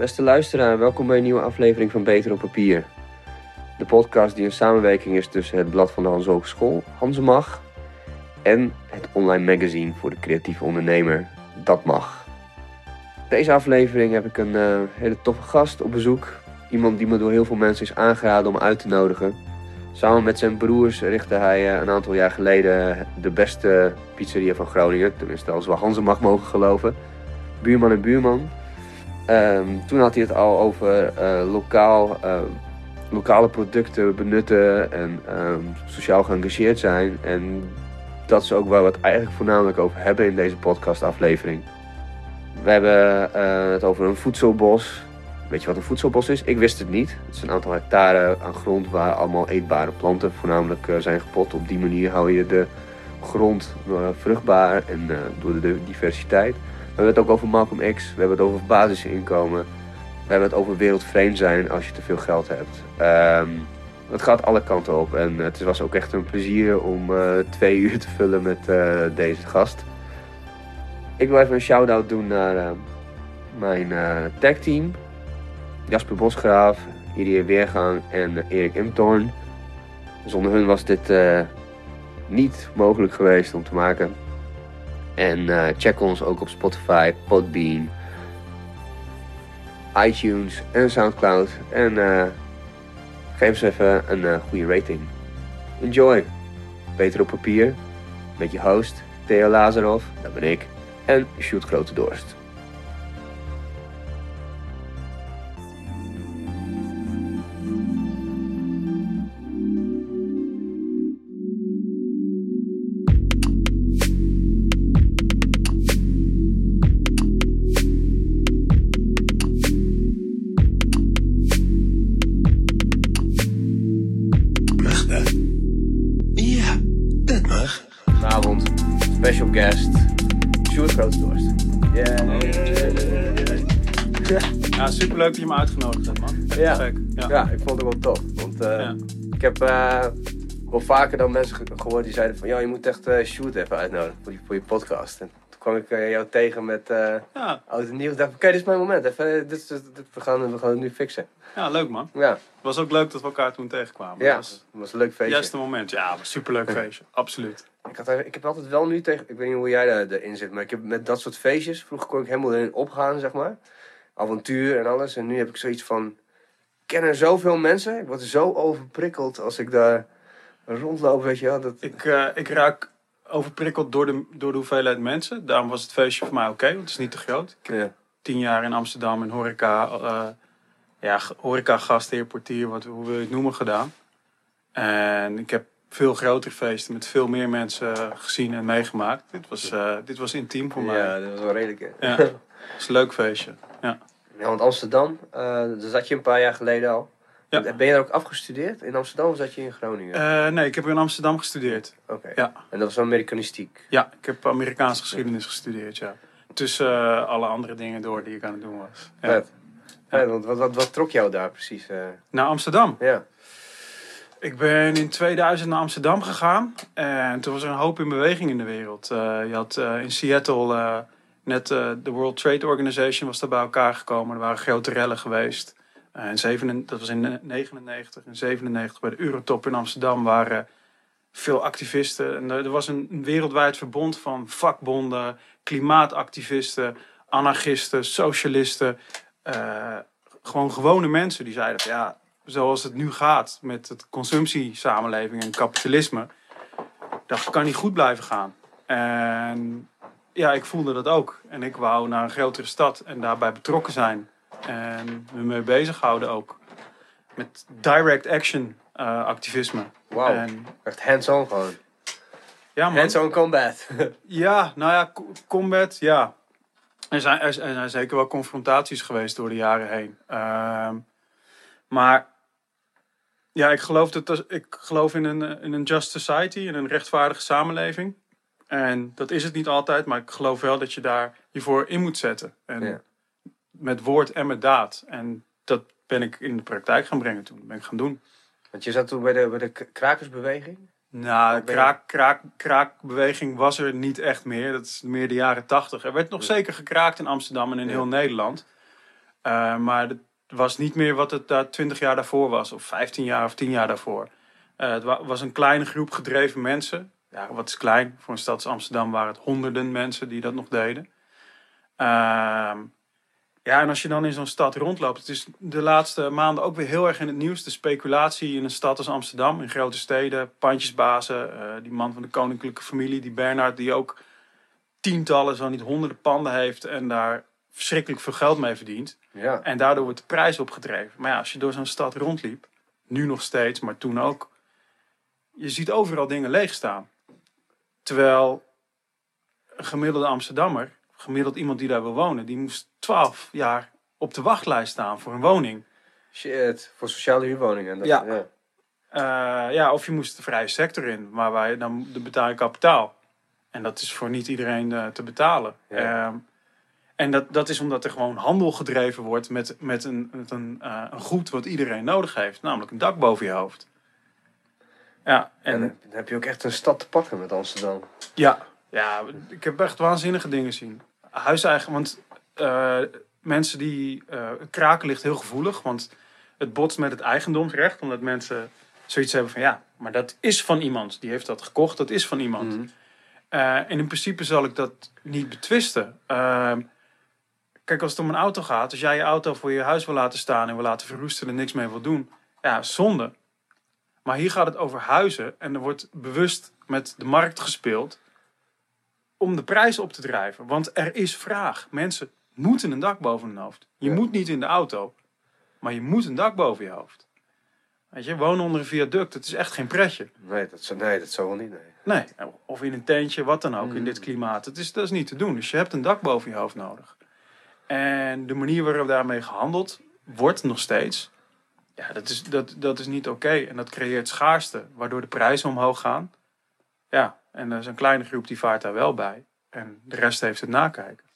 Beste luisteraar, welkom bij een nieuwe aflevering van Beter op Papier. De podcast die een samenwerking is tussen het Blad van de Hans Hogeschool, Hansemag, en het online magazine voor de creatieve ondernemer, Dat Mag. Deze aflevering heb ik een uh, hele toffe gast op bezoek. Iemand die me door heel veel mensen is aangeraden om uit te nodigen. Samen met zijn broers richtte hij uh, een aantal jaar geleden de beste pizzeria van Groningen. Tenminste, als we Hansen mag mogen geloven. Buurman en Buurman. Um, toen had hij het al over uh, lokaal, lokale producten benutten en um, sociaal geëngageerd zijn. En dat is ook waar we het eigenlijk voornamelijk over hebben in deze podcastaflevering. We hebben uh, het over een voedselbos. Weet je wat een voedselbos is? Ik wist het niet. Het is een aantal hectare aan grond waar allemaal eetbare planten voornamelijk uh, zijn gepot. Op die manier hou je de grond vruchtbaar en door de diversiteit. We hebben het ook over Malcolm X. We hebben het over basisinkomen. We hebben het over wereldvreemd zijn als je te veel geld hebt. Um, het gaat alle kanten op. En het was ook echt een plezier om uh, twee uur te vullen met uh, deze gast. Ik wil even een shout-out doen naar uh, mijn tag team. Jasper Bosgraaf, Irie Weergang en Erik Imtorn. Zonder hun was dit niet mogelijk geweest om te maken. En check ons ook op Spotify, Podbean, iTunes en Soundcloud. En Geef eens even een uh, goede rating. Enjoy. Beter op papier. Met je host, Theo Lazarov, dat ben ik. En Shoot Grote Dorst. Me uitgenodigd hebt, man. Ja. Ja. ja. ik vond het wel tof. Want uh, ja. ik heb uh, wel vaker dan mensen gehoord die zeiden van... Ja, je moet echt uh, Sjoerd even uitnodigen voor je, voor je podcast. En toen kwam ik jou tegen met ja. oud en nieuw. Ik dacht, oké, dit is mijn moment. Even, dit, dit, dit, we, gaan, we gaan het nu fixen. Ja, leuk man. Ja. Het was ook leuk dat we elkaar toen tegenkwamen. Ja, het was, was, een leuk feestje. Het juiste moment, ja, was superleuk feestje. Absoluut. Ik, had, ik heb altijd wel nu tegen, ik weet niet hoe jij erin zit, maar ik heb met dat soort feestjes, vroeger kon ik helemaal erin opgaan, zeg maar. Avontuur en alles. En nu heb ik zoiets van, ik ken er zoveel mensen, ik word zo overprikkeld als ik daar rondloop, weet je wel. Dat... Ik, uh, ik raak overprikkeld door de, door de hoeveelheid mensen. Daarom was het feestje voor mij oké, okay, want het is niet te groot. Ik heb tien jaar in Amsterdam in horeca, uh, ja, horeca gastheer, portier, wat, hoe wil je het noemen, gedaan. En ik heb veel grotere feesten met veel meer mensen gezien en meegemaakt. Dit was, uh, dit was intiem voor mij. Ja, dat was wel redelijk. Hè? Ja, het was een leuk feestje. Ja. Ja, want Amsterdam, uh, daar zat je een paar jaar geleden al. Ja. Ben je daar ook afgestudeerd in Amsterdam of zat je in Groningen? Uh, nee, ik heb in Amsterdam gestudeerd. Oké. Ja. En dat was Amerikanistiek? Ja, ik heb Amerikaanse geschiedenis gestudeerd, ja. Tussen alle andere dingen door die ik aan het doen was. Ja. ja. want wat, wat, wat, trok jou daar precies? Naar Amsterdam? Ja. Ik ben in 2000 naar Amsterdam gegaan en toen was er een hoop in beweging in de wereld. Je had in Seattle net de World Trade Organization was daar bij elkaar gekomen. Er waren grote rellen geweest. en 7, dat was in 99 en 97 bij de Eurotop in Amsterdam waren veel activisten. En er was een, wereldwijd verbond van vakbonden, klimaatactivisten, anarchisten, socialisten. gewoon gewone mensen die zeiden ja, zoals het nu gaat met het consumptiesamenleving en kapitalisme, dat kan niet goed blijven gaan. En ja, ik voelde dat ook. En ik wou naar een grotere stad en daarbij betrokken zijn. En me mee bezighouden ook. Met direct action uh, activisme. Wauw, echt hands-on gewoon. Ja, man. Hands-on combat. ja, nou ja, combat, ja. Er zijn, er zijn zeker wel confrontaties geweest door de jaren heen. Uh, maar ja, ik geloof, dat, ik geloof in een, in een just society, in een rechtvaardige samenleving. En dat is het niet altijd, maar ik geloof wel dat je daar je voor in moet zetten. En Met woord en met daad. En dat ben ik in de praktijk gaan brengen toen. Dat ben ik gaan doen. Want je zat toen bij de, bij de krakersbeweging? Nou, de kraak, kraak, kraakbeweging was er niet echt meer. Dat is meer de jaren tachtig. Er werd nog zeker gekraakt in Amsterdam en in heel Nederland. Eh, maar het was niet meer wat het daar 20 jaar daarvoor was, of 15 jaar of 10 jaar daarvoor. Eh, het wa- was een kleine groep gedreven mensen. Ja, wat is klein? Voor een stad als Amsterdam waren het honderden mensen die dat nog deden. Ehm, ja, en als je dan in zo'n stad rondloopt, het is de laatste maanden ook weer heel erg in het nieuws. De speculatie in een stad als Amsterdam, in grote steden, pandjesbazen, eh, die man van de koninklijke familie, die Bernard, die ook tientallen, zo niet honderden panden heeft en daar verschrikkelijk veel geld mee verdient. Ja. En daardoor wordt de prijs opgedreven. Maar ja, als je door zo'n stad rondliep, nu nog steeds, maar toen ook, je ziet overal dingen leeg staan. Terwijl een gemiddelde Amsterdammer, gemiddeld iemand die daar wil wonen, die moest 12 jaar op de wachtlijst staan voor een woning. Shit, voor sociale huurwoningen. Dat, Ja. ja. Eh, ja, of je moest de vrije sector in, maar waar je dan de betaal je kapitaal. En dat is voor niet iedereen eh, te betalen. Ja. Ehm, en dat, dat is omdat er gewoon handel gedreven wordt met, met, een, met een, eh, een goed wat iedereen nodig heeft, namelijk een dak boven je hoofd. Ja, En en dan dan heb je ook echt een stad te pakken met Amsterdam. ja, ja, ik heb echt waanzinnige dingen zien. Huiseigen, want eh, mensen die. eh, kraken ligt heel gevoelig, want het botst met het eigendomsrecht, omdat mensen zoiets hebben van ja, maar dat is van iemand. Die heeft dat gekocht, dat is van iemand. Mhm. Eh, en in principe zal ik dat niet betwisten. Ehm, kijk, als het om een auto gaat, als jij je auto voor je huis wil laten staan en wil laten verroesten en niks mee wil doen, ja, zonde. Maar hier gaat het over huizen en er wordt bewust met de markt gespeeld om de prijs op te drijven. Want er is vraag. Mensen moeten een dak boven hun hoofd. Je Ja. moet niet in de auto, maar je moet een dak boven je hoofd. Weet je, wonen onder een viaduct, het is echt geen pretje. Nee, dat zou, nee, dat zou wel niet. Nee. Nee, of in een tentje, wat dan ook, in Mm. dit klimaat. Het is, dat is niet te doen. Dus je hebt een dak boven je hoofd nodig. En de manier waarop daarmee gehandeld wordt nog steeds, ja, dat is, dat, dat is niet oké. En dat creëert schaarste, waardoor de prijzen omhoog gaan. Ja, en er is een kleine groep die vaart daar wel bij. En de rest heeft het nakijken.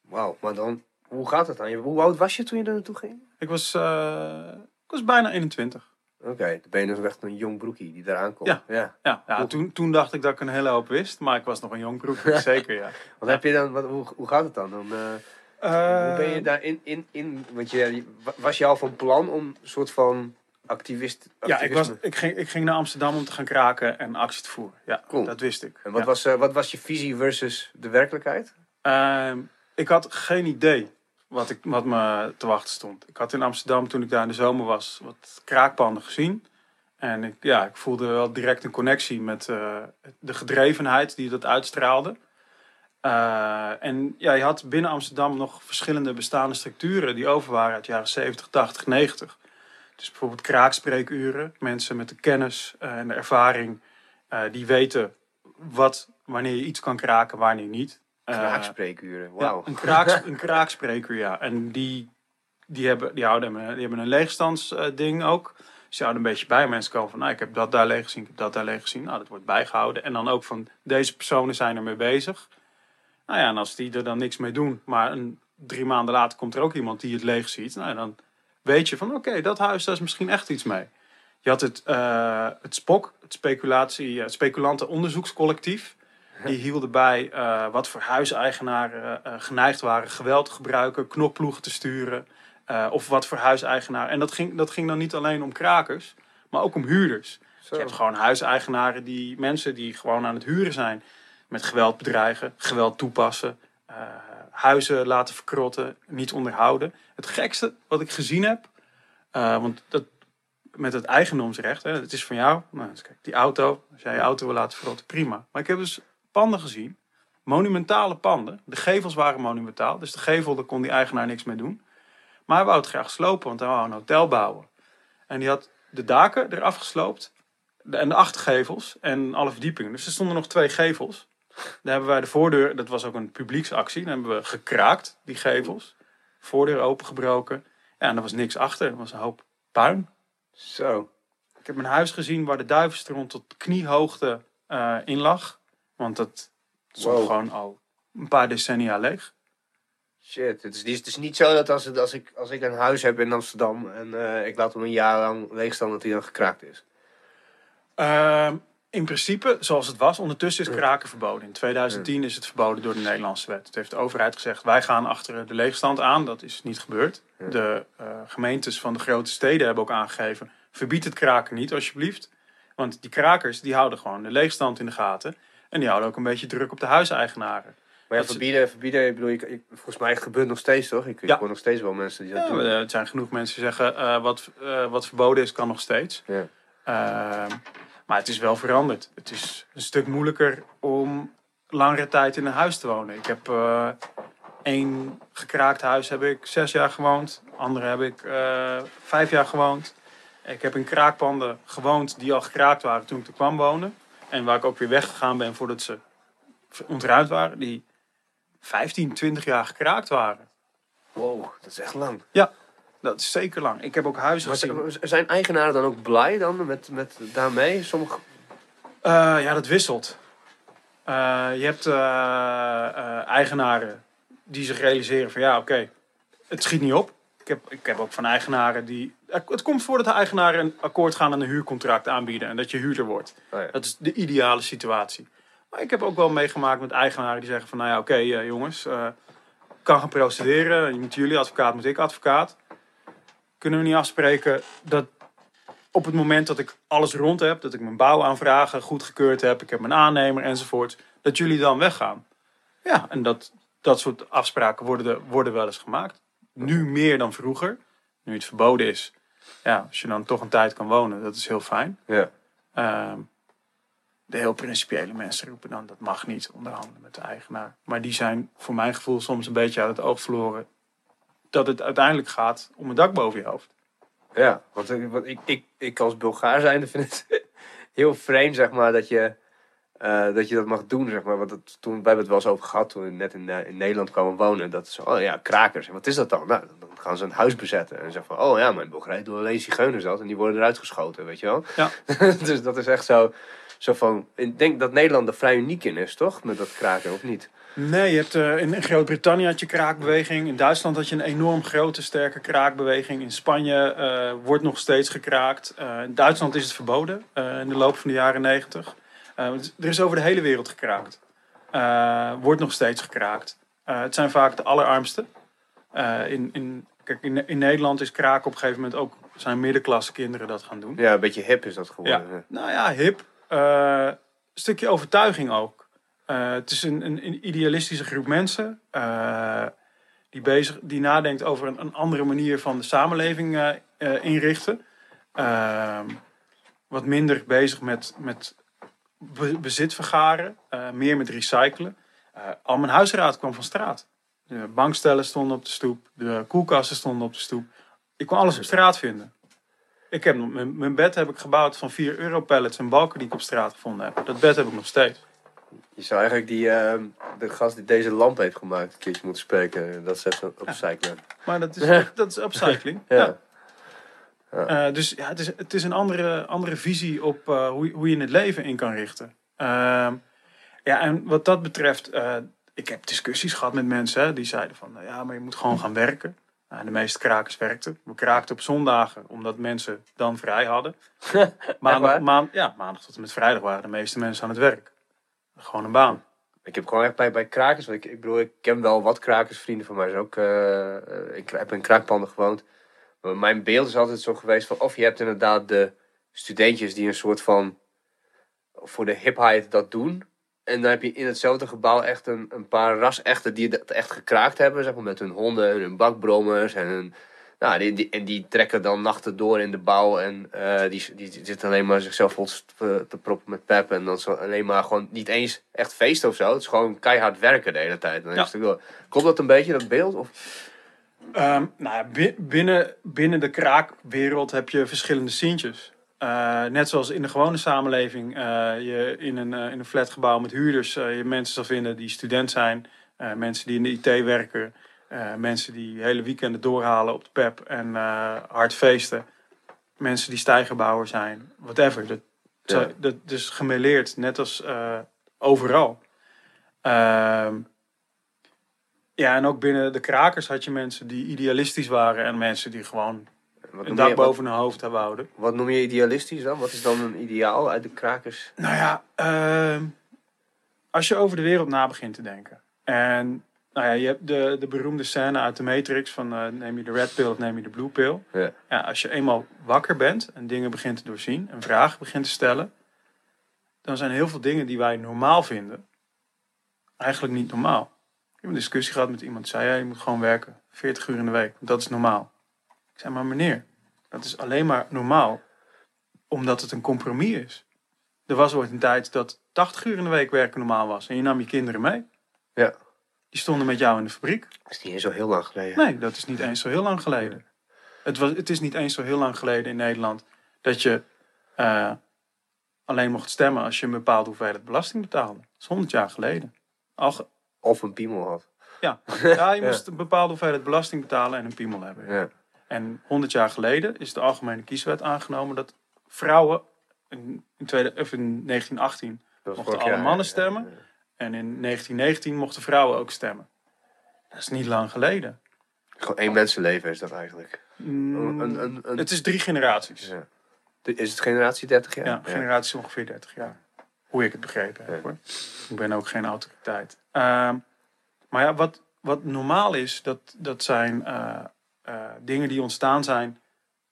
Wauw, maar dan, hoe gaat het dan? Hoe oud was je toen je er naartoe ging? Ik was, eh, ik was bijna 21. Oké, dan ben je dus echt een jong broekie die eraan komt. Ja. ja. Ja, toen, toen dacht ik dat ik een hele hoop wist, maar ik was nog een jong broek, zeker ja. Wat heb je dan, wat, hoe, hoe gaat het dan? dan eh, hoe ben je daar in, in, in want je, was je al van plan om een soort van activist... Ja, ik, was, ik, ging, ik ging naar Amsterdam om te gaan kraken en actie te voeren. Ja, Cool. dat wist ik. En wat, Ja. was, eh, wat was je visie versus de werkelijkheid? Ehm, ik had geen idee wat, ik, wat me te wachten stond. Ik had in Amsterdam, toen ik daar in de zomer was, wat kraakpanden gezien. En ik, ja, ik voelde wel direct een connectie met eh, de gedrevenheid die dat uitstraalde. Eh, en ja, je had binnen Amsterdam nog verschillende bestaande structuren die over waren uit de jaren 70, 80, 90. Dus bijvoorbeeld kraakspreekuren. Mensen met de kennis eh, en de ervaring eh, die weten wat, wanneer je iets kan kraken, wanneer niet. Kraakspreekuren, wauw. ja, een, kraaks, een kraakspreker, ja. En die, die, hebben, die, houden, die hebben een leegstandsding ook. Dus houden een beetje bij. Mensen komen van, nou, ik heb dat daar leeg gezien, ik heb dat daar leeg gezien. Nou, dat wordt bijgehouden. En dan ook van, deze personen zijn er mee bezig. Nou ja, en als die er dan niks mee doen, maar een, drie maanden later komt er ook iemand die het leeg ziet. Nou, dan weet je van, oké, dat huis, daar is misschien echt iets mee. Je had het, eh, het SPOK, het, speculatie, het speculantenonderzoekscollectief. Die hielden bij eh, wat voor huiseigenaren eh, geneigd waren geweld te gebruiken, knokploegen te sturen. eh, of wat voor huiseigenaar. En dat ging, dat ging dan niet alleen om krakers, maar ook om huurders. Zo. Je hebt gewoon huiseigenaren, die mensen die gewoon aan het huren zijn. Met geweld bedreigen, geweld toepassen, eh, huizen laten verkrotten, niet onderhouden. Het gekste wat ik gezien heb, eh, want dat, met het eigendomsrecht, hè, het is van jou. Nou, kijk, die auto, als jij je auto wil laten verrotten, prima. Maar ik heb dus panden gezien, monumentale panden. De gevels waren monumentaal, dus de gevel, daar kon die eigenaar niks mee doen. Maar hij wou het graag slopen, want hij wou een hotel bouwen. En die had de daken eraf gesloopt en de achtergevels en alle verdiepingen. Dus er stonden nog twee gevels. Daar hebben wij de voordeur, dat was ook een publieksactie, daar hebben we gekraakt, die gevels. Voordeur opengebroken. Ja, en er was niks achter, er was een hoop puin. Zo. Ik heb een huis gezien waar de duivenstront tot kniehoogte eh, in lag. Want dat stond Wow. gewoon al een paar decennia leeg. Shit, het is, het is, niet zo dat als, het- als, ik, als ik een huis heb in Amsterdam en eh, ik laat hem een jaar lang leeg staan, dat hij dan gekraakt is. Ehm, in principe, zoals het was, ondertussen is kraken verboden. In 2010 is het verboden door de Nederlandse wet. Het heeft de overheid gezegd, wij gaan achter de leegstand aan. Dat is niet gebeurd. De uh, gemeentes van de grote steden hebben ook aangegeven, verbied het kraken niet alsjeblieft. Want die krakers die houden gewoon de leegstand in de gaten. En die houden ook een beetje druk op de huiseigenaren. Maar ja, verbieden, verbieden, ik bedoel, ik, volgens mij gebeurt nog steeds toch? Ik, ja. hoor nog steeds wel mensen die dat ja, doen. Er zijn genoeg mensen die zeggen, uh, wat, uh, wat verboden is, kan nog steeds. Ja. Uh, maar het is wel veranderd. Het is een stuk moeilijker om langere tijd in een huis te wonen. Ik heb uh, één gekraakt huis heb ik zes jaar gewoond. Andere heb ik vijf jaar gewoond. Ik heb in kraakpanden gewoond die al gekraakt waren toen ik er kwam wonen. En waar ik ook weer weggegaan ben voordat ze ontruimd waren. Die 15, 20 jaar gekraakt waren. Wow, dat is echt lang. Ja, dat is zeker lang. Ik heb ook huizen gezien. Zijn eigenaren dan ook blij dan met, met daarmee? Sommige... Uh, ja, dat wisselt. Uh, je hebt uh, eigenaren die zich realiseren van ja, oké, okay, het schiet niet op. Ik heb, ik heb ook van eigenaren die... Het komt voor dat de eigenaren een akkoord gaan en een huurcontract aanbieden. En dat je huurder wordt. Oh ja. Dat is de ideale situatie. Maar ik heb ook wel meegemaakt met eigenaren die zeggen van... Nou ja, oké okay, jongens, kan gaan procederen. Je moet jullie advocaat, moet ik advocaat kunnen we niet afspreken dat op het moment dat ik alles rond heb, dat ik mijn bouwaanvragen goedgekeurd heb, ik heb mijn aannemer enzovoort, dat jullie dan weggaan? Ja, en dat, dat soort afspraken worden, de, worden wel eens gemaakt. Nu meer dan vroeger, nu het verboden is. Ja, als je dan toch een tijd kan wonen, dat is heel fijn. Ja. Uh, de heel principiële mensen roepen dan dat mag niet onderhandelen met de eigenaar. Maar die zijn voor mijn gevoel soms een beetje uit het oog verloren dat het uiteindelijk gaat om een dak boven je hoofd. Ja, want, want ik, ik, ik als Bulgaar zijnde vind het heel vreemd, zeg maar, dat je, uh, dat, je dat mag doen, zeg maar. Want dat, toen, wij hebben het wel eens over gehad toen we net in, uh, in Nederland kwamen wonen. Dat is, oh ja, krakers. En wat is dat dan? Nou, dan gaan ze een huis bezetten. En zeggen van, oh ja, maar in Bulgarije doen alleen zigeuners dat. En die worden eruit geschoten, weet je wel. Ja. dus dat is echt zo, zo van... Ik denk dat Nederland er vrij uniek in is, toch? Met dat kraken, of niet? Nee, je hebt, uh, in Groot-Brittannië had je kraakbeweging. In Duitsland had je een enorm grote, sterke kraakbeweging. In Spanje uh, wordt nog steeds gekraakt. Uh, in Duitsland is het verboden in de loop van de jaren negentig. er is over de hele wereld gekraakt. wordt nog steeds gekraakt. het zijn vaak de allerarmsten. in, in, kijk, in, in Nederland is kraken op een gegeven moment ook... zijn middenklasse kinderen dat gaan doen. Ja, een beetje hip is dat geworden. Ja. Nou ja, hip. Een stukje overtuiging ook. Uh, het is een, een, idealistische groep mensen uh, die, bezig, die nadenkt over een, een andere manier van de samenleving inrichten. Ehm, wat minder bezig met, met be, bezit vergaren, meer met recyclen. al mijn huisraad kwam van straat. De bankstellen stonden op de stoep, de koelkasten stonden op de stoep. Ik kon alles op straat vinden. Ik heb, mijn, mijn bed heb ik gebouwd van 4 euro pallets en balken die ik op straat gevonden heb. Dat bed heb ik nog steeds. Je zou eigenlijk die, uh, de gast die deze lamp heeft gemaakt een keertje moeten spreken. Dat echt upcycling. Ja. Maar dat is, dat is upcycling. ja. ja. Uh, dus ja, het is, het is een andere, andere visie op uh, hoe, hoe je het leven in kan richten. Ehm, ja, en wat dat betreft, eh, ik heb discussies gehad met mensen hè, die zeiden van, nou ja, maar je moet gewoon gaan werken. Nou, de meeste krakers werkten. We kraakten op zondagen, omdat mensen dan vrij hadden. maandag, maan, ja, maandag tot en met vrijdag waren de meeste mensen aan het werk. Gewoon een baan. Ik heb gewoon echt bij, bij krakers, ik, ik bedoel, ik ken wel wat krakers, vrienden van mij zijn ook, uh, ik heb in kraakpanden gewoond. Maar mijn beeld is altijd zo geweest van, of je hebt inderdaad de studentjes die een soort van, voor de hipheid dat doen. En dan heb je in hetzelfde gebouw echt een, een paar ras-echten die het echt gekraakt hebben, zeg maar, met hun honden en hun bakbrommers en hun nou, die, die, en die trekken dan nachten door in de bouw. En uh, die, die, zitten alleen maar zichzelf vol te proppen met pep. En dan zo alleen maar gewoon niet eens echt feest of zo. Het is gewoon keihard werken de hele tijd. Dan ja. is het door. Klopt dat een beetje, dat beeld? Of? Um, nou ja, binnen, binnen de kraakwereld heb je verschillende sientjes. Uh, net zoals in de gewone samenleving uh, je in een, in een flatgebouw met huurders je mensen zal vinden die student zijn. mensen die in de IT werken. Mensen die hele weekenden doorhalen op de pep en hard feesten. Mensen die stijgerbouwer zijn, whatever. Dat, ja. dat is gemeleerd, net als overal. Ehm, ja, en ook binnen de krakers had je mensen die idealistisch waren en mensen die gewoon Wat een dak je, boven hun hoofd hebben houden. wat noem je idealistisch dan? Wat is dan een ideaal uit de krakers? Nou ja, ehm, als je over de wereld na begint te denken. En nou ja, je hebt de, de beroemde scène uit de Matrix van eh, neem je de red pill of neem je de blue pill. Ja. Ja, als je eenmaal wakker bent en dingen begint te doorzien en vragen begint te stellen, dan zijn heel veel dingen die wij normaal vinden eigenlijk niet normaal. Ik heb een discussie gehad met iemand die zei, ja, je moet gewoon werken 40 uur in de week, dat is normaal. Ik zei, maar meneer, dat is alleen maar normaal omdat het een compromis is. Er was ooit een tijd dat 80 uur in de week werken normaal was en je nam je kinderen mee. Ja. Die stonden met jou in de fabriek. Dat is niet eens zo heel lang geleden. Nee, dat is niet eens zo heel lang geleden. Het, was, het is niet eens zo heel lang geleden in Nederland dat je eh, alleen mocht stemmen als je een bepaalde hoeveelheid belasting betaalde. Dat is 100 jaar geleden. Al Of een piemel had. ja. ja, je Ja. moest een bepaalde hoeveelheid belasting betalen en een piemel hebben. Ja. En 100 jaar geleden is de Algemene Kieswet aangenomen dat vrouwen in, in, tweede, of in 1918 Dat was Mochten alle jaar, mannen ja. stemmen? en in 1919 mochten vrouwen ook stemmen. Dat is niet lang geleden. Gewoon één mensenleven is dat eigenlijk. Mm, Een, een, een, Het is drie generaties. ja. Is het generatie 30 jaar? Ja, generatie ongeveer 30 jaar. Hoe ik het begrepen heb hoor. Ik ben ook geen autoriteit. Ehm, maar ja, wat, wat normaal is, dat, dat zijn eh, eh, dingen die ontstaan zijn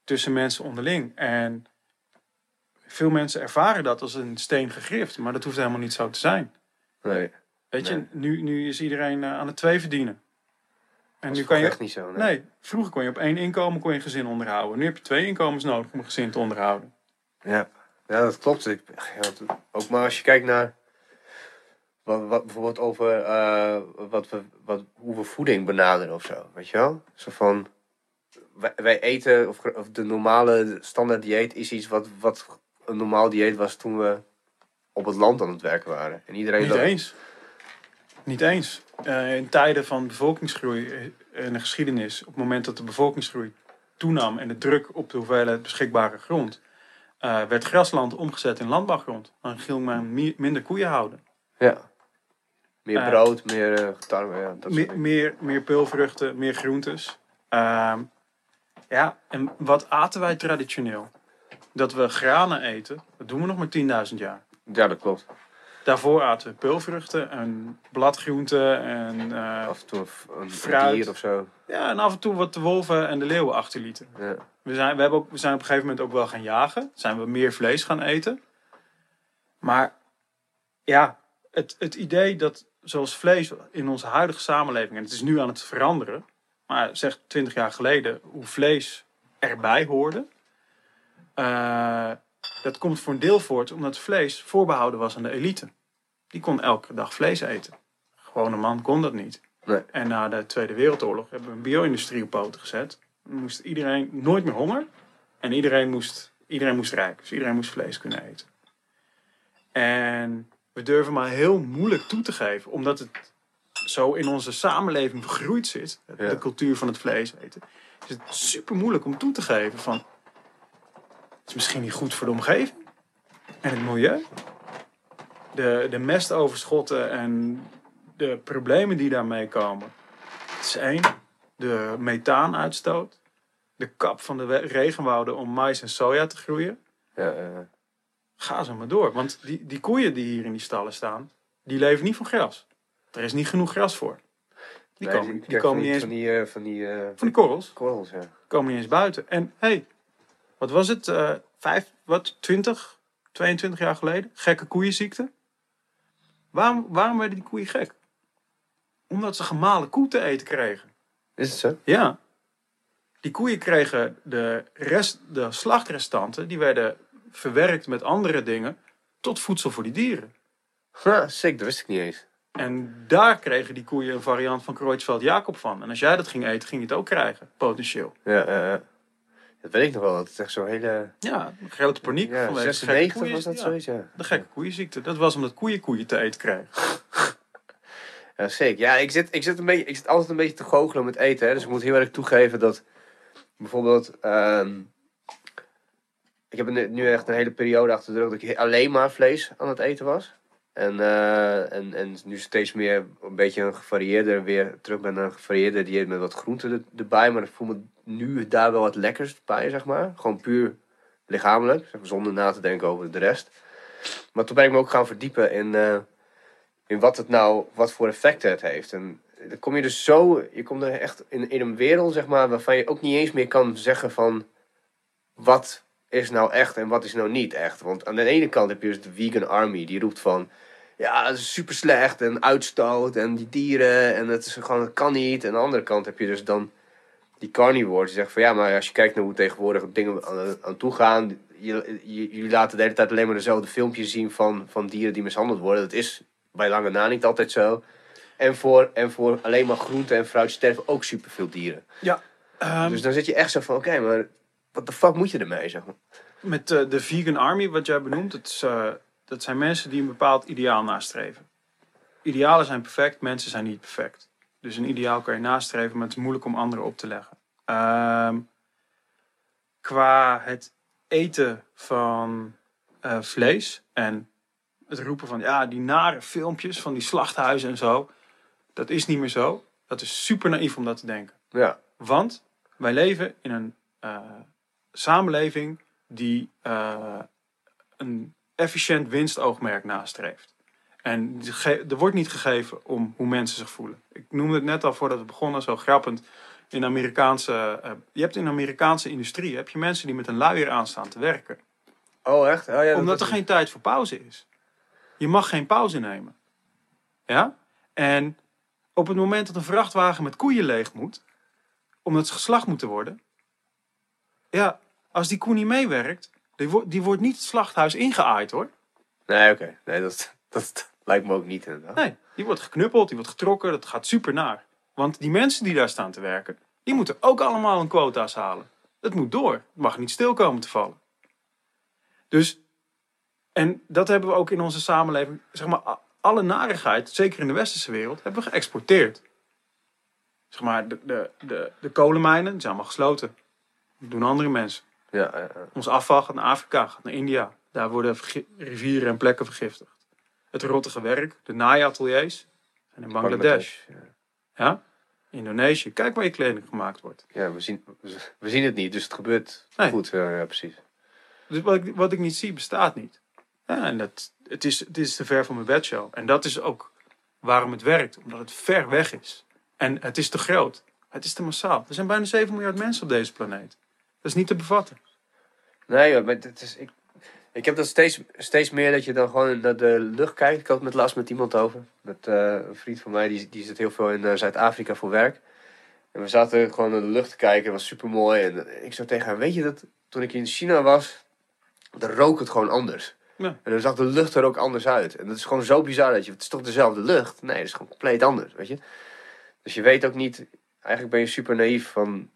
tussen mensen onderling. En veel mensen ervaren dat als een steen gegrift, maar dat hoeft helemaal niet zo te zijn. Nee, Weet je, nu, nu is iedereen eh, aan het twee verdienen. En dat nu is kan je. echt niet zo. Nee. Nee, vroeger kon je op één inkomen kon je een gezin onderhouden. Nu heb je twee inkomens nodig om een gezin te onderhouden. Ja. ja, dat klopt. Ik, ja, ook maar als je kijkt naar wat, wat bijvoorbeeld over eh, wat we, wat, hoe we voeding benaderen of zo. Weet je wel? Zo van, wij, wij eten, of, of de normale standaard dieet is iets wat, wat een normaal dieet was toen we op het land aan het werken waren. En iedereen Niet dat- eens. Niet eens. Eh, in tijden van bevolkingsgroei eh, in de geschiedenis, op het moment dat de bevolkingsgroei toenam en de druk op de hoeveelheid beschikbare grond, eh, werd grasland omgezet in landbouwgrond. Dan ging men mi- minder koeien houden. Ja. Meer brood, meer uh, tarwe, ja, dat soort Me- dingen. meer, meer peulvruchten, meer groentes. Ja, en wat aten wij traditioneel? Dat we granen eten, dat doen we nog maar 10.000 jaar. Ja, dat klopt. Daarvoor aten we peulvruchten en bladgroenten en, eh, Af en toe een, een Fruit. dier of zo. ja, en af en toe wat de wolven en de leeuwen achterlieten. Ja. We zijn, we, hebben ook, we zijn op een gegeven moment ook wel gaan jagen. Zijn we meer vlees gaan eten. Maar ja, het, het idee dat zoals vlees in onze huidige samenleving, en het is nu aan het veranderen, maar zeg 20 jaar geleden hoe vlees erbij hoorde. eh, dat komt voor een deel voort omdat vlees voorbehouden was aan de elite. Die kon elke dag vlees eten. Gewone man kon dat niet. Nee. En na de Tweede Wereldoorlog hebben we een bio-industrie op poten gezet. Moest iedereen nooit meer honger. En iedereen moest, iedereen moest rijk. Dus iedereen moest vlees kunnen eten. En we durven maar heel moeilijk toe te geven. Omdat het zo in onze samenleving vergroeid zit. Ja. De cultuur van het vlees eten. Is het super moeilijk om toe te geven van... Het is misschien niet goed voor de omgeving. En het milieu. De, de mestoverschotten en de problemen die daarmee komen. Het is één, de methaanuitstoot. De kap van de regenwouden om mais en soja te groeien. Ja, Ga zo maar door. Want die, die koeien die hier in die stallen staan, die leven niet van gras. Er is niet genoeg gras voor. Die nee, komen, die komen niet eens van die, eh, van die eh, van die korrels. korrels, ja. komen niet eens buiten. En hé, hey, wat was het? eh vijf, wat, 20, 22 jaar geleden? Gekke koeienziekte. Waarom, waarom werden die koeien gek? Omdat ze gemalen koe te eten kregen. Is het zo? Ja. Die koeien kregen de, rest, de slachtrestanten, die werden verwerkt met andere dingen tot voedsel voor die dieren. Ha, sick, dat wist ik niet eens. En daar kregen die koeien een variant van Creutzfeldt-Jacob van. En als jij dat ging eten, ging je het ook krijgen, potentieel. Ja, dat weet ik nog wel. Dat is echt zo'n hele... Ja, grote paniek Ja, vanwege de gekke 96 koeien- was dat ja, zoiets, ja. De gekke koeienziekte. Dat was omdat koeien koeien te eten kregen. Ja, zeker. Ja, ik zit, ik, zit een beetje, ik zit altijd een beetje te goochelen met eten. Hè. Dus ik moet heel erg toegeven dat bijvoorbeeld... ehm, ik heb nu echt een hele periode achter de rug dat ik alleen maar vlees aan het eten was. En, eh, en, en nu steeds meer een beetje een gevarieerder, weer terug met een gevarieerder dieet met wat groenten er- erbij. Maar ik voel me nu daar wel wat lekkers bij, zeg maar. Gewoon puur lichamelijk, zonder na te denken over de rest. Maar toen ben ik me ook gaan verdiepen in, eh, in wat het nou, wat voor effecten het heeft. En dan kom je dus zo, je komt er echt in, in een wereld, zeg maar, waarvan je ook niet eens meer kan zeggen van wat is nou echt en wat is nou niet echt. Want aan de ene kant heb je dus de vegan army, die roept van ja, het is super slecht en uitstoot en die dieren en het is gewoon, het kan niet. En aan de andere kant heb je dus dan die carnivores die zeggen van ja, maar als je kijkt naar hoe tegenwoordig dingen aan, aan toe gaan, jullie laten de hele tijd alleen maar dezelfde filmpjes zien van, van dieren die mishandeld worden. Dat is bij lange na niet altijd zo. En voor, en voor alleen maar groente en fruit sterven ook superveel dieren. Ja. Ehm, Dus dan zit je echt zo van oké, maar wat de fuck moet je ermee? Zeg maar. Met eh, de Vegan Army, wat jij benoemt, dat, is, eh, dat zijn mensen die een bepaald ideaal nastreven. Idealen zijn perfect, mensen zijn niet perfect. Dus een ideaal kan je nastreven, maar het is moeilijk om anderen op te leggen. Ehm, qua het eten van eh, vlees en het roepen van ja, die nare filmpjes van die slachthuizen en zo, dat is niet meer zo. Dat is super naïef om dat te denken. Ja, Want wij leven in een eh, samenleving die eh, een efficiënt winstoogmerk nastreeft. En er wordt niet gegeven om hoe mensen zich voelen. Ik noemde het net al voordat we begonnen, zo grappend. In Amerikaanse, eh, je hebt in Amerikaanse industrie heb je mensen die met een luier aanstaan te werken. oh echt? Oh, ja, dat- Omdat er geen tijd voor pauze is. Je mag geen pauze nemen. Ja? En op het moment dat een vrachtwagen met koeien leeg moet, omdat ze geslacht moeten worden, ja, als die koe niet meewerkt, die, wordt die wordt niet het slachthuis ingeaaid hoor. Nee, oké. Nee, dat, dat lijkt me ook niet inderdaad. Nee, die wordt geknuppeld, die wordt getrokken, dat gaat super naar. Want die mensen die daar staan te werken, die moeten ook allemaal een quota's halen. Het moet door. Het mag niet stil komen te vallen. Dus, en dat hebben we ook in onze samenleving, zeg maar, alle narigheid, zeker in de westerse wereld, hebben we geëxporteerd. Zeg maar, de, de, de, de kolenmijnen die zijn allemaal gesloten. Dat doen andere mensen. Ja, ja, ja. Ons afval gaat naar Afrika, gaat naar India. Daar worden rivieren en plekken vergiftigd. Het rottige werk, de naaiateliers, zijn in Bangladesh. Ja? Indonesië. Kijk waar je kleding gemaakt wordt. Ja, we zien, we zien het niet, dus het gebeurt Nee. goed. Ja, precies. Dus wat ik, wat ik niet zie, bestaat niet. Ja, en dat, het, is, het is te ver van mijn bedshow. En dat is ook waarom het werkt. Omdat het ver weg is. En het is te groot. Het is te massaal. Er zijn bijna 7 miljard mensen op deze planeet. Is niet te bevatten. Nee, joh, maar het is, ik, ik heb dat steeds, steeds meer dat je dan gewoon naar de lucht kijkt. Ik had het met laatst met iemand over. Met eh, een vriend van mij, die, die zit heel veel in eh, Zuid-Afrika voor werk. En we zaten gewoon naar de lucht te kijken. Het was super mooi. En ik zei tegen hem, weet je dat toen ik in China was, dan rook het gewoon anders. Ja. En dan zag de lucht er ook anders uit. En dat is gewoon zo bizar dat je, het is toch dezelfde lucht? Nee, het is gewoon compleet anders, weet je. Dus je weet ook niet, eigenlijk ben je super naïef van...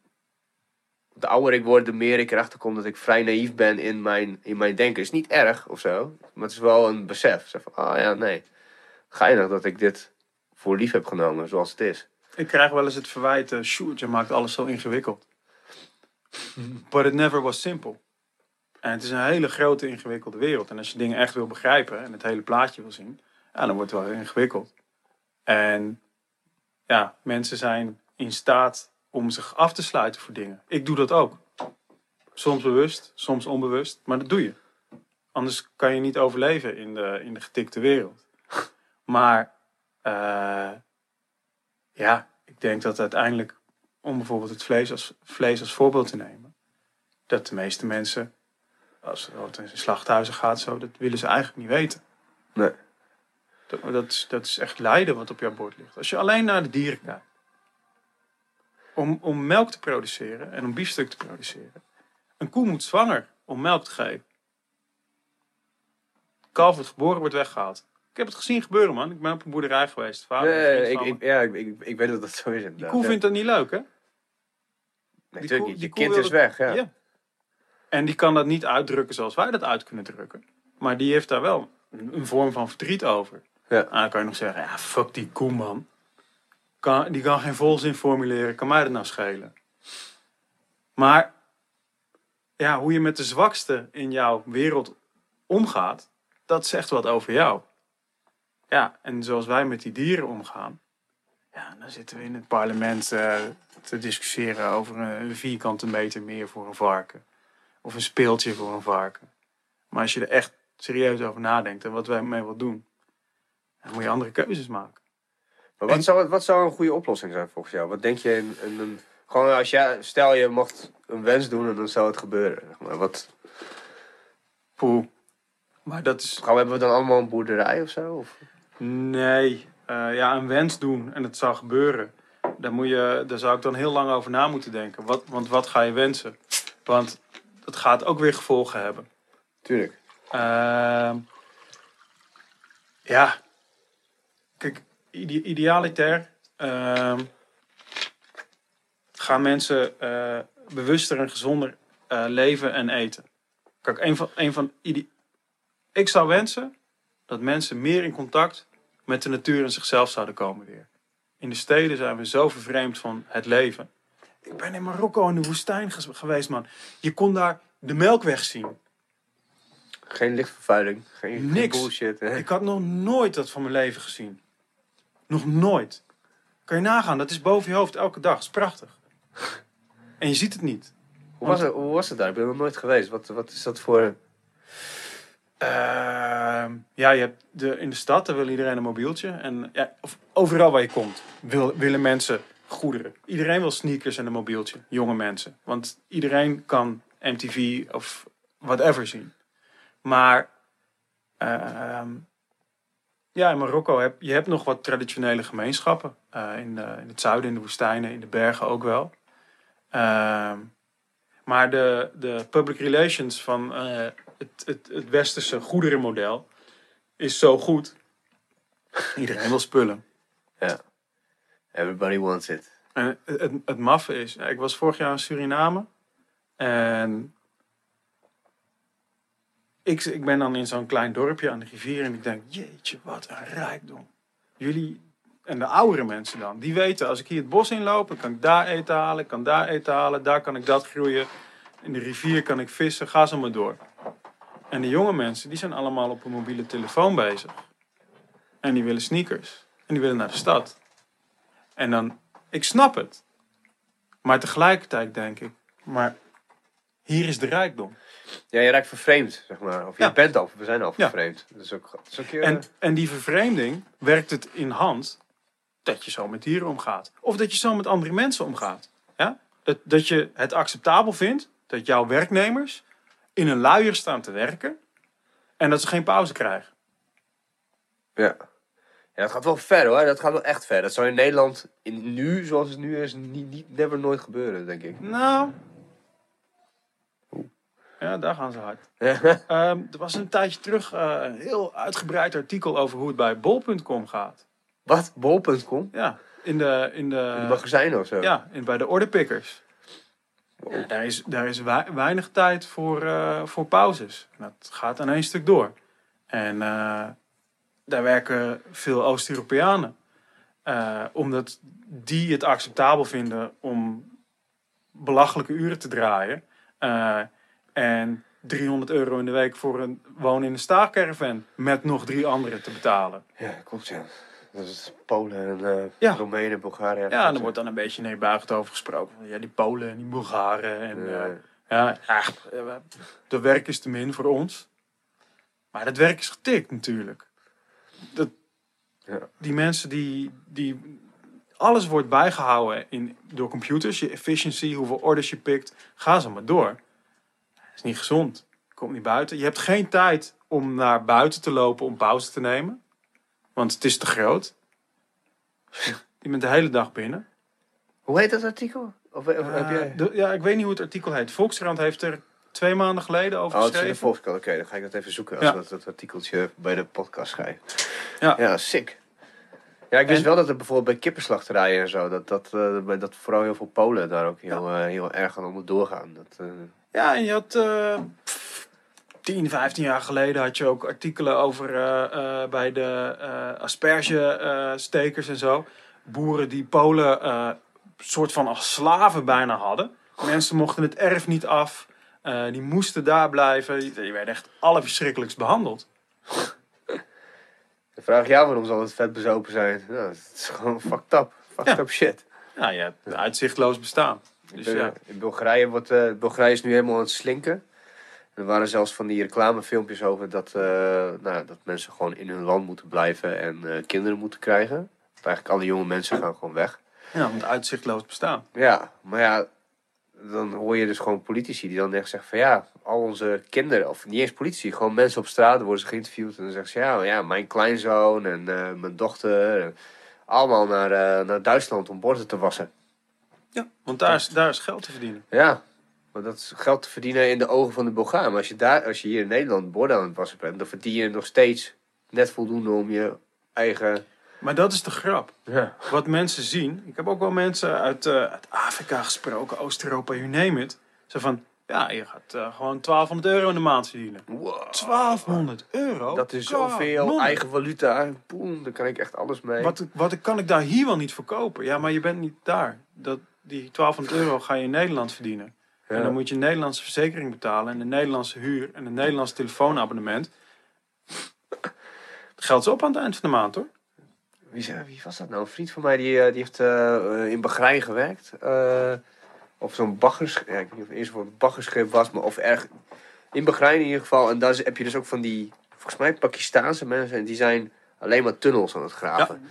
De ouder ik word, de meer ik erachter kom dat ik vrij naïef ben in mijn, in mijn denken. is niet erg of zo, maar het is wel een besef. Zo van, ah ja, nee. Geinig dat ik dit voor lief heb genomen zoals het is. Ik krijg wel eens het verwijt, uh, je maakt alles zo ingewikkeld. But it never was simple. En het is een hele grote, ingewikkelde wereld. En als je dingen echt wil begrijpen en het hele plaatje wil zien, ja, dan wordt het wel ingewikkeld. En ja, mensen zijn in staat om zich af te sluiten voor dingen. Ik doe dat ook. Soms bewust, soms onbewust, maar dat doe je. Anders kan je niet overleven in de, in de getikte wereld. Maar eh, ja, ik denk dat uiteindelijk, om bijvoorbeeld het vlees als, vlees als voorbeeld te nemen, dat de meeste mensen, als het in slachthuizen gaat, zo, dat willen ze eigenlijk niet weten. Nee. Dat, dat, is, dat is echt lijden wat op jouw bord ligt. Als je alleen naar de dieren kijkt. Om, om melk te produceren en om biefstuk te produceren. Een koe moet zwanger om melk te geven. Kalf wordt geboren, wordt weggehaald. Ik heb het gezien gebeuren, man. Ik ben op een boerderij geweest. Vader, vriend ik, ja, ik, ik, ik weet dat dat zo is Die koe ja. vindt dat niet leuk, hè? Nee, natuurlijk niet. Je kind is weg, ja. Ja. En die kan dat niet uitdrukken zoals wij dat uit kunnen drukken. Maar die heeft daar wel een, een vorm van verdriet over. Ja. En dan kan je nog zeggen, ja, fuck die koe, man. Kan, die kan geen volzin formuleren, kan mij dat nou schelen? Maar ja, hoe je met de zwakste in jouw wereld omgaat, dat zegt wat over jou. Ja, en zoals wij met die dieren omgaan. Ja, dan zitten we in het parlement eh, te discussiëren over een, vierkante meter meer voor een varken. Of een speeltje voor een varken. Maar als je er echt serieus over nadenkt en wat wij mee wil doen, dan moet je andere keuzes maken. Maar wat, En- zou, wat zou een goede oplossing zijn volgens jou? Wat denk je in, in een... Gewoon als jij... Stel je mocht een wens doen en dan zou het gebeuren. Zeg maar. Wat, Poeh. Maar dat is. gaan we, hebben we dan allemaal een boerderij of zo? Of? Nee. eh, ja, een wens doen en het zou gebeuren. Daar, moet je, daar zou ik dan heel lang over na moeten denken. Wat, want wat ga je wensen? Want dat gaat ook weer gevolgen hebben. Tuurlijk. Ehm, ja. Kijk, ide- idealiter ehm, gaan mensen eh, bewuster en gezonder eh, leven en eten. Kijk, een van, een van ik zou wensen dat mensen meer in contact met de natuur en zichzelf zouden komen weer. In de steden zijn we zo vervreemd van het leven. Ik ben in Marokko in de woestijn geweest, man. Je kon daar de melkweg zien. Geen lichtvervuiling. Geen, geen Niks. bullshit. Hè? Ik had nog nooit dat van mijn leven gezien. Nog nooit. Kan je nagaan, dat is boven je hoofd elke dag. Dat is prachtig. En je ziet het niet. Hoe, was het, hoe was het daar? Ik ben nog nooit geweest. Wat, wat is dat voor... Ehm, ja, je hebt de, in de stad, wil iedereen een mobieltje. En ja, of overal waar je komt, wil, willen mensen goederen. Iedereen wil sneakers en een mobieltje. Jonge mensen. Want iedereen kan MTV of whatever zien. Maar ehm, ja, in Marokko heb je hebt nog wat traditionele gemeenschappen. Eh, in, de- in het zuiden, in de woestijnen, in de bergen ook wel. Ehm, maar de, de public relations van eh, het, het, het westerse goederenmodel is zo goed. Iedereen wil spullen. Everybody wants it. En het, het, het maffe is, ik was vorig jaar in Suriname. En ik, ik ben dan in zo'n klein dorpje aan de rivier en ik denk, jeetje, wat een rijkdom. Jullie, en de oudere mensen dan, die weten, als ik hier het bos inloop, dan kan ik daar eten halen, kan daar eten halen, daar kan ik dat groeien. In de rivier kan ik vissen, ga zo maar door. En de jonge mensen, die zijn allemaal op een mobiele telefoon bezig. En die willen sneakers. En die willen naar de stad. En dan, ik snap het. Maar tegelijkertijd denk ik, maar hier is de rijkdom. Ja, je raakt vervreemd, zeg maar. Of je Ja. bent al, we zijn al Ja. vervreemd. Dat is ook, dat is ook je, En, en die vervreemding werkt het in hand dat je zo met dieren omgaat. Of dat je zo met andere mensen omgaat. Ja? Dat, dat je het acceptabel vindt dat jouw werknemers in een luier staan te werken en dat ze geen pauze krijgen. ja. ja, dat gaat wel ver hoor. Dat gaat wel echt ver. Dat zou in Nederland, in, nu zoals het nu is, niet, niet, never nooit gebeuren, denk ik. Nou. Ja, daar gaan ze hard. Ehm, er was een tijdje terug eh, een heel uitgebreid artikel over hoe het bij bol.com gaat. Wat? Bol.com? Ja, in de, in de, In de magazijnen of zo? ja, in, bij de orderpickers. Ja, daar is, daar is wei- weinig tijd voor, eh, voor pauzes. Dat gaat aan één stuk door. En eh, daar werken veel Oost-Europeanen. Omdat die het acceptabel vinden om belachelijke uren te draaien. En 300 euro in de week voor een wonen in een staakcaravan met nog drie anderen te betalen. Ja, klopt ja. Dat is Polen en eh Ja. Roemenen, Bulgarije. Ja, en er wordt dan een beetje neerbuigend over gesproken. Ja, die Polen en die Bulgaren. En, Ja. eh, ja, ja, eh, de werk is te min voor ons. Maar dat werk is getikt natuurlijk. Dat, Ja. Die mensen die, die... Alles wordt bijgehouden in, door computers. Je efficiency, hoeveel orders je pikt. Ga zo maar door. Is niet gezond. Komt niet buiten. Je hebt geen tijd om naar buiten te lopen om pauze te nemen. Want het is te groot. Je bent de hele dag binnen. Hoe heet dat artikel? Of, of heb jij... Eh, de- ja, ik weet niet hoe het artikel heet. Volkskrant heeft er twee maanden geleden over Oh, geschreven. Volkskrant. Oké, dan ga ik dat even zoeken als Ja. dat, dat artikeltje bij de podcast schrijf. Ja. Ja, sick. Ja, ik wist En- wel dat er bijvoorbeeld bij kippenslachterijen en zo, dat, dat, bij- dat vooral heel veel Polen daar ook heel, eh, heel erg aan onderdoor gaan. Dat, Ja, en je had eh 10, 15 jaar geleden had je ook artikelen over eh, eh, bij de eh aspergestekers en zo. Boeren die Polen soort van als slaven bijna hadden. Mensen mochten het erf niet af. die moesten daar blijven. Die werden echt allerverschrikkelijkst behandeld. Dan vraag je jou waarom zal het vet bezopen zijn. Nou, het is gewoon fucked up. Fucked Ja. up shit. Ja, je hebt een uitzichtloos bestaan. Dus ja. In Bulgarije, wordt, eh, Bulgarije is nu helemaal aan het slinken. Er waren zelfs van die reclamefilmpjes over dat, eh, nou, dat mensen gewoon in hun land moeten blijven en eh, kinderen moeten krijgen. Dat eigenlijk alle jonge mensen gaan gewoon weg. ja, want uitzichtloos bestaan. Ja, maar ja, dan hoor je dus gewoon politici die dan echt zeggen van ja, al onze kinderen, of niet eens politici, gewoon mensen op straat, worden ze geïnterviewd en dan zeggen ze ja, ja mijn kleinzoon en eh, mijn dochter, allemaal naar, eh, naar Duitsland om borden te wassen. Ja, want daar is, daar is geld te verdienen. Ja, maar dat is geld te verdienen in de ogen van de Bulgaren. Maar als je, daar, als je hier in Nederland borden aan het wassen bent, dan verdien je nog steeds net voldoende om je eigen... Maar dat is de grap. Ja. Wat mensen zien. Ik heb ook wel mensen uit, eh, uit Afrika gesproken, Oost-Europa, you name it. Ze van, ja, je gaat eh, gewoon 1200 euro in de maand verdienen. Wow. 1200 euro? Dat is zoveel eigen valuta. Boem, daar kan ik echt alles mee. Wat, wat kan ik daar hier wel niet verkopen? Ja, maar je bent niet daar. Dat, die 1200 euro ga je in Nederland verdienen. Ja. En dan moet je een Nederlandse verzekering betalen. En een Nederlandse huur. En een Nederlands telefoonabonnement. Het geld is op aan het eind van de maand hoor. Wie, zei- wie was dat nou? Een vriend van mij die, eh, die heeft eh, in Bahrein gewerkt. eh op zo'n baggerschip. Ja, ik weet niet of het eerst voor een baggerschip was, maar of erg. In Bahrein in ieder geval. En daar heb je dus ook van die, volgens mij Pakistaanse mensen. En die zijn alleen maar tunnels aan het graven.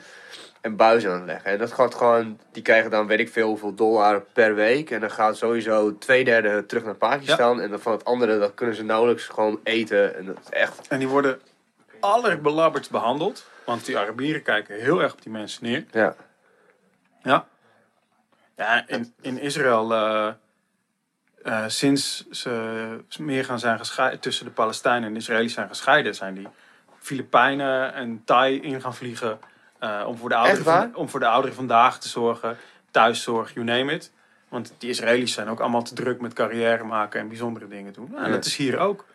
En buizen aan het leggen. En dat gaat gewoon, die krijgen dan weet ik veel hoeveel dollar per week. En dan gaat sowieso twee derde terug naar Pakistan. En dan van het andere, dat kunnen ze nauwelijks gewoon eten. En dat is echt. En die worden allerbelabberd behandeld. Want die Arabieren kijken heel erg op die mensen neer. Ja. Ja. Ja, in, in Israël, eh, eh, sinds ze meer gaan zijn gescheiden, tussen de Palestijnen en de Israëli's zijn gescheiden, zijn die Filipijnen en Thai in gaan vliegen. Eh, om, voor de ouderen van, om voor de ouderen vandaag te zorgen. Thuiszorg, you name it. Want die Israëli's zijn ook allemaal te druk met carrière maken en bijzondere dingen doen. Nou, en Ja. dat is hier ook.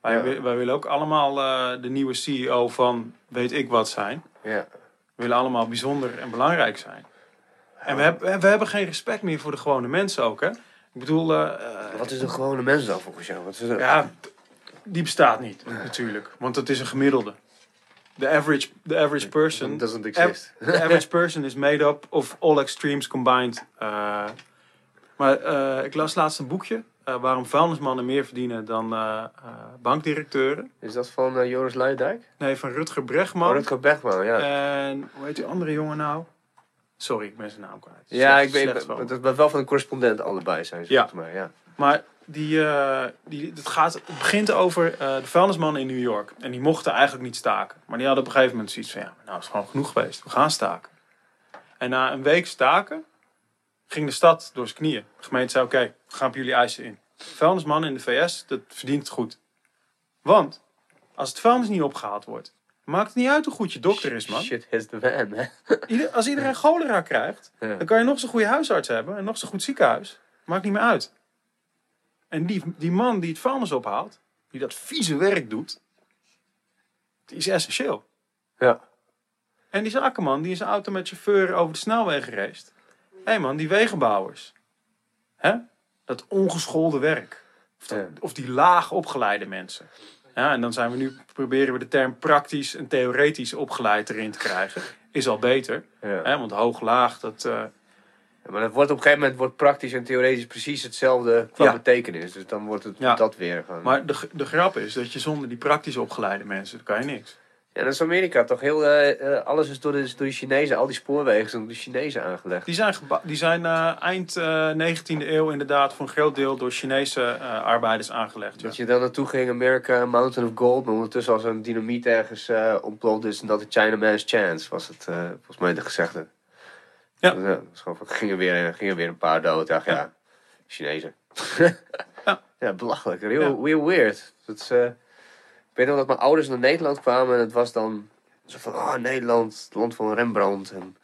Wij, Ja. wi- wij willen ook allemaal eh, de nieuwe CEO van weet ik wat zijn. Ja. We willen allemaal bijzonder en belangrijk zijn. En we, hebben we hebben geen respect meer voor de gewone mensen ook, hè? Ik bedoel, eh, Wat is een gewone mens dan volgens jou? Wat is dat? ja, die bestaat niet, natuurlijk. Want het is een gemiddelde. The average, the average person... Doesn't exist. The average person is made up of all extremes combined. Eh, maar eh, ik las laatst een boekje. eh, waarom vuilnismannen meer verdienen dan bankdirecteuren. Is dat van Joris Luijendijk? Nee, van Rutger Bregman. Oh, Rutger Bergman, ja. En hoe heet die andere jongen nou? Sorry, ik ben zijn naam kwijt. ja, Slecht- ik weet wel. dat het wel van een correspondent allebei zijn ze Ja. volgens mij. Ja. Maar die, eh, die, het, gaat, het begint over eh, de vuilnismannen in New York. En die mochten eigenlijk niet staken. Maar die hadden op een gegeven moment zoiets van... Ja, nou is het gewoon genoeg geweest. We gaan staken. En na een week staken ging de stad door zijn knieën. De gemeente zei, oké, we gaan op jullie eisen in. Vuilnisman in de VS, dat verdient het goed. Want als het vuilnis niet opgehaald wordt... Maakt het niet uit hoe goed je dokter is, man. Shit is the man, hè? Ieder- als iedereen cholera krijgt, dan kan je nog zo'n goede huisarts hebben en nog zo'n goed ziekenhuis. Maakt niet meer uit. En die, die man die het vuilnis ophaalt, die dat vieze werk doet, die is essentieel. Ja. En die zakenman die in zijn auto met chauffeur over de snelweg race. Hé hey man, die wegenbouwers. Hè? Dat ongeschoolde werk. Of, dat- Ja. of die laag opgeleide mensen. Ja, en dan zijn we nu, proberen we de term praktisch en theoretisch opgeleid erin te krijgen. Is al beter. Ja. Hè? Want hoog-laag, dat... eh, Maar dat wordt op een gegeven moment wordt praktisch en theoretisch precies hetzelfde qua Ja. betekenis. Dus dan wordt het Ja. dat weer. Gewoon. Maar de, de grap is dat je zonder die praktisch opgeleide mensen, kan je niks. Ja, dat is Amerika toch heel. eh, eh, alles is door de, door de Chinezen, al die spoorwegen zijn door de Chinezen aangelegd. Die zijn, die zijn eh, eind eh 19e eeuw inderdaad voor een groot deel door Chinese arbeiders aangelegd. Ja. Dat je dan naartoe ging, America, Mountain of Gold, maar ondertussen als een dynamiet ergens ontploft is en dat de Chinaman's chance, was het volgens mij de gezegde. Ja. Dus, dat is gewoon, gingen, weer, gingen weer een paar dood. Ja, ja. Chinezen. Ja. ja, belachelijk. Heel, Ja. heel weird. Dat is, eh, ik weet nog dat mijn ouders naar Nederland kwamen en het was dan zo van, oh Nederland, het land van Rembrandt en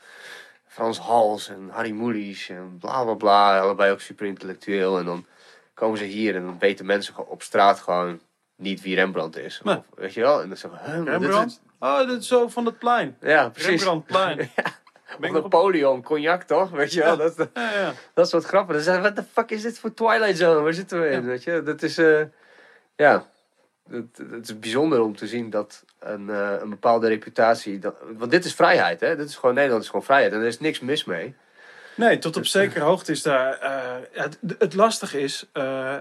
Frans Hals en Harry Mulisch en bla bla bla. Allebei ook super intellectueel. En dan komen ze hier en dan weten mensen op straat gewoon niet wie Rembrandt is. Nee. Of, weet je wel? En dan zeggen we, dit is- Rembrandt? Oh, dat is zo van het plein. Ja, precies. Rembrandtplein. Ja. Ben Of op- Napoleon, cognac toch? Weet je wel? Dat, dat is wat grappig. Dan zeggen what the fuck is dit voor Twilight Zone? Waar zitten we in? Weet je? Dat is, eh, ja. het, het is bijzonder om te zien dat een, eh, een bepaalde reputatie. Dat, want dit is vrijheid, hè? Dit is gewoon Nederland is gewoon vrijheid en er is niks mis mee. Nee, tot op zekere hoogte is daar. eh, het, het lastige is. eh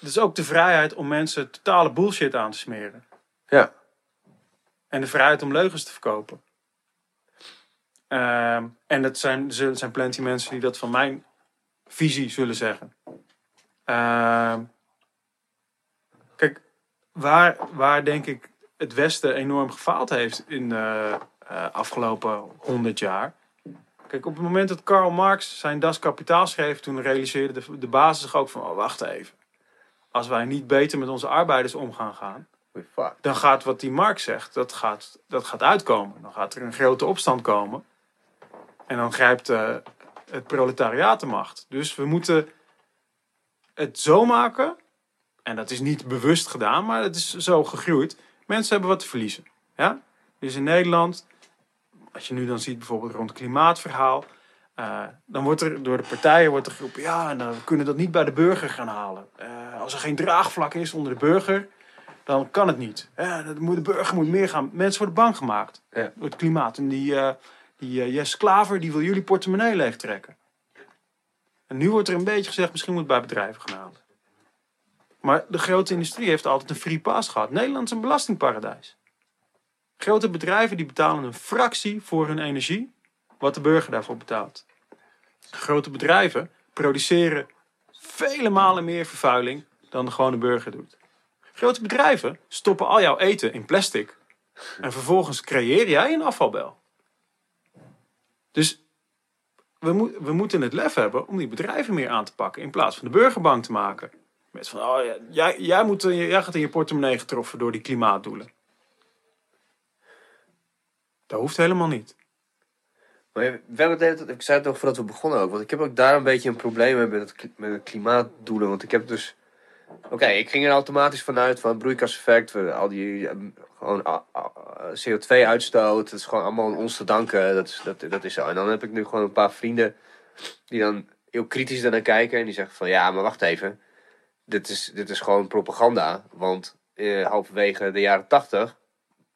het is ook de vrijheid om mensen totale bullshit aan te smeren. Ja. En de vrijheid om leugens te verkopen. Ehm, en dat zijn, er zullen- zijn plenty mensen die dat van mijn visie zullen zeggen. Ehm, kijk, waar, waar denk ik het Westen enorm gefaald heeft in de eh, afgelopen honderd jaar. Kijk, op het moment dat Karl Marx zijn Das Kapitaal schreef, toen realiseerde de, de basis zich ook van, oh, wacht even. Als wij niet beter met onze arbeiders om gaan dan gaat wat die Marx zegt, dat gaat, dat gaat uitkomen. Dan gaat er een grote opstand komen. En dan grijpt eh, het proletariaat de macht. Dus we moeten het zo maken, en dat is niet bewust gedaan, maar het is zo gegroeid. Mensen hebben wat te verliezen. Ja? Dus in Nederland, als je nu dan ziet bijvoorbeeld rond het klimaatverhaal, eh, dan wordt er door de partijen wordt er geroepen, ja, nou, we kunnen dat niet bij de burger gaan halen. Als er geen draagvlak is onder de burger, dan kan het niet. Moet, de burger moet meer gaan. Mensen worden bang gemaakt Ja. door het klimaat. En die, die eh, Jess Klaver, die wil jullie portemonnee leegtrekken. En nu wordt er een beetje gezegd, misschien moet het bij bedrijven gaan halen. Maar de grote industrie heeft altijd een free pass gehad. Nederland is een belastingparadijs. Grote bedrijven die betalen een fractie voor hun energie, wat de burger daarvoor betaalt. Grote bedrijven produceren vele malen meer vervuiling dan de gewone burger doet. Grote bedrijven stoppen al jouw eten in plastic. En vervolgens creëer jij een afvalbel. Dus we, we moeten het lef hebben om die bedrijven meer aan te pakken. In plaats van de burger bang te maken. Met van, oh jij, jij, moet, jij gaat in je portemonnee getroffen door die klimaatdoelen. Dat hoeft helemaal niet. We hebben het de ik zei het nog voordat we begonnen ook, want ik heb ook daar een beetje een probleem mee met het, met het klimaatdoelen. Want ik heb dus. Oké, ik ging er automatisch vanuit van broeikaseffect, al die eh, gewoon ah, ah, CO2-uitstoot, dat is gewoon allemaal ons te danken. Dat is, dat, dat is zo. En dan heb ik nu gewoon een paar vrienden die dan heel kritisch daarnaar kijken en die zeggen van ja, maar wacht even, dit is, dit is gewoon propaganda. Want eh, halverwege de jaren tachtig,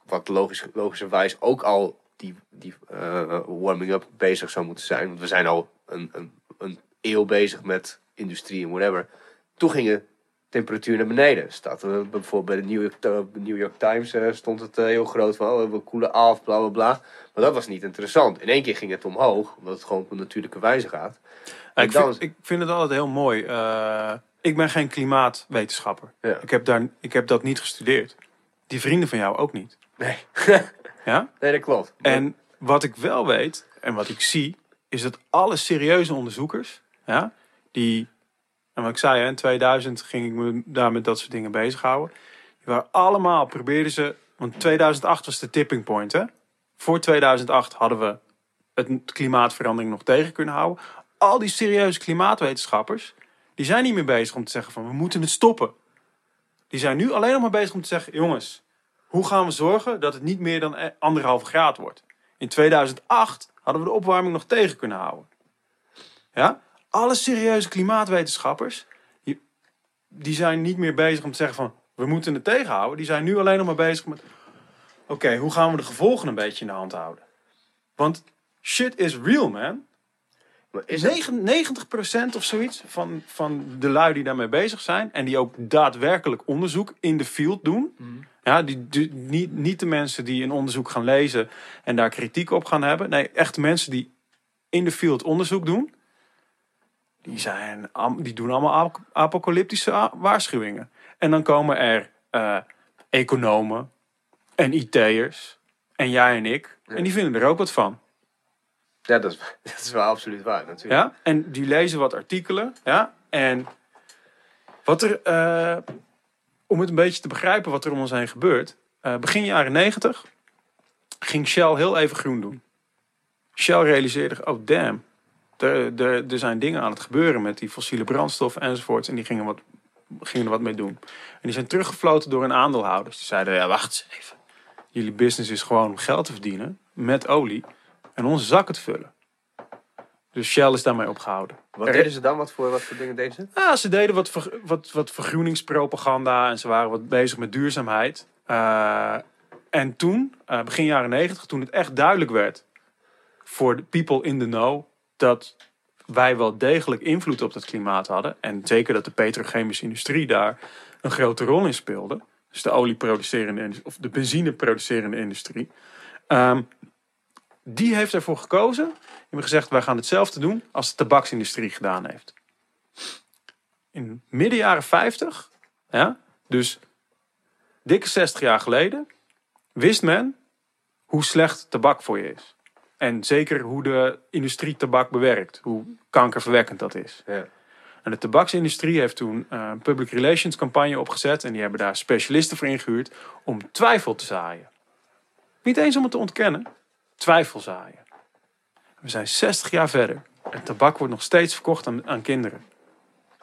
wat logisch, logischerwijs ook al die, die eh, warming-up bezig zou moeten zijn. Want we zijn al een, een, een eeuw bezig met industrie en whatever. Toen ging de temperatuur naar beneden. Staat er bijvoorbeeld bij de New York, New York Times eh, stond het eh, heel groot van oh, we koelen af, bla bla bla. Maar dat was niet interessant. In één keer ging het omhoog, omdat het gewoon op een natuurlijke wijze gaat. En Ik dan- vind, ik vind het altijd heel mooi. Eh, ik ben geen klimaatwetenschapper. Ja. Ik, heb daar, ik heb dat niet gestudeerd. Die vrienden van jou ook niet. Nee, Ja? nee dat klopt. En wat ik wel weet, en wat ik zie, is dat alle serieuze onderzoekers, ja, die, en wat ik zei, in 2000 ging ik me daar met dat soort dingen bezighouden. Die waren allemaal, probeerden ze, want 2008 was de tipping point, hè. Voor 2008 hadden we het klimaatverandering nog tegen kunnen houden. Al die serieuze klimaatwetenschappers, die zijn niet meer bezig om te zeggen van, we moeten het stoppen. Die zijn nu alleen nog maar bezig om te zeggen, jongens, hoe gaan we zorgen dat het niet meer dan eh, anderhalve graad wordt? In 2008 hadden we de opwarming nog tegen kunnen houden. Ja? Alle serieuze klimaatwetenschappers, die, zijn niet meer bezig om te zeggen van, we moeten het tegenhouden. Die zijn nu alleen nog maar bezig met, oké, hoe gaan we de gevolgen een beetje in de hand houden? Want shit is real, man. Is het, 9, 90% of zoiets van, van de lui die daarmee bezig zijn. En die ook daadwerkelijk onderzoek in de field doen. Ja, die, die- niet, niet de mensen die een onderzoek gaan lezen en daar kritiek op gaan hebben. Nee, echt mensen die in de field onderzoek doen. Die, zijn, die doen allemaal ap- apocalyptische waarschuwingen. En dan komen er eh, economen en IT'ers en jij en ik. En die vinden er ook wat van. ja, dat is, dat is wel absoluut waar natuurlijk. Ja, en die lezen wat artikelen. Ja, en wat er, eh, om het een beetje te begrijpen wat er om ons heen gebeurt. eh, begin jaren negentig ging Shell heel even groen doen. Shell realiseerde, oh damn, er, er, er zijn dingen aan het gebeuren met die fossiele brandstof enzovoort. En die gingen, wat, gingen er wat mee doen. En die zijn teruggefloten door hun aandeelhouders. Die zeiden, ja wacht eens even. Jullie business is gewoon om geld te verdienen met olie en onze zakken te vullen. Dus Shell is daarmee opgehouden. Wat deden ze dan? Wat voor, wat voor dingen deden ze? Ja, ze deden wat, ver- wat, wat vergroeningspropaganda en ze waren wat bezig met duurzaamheid. Eh, en toen, eh, begin jaren negentig, toen het echt duidelijk werd voor de people in the know dat wij wel degelijk invloed op dat klimaat hadden. En zeker dat de petrochemische industrie daar een grote rol in speelde. Dus de olieproducerende of de benzineproducerende industrie. Ehm, die heeft ervoor gekozen. Die hebben gezegd, wij gaan hetzelfde doen als de tabaksindustrie gedaan heeft in midden jaren 50, ja, dus dikke 60 jaar geleden, wist men hoe slecht tabak voor je is. En zeker hoe de industrie tabak bewerkt, hoe kankerverwekkend dat is. Ja. En de tabaksindustrie heeft toen eh, een public relations campagne opgezet en die hebben daar specialisten voor ingehuurd om twijfel te zaaien. Niet eens om het te ontkennen, twijfel zaaien. We zijn 60 jaar verder en tabak wordt nog steeds verkocht aan, aan kinderen.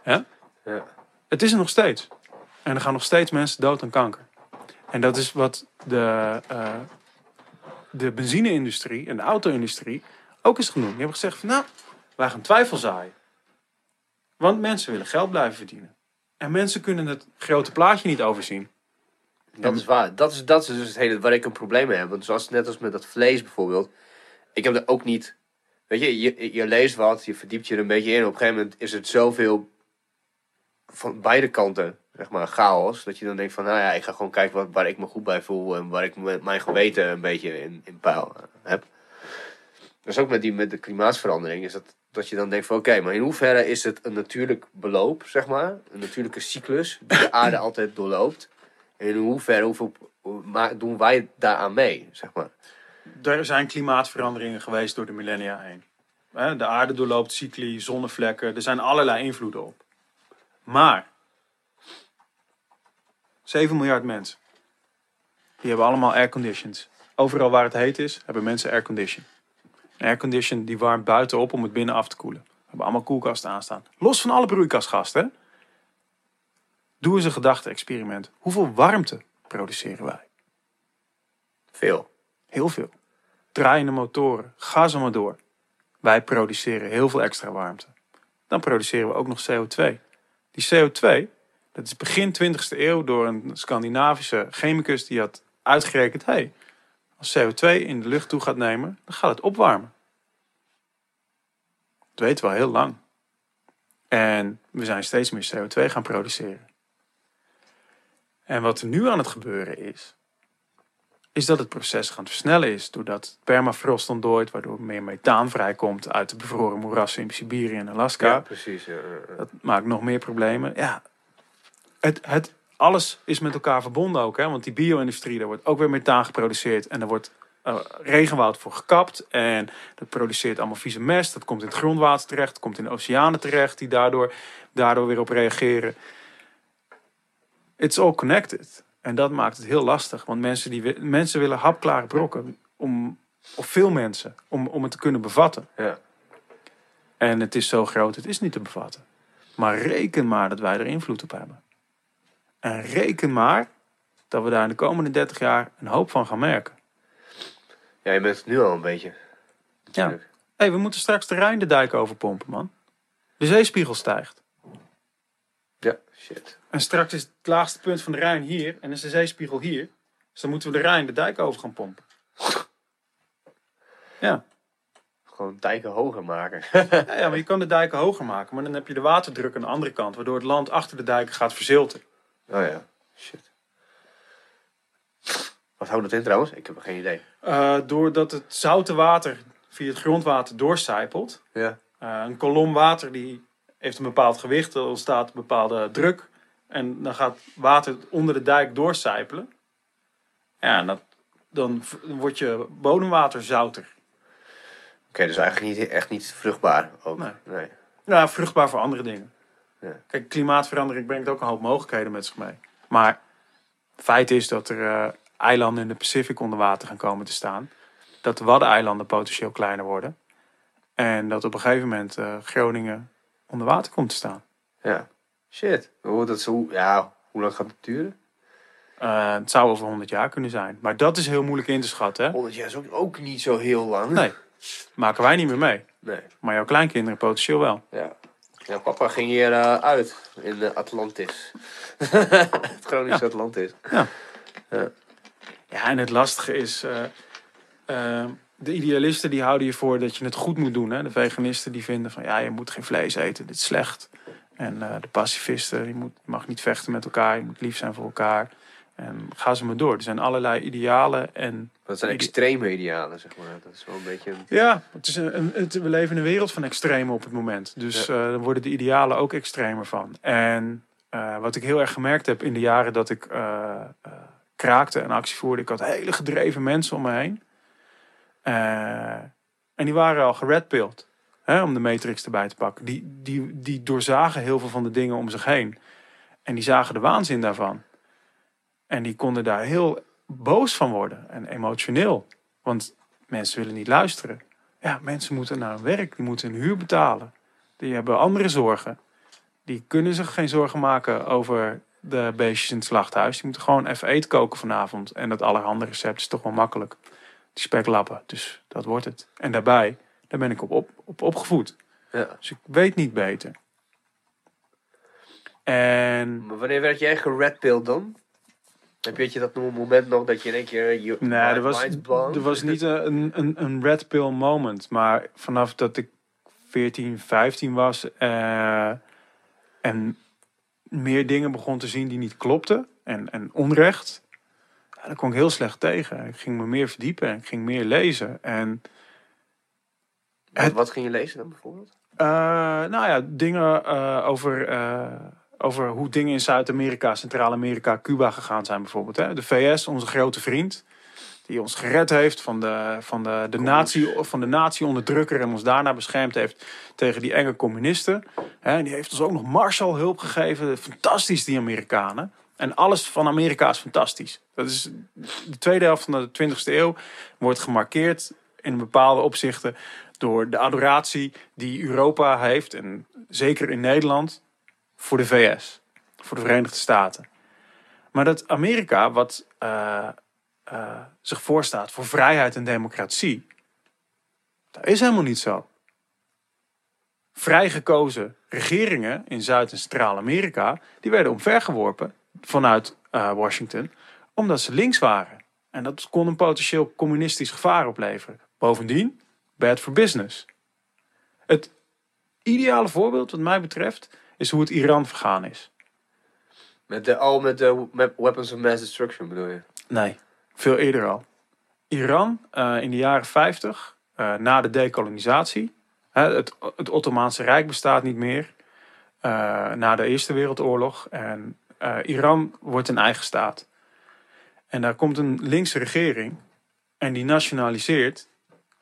Ja? Ja. Het is er nog steeds. En er gaan nog steeds mensen dood aan kanker. En dat is wat de, eh, de benzineindustrie en de auto-industrie ook is genoemd. Die hebben gezegd van nou, wij gaan twijfel zaaien. Want mensen willen geld blijven verdienen. En mensen kunnen het grote plaatje niet overzien. Dat is waar. Dat is, dat is dus het hele waar ik een probleem mee heb. Want zoals net als met dat vlees bijvoorbeeld. Ik heb er ook niet. Weet je, je, je leest wat, je verdiept je er een beetje in. Op een gegeven moment is het zoveel van beide kanten, zeg maar, chaos. Dat je dan denkt van, nou ja, ik ga gewoon kijken wat, waar ik me goed bij voel. En waar ik mijn geweten een beetje in, in peil eh, heb. Dus ook met, die, met de klimaatsverandering is dat, dat je dan denkt van, oké, maar in hoeverre is het een natuurlijk beloop, zeg maar. Een natuurlijke cyclus die de aarde altijd doorloopt. En in hoeverre hoeveel, doen wij daaraan mee, zeg maar. Er zijn klimaatveranderingen geweest door de millennia heen. De aarde doorloopt cycli, zonnevlekken. Er zijn allerlei invloeden op. Maar 7 miljard mensen. Die hebben allemaal airconditions. Overal waar het heet is, hebben mensen aircondition. Een aircondition die warmt buiten op om het binnen af te koelen. We hebben allemaal koelkasten aanstaan. Los van alle broeikasgasten. hè. Doe eens een gedachte-experiment. Hoeveel warmte produceren wij? Veel. Heel veel. Draaiende motoren, ga zo maar door. Wij produceren heel veel extra warmte. Dan produceren we ook nog CO2. Die CO2, dat is begin 20e eeuw door een Scandinavische chemicus die had uitgerekend: hey, als CO2 in de lucht toe gaat nemen, dan gaat het opwarmen. Dat weten we al heel lang. En we zijn steeds meer CO2 gaan produceren. En wat er nu aan het gebeuren is, is dat het proces gaan versnellen is. Doordat permafrost ontdooit, waardoor meer methaan vrijkomt uit de bevroren moerassen in Siberië en Alaska. precies. ja, ja. Dat maakt nog meer problemen. Ja, het, het, alles is met elkaar verbonden ook. Hè? Want die bio-industrie, daar wordt ook weer methaan geproduceerd. En er wordt eh, regenwoud voor gekapt. En dat produceert allemaal vieze mest. Dat komt in het grondwater terecht. komt in de oceanen terecht. Die daardoor, daardoor weer op reageren. It's all connected. En dat maakt het heel lastig. Want mensen, die, mensen willen hapklare brokken. Om, of veel mensen. Om, om het te kunnen bevatten. Ja. En het is zo groot, het is niet te bevatten. Maar reken maar dat wij er invloed op hebben. En reken maar dat we daar in de komende 30 jaar een hoop van gaan merken. ja, je bent het nu al een beetje. Ja. hey, we moeten straks de Rijn de dijk overpompen, man. De zeespiegel stijgt. Ja, shit. En straks is het laagste punt van de Rijn hier en is de zeespiegel hier. Dus dan moeten we de Rijn de dijk over gaan pompen. Ja. Gewoon dijken hoger maken. Ja, ja, maar je kan de dijken hoger maken, maar dan heb je de waterdruk aan de andere kant, waardoor het land achter de dijken gaat verzilten. oh ja, shit. Wat houdt dat in trouwens? Ik heb geen idee. Eh, doordat het zoute water via het grondwater doorcijpelt. Ja. Eh, een kolom water die heeft een bepaald gewicht, er ontstaat een bepaalde druk. En dan gaat water onder de dijk doorcijpelen. Ja, dat, dan wordt je bodemwater zouter. Oké, dus eigenlijk niet, echt niet vruchtbaar ook. Nee. nee. Ja, vruchtbaar voor andere dingen. Ja. Kijk, klimaatverandering brengt ook een hoop mogelijkheden met zich mee. Maar feit is dat er eh, eilanden in de Pacific onder water gaan komen te staan. Dat de Waddeneilanden potentieel kleiner worden. En dat op een gegeven moment eh, Groningen onder water komt te staan. Ja. Shit. Hoe, dat zo, ja, hoe lang gaat het duren? Eh, het zou over 100 jaar kunnen zijn. Maar dat is heel moeilijk in te schatten. Hè? 100 jaar is ook, ook niet zo heel lang. Nee. maken wij niet meer mee. Nee. Maar jouw kleinkinderen potentieel wel. Ja. Ja, papa ging hier eh, uit in de Atlantis. het Groningse Atlantis. Ja, en het lastige is, eh, eh, de idealisten die houden je voor dat je het goed moet doen. Hè? De veganisten die vinden van ja, je moet geen vlees eten, dit is slecht. En eh, de pacifisten, je, moet, je mag niet vechten met elkaar, je moet lief zijn voor elkaar. En ga ze maar door. Er zijn allerlei idealen en Dat zijn extreme idealen, zeg maar. Dat is wel een beetje... een- Ja, het is een, het, we leven in een wereld van extremen op het moment. Dus Ja. eh, dan worden de idealen ook extremer van. En eh, wat ik heel erg gemerkt heb in de jaren dat ik kraakte en actie voerde, ik had hele gedreven mensen om me heen. En die waren al geredpilled, om de matrix erbij te pakken. Die, die, die doorzagen heel veel van de dingen om zich heen. En die zagen de waanzin daarvan. En die konden daar heel boos van worden en emotioneel. Want mensen willen niet luisteren. Ja, mensen moeten naar werk, die moeten hun huur betalen. Die hebben andere zorgen. Die kunnen zich geen zorgen maken over de beestjes in het slachthuis. Die moeten gewoon even eten koken vanavond. En dat allerhande recept is toch wel makkelijk. Die speklappen, dus dat wordt het. En daarbij, daar ben ik op, op, op opgevoed. Ja. Dus ik weet niet beter. En Maar wanneer werd jij geredpilled dan? Heb je, dat moment nog dat je in één keer... Je Nee, er was, er was niet een, een, een red pill moment. Maar vanaf dat ik 14, 15 was eh, en meer dingen begon te zien die niet klopten en, en onrecht, ja, daar kon ik heel slecht tegen. Ik ging me meer verdiepen en ik ging meer lezen. En Wat, het- wat ging je lezen dan bijvoorbeeld? eh, nou ja, dingen eh, over, eh, over hoe dingen in Zuid-Amerika, Centraal-Amerika, Cuba gegaan zijn bijvoorbeeld. Hè. De VS, onze grote vriend, die ons gered heeft van de, van de, de, nazi, van de nazi-onderdrukker en ons daarna beschermd heeft tegen die enge communisten. Hè, en die heeft ons ook nog Marshallhulp gegeven. Fantastisch, die Amerikanen. En alles van Amerika is fantastisch. Dat is de tweede helft van de 20e eeuw wordt gemarkeerd in bepaalde opzichten door de adoratie die Europa heeft, en zeker in Nederland, voor de VS, voor de Verenigde Staten. Maar dat Amerika, wat eh, eh, zich voorstaat voor vrijheid en democratie, dat is helemaal niet zo. Vrijgekozen regeringen in Zuid- en Centraal-Amerika, die werden omvergeworpen vanuit eh, Washington, omdat ze links waren. En dat kon een potentieel communistisch gevaar opleveren. Bovendien, bad for business. Het ideale voorbeeld, wat mij betreft, is hoe het Iran vergaan is. Met de, oh, met de met weapons of mass destruction bedoel je? Nee, veel eerder al. Iran eh, in de jaren 50, eh, na de dekolonisatie. Hè, het, het Ottomaanse Rijk bestaat niet meer. eh, na de Eerste Wereldoorlog. En Iran wordt een eigen staat. En daar komt een linkse regering. En die nationaliseert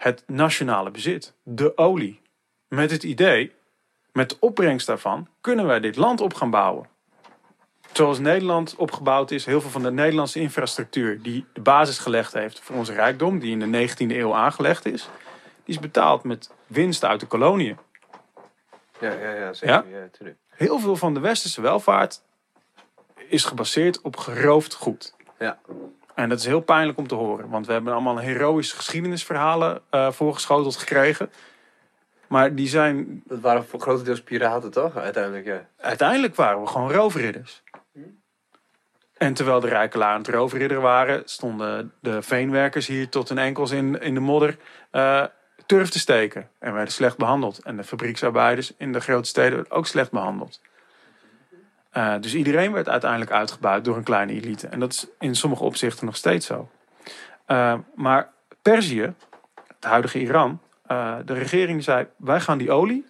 het nationale bezit. De olie. Met het idee, met de opbrengst daarvan, kunnen wij dit land op gaan bouwen zoals Nederland opgebouwd is, heel veel van de Nederlandse infrastructuur die de basis gelegd heeft voor onze rijkdom, die in de 19e eeuw aangelegd is, die is betaald met winst uit de koloniën. Ja, ja, ja zeker. Ja? Heel veel van de westerse welvaart is gebaseerd op geroofd goed. Ja. En dat is heel pijnlijk om te horen, want we hebben allemaal heroïsche geschiedenisverhalen eh, voorgeschoteld gekregen. Maar die zijn Dat waren voor grotendeels piraten, toch? Uiteindelijk, ja. uiteindelijk waren we gewoon roofridders. En terwijl de rijkelaren aan het roofridderen waren, stonden de veenwerkers hier tot hun enkels in, in de modder eh, turf te steken. En werden slecht behandeld. En de fabrieksarbeiders in de grote steden werden ook slecht behandeld. Eh, dus iedereen werd uiteindelijk uitgebuit door een kleine elite. En dat is in sommige opzichten nog steeds zo. Eh, maar Perzië, het huidige Iran, eh, de regering zei: wij gaan die olie,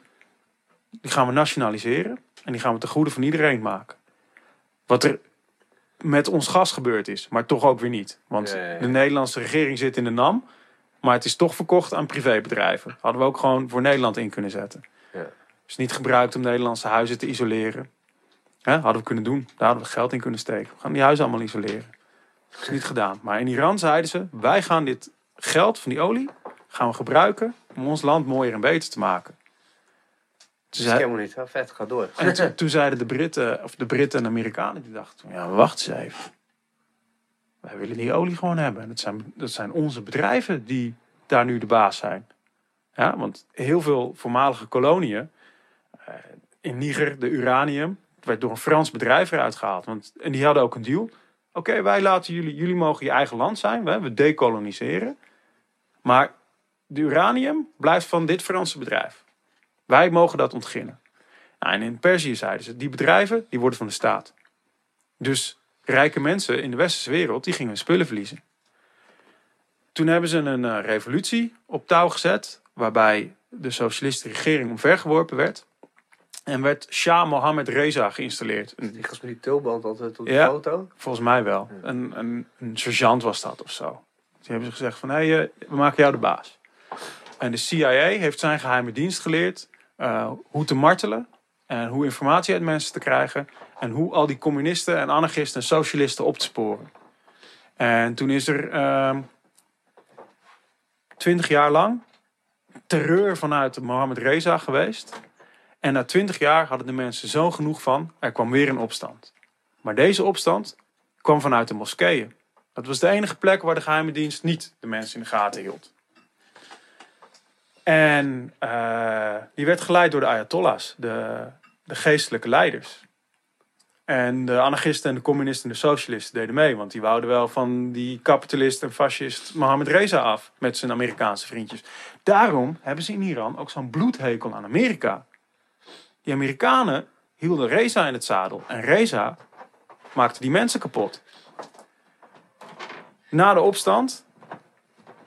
die gaan we nationaliseren. En die gaan we ten goede van iedereen maken. Wat er met ons gas gebeurd is, maar toch ook weer niet. Want de Nederlandse regering zit in de NAM, maar het is toch verkocht aan privébedrijven. Hadden we ook gewoon voor Nederland in kunnen zetten. Ja. Is niet gebruikt om Nederlandse huizen te isoleren. Hè, hadden we kunnen doen. Daar hadden we geld in kunnen steken. We gaan die huizen allemaal isoleren. Dat is niet gedaan. Maar in Iran zeiden ze: wij gaan dit geld van die olie gaan we gebruiken om ons land mooier en beter te maken. Is zei- helemaal niet. Vet, ga door. en toen, toen zeiden de Britten, of de Britten en Amerikanen, die dachten, ja, wacht eens even. Wij willen die olie gewoon hebben. Dat zijn, dat zijn onze bedrijven die daar nu de baas zijn. Ja, want heel veel voormalige koloniën, eh, in Niger, de uranium, werd door een Frans bedrijf eruit gehaald. Want, en die hadden ook een deal. Oké, wij laten jullie, jullie mogen je eigen land zijn, we, decoloniseren. Maar de uranium blijft van dit Franse bedrijf. Wij mogen dat ontginnen. Nou, en in Perzië zeiden ze, die bedrijven die worden van de staat. Dus rijke mensen in de westerse wereld, die gingen hun spullen verliezen. Toen hebben ze een uh, revolutie op touw gezet, waarbij de socialistische regering omvergeworpen werd. En werd Shah Mohammed Reza geïnstalleerd. Die gast met die tulband altijd op de ja, foto? volgens mij wel. Een, een, een, sergeant was dat of zo. Die hebben ze gezegd van, hé, hey, we maken jou de baas. En de CIA heeft zijn geheime dienst geleerd uh, hoe te martelen en hoe informatie uit mensen te krijgen. En hoe al die communisten en anarchisten en socialisten op te sporen. En toen is er uh, twintig jaar lang terreur vanuit Mohammed Reza geweest. En na twintig jaar hadden de mensen zo genoeg van, er kwam weer een opstand. Maar deze opstand kwam vanuit de moskeeën. Dat was de enige plek waar de geheime dienst niet de mensen in de gaten hield. En uh, die werd geleid door de Ayatollahs, de, de geestelijke leiders. En de anarchisten en de communisten en de socialisten deden mee. Want die wouden wel van die kapitalist en fascist Mohammed Reza af. Met zijn Amerikaanse vriendjes. Daarom hebben ze in Iran ook zo'n bloedhekel aan Amerika. Die Amerikanen hielden Reza in het zadel. En Reza maakte die mensen kapot. Na de opstand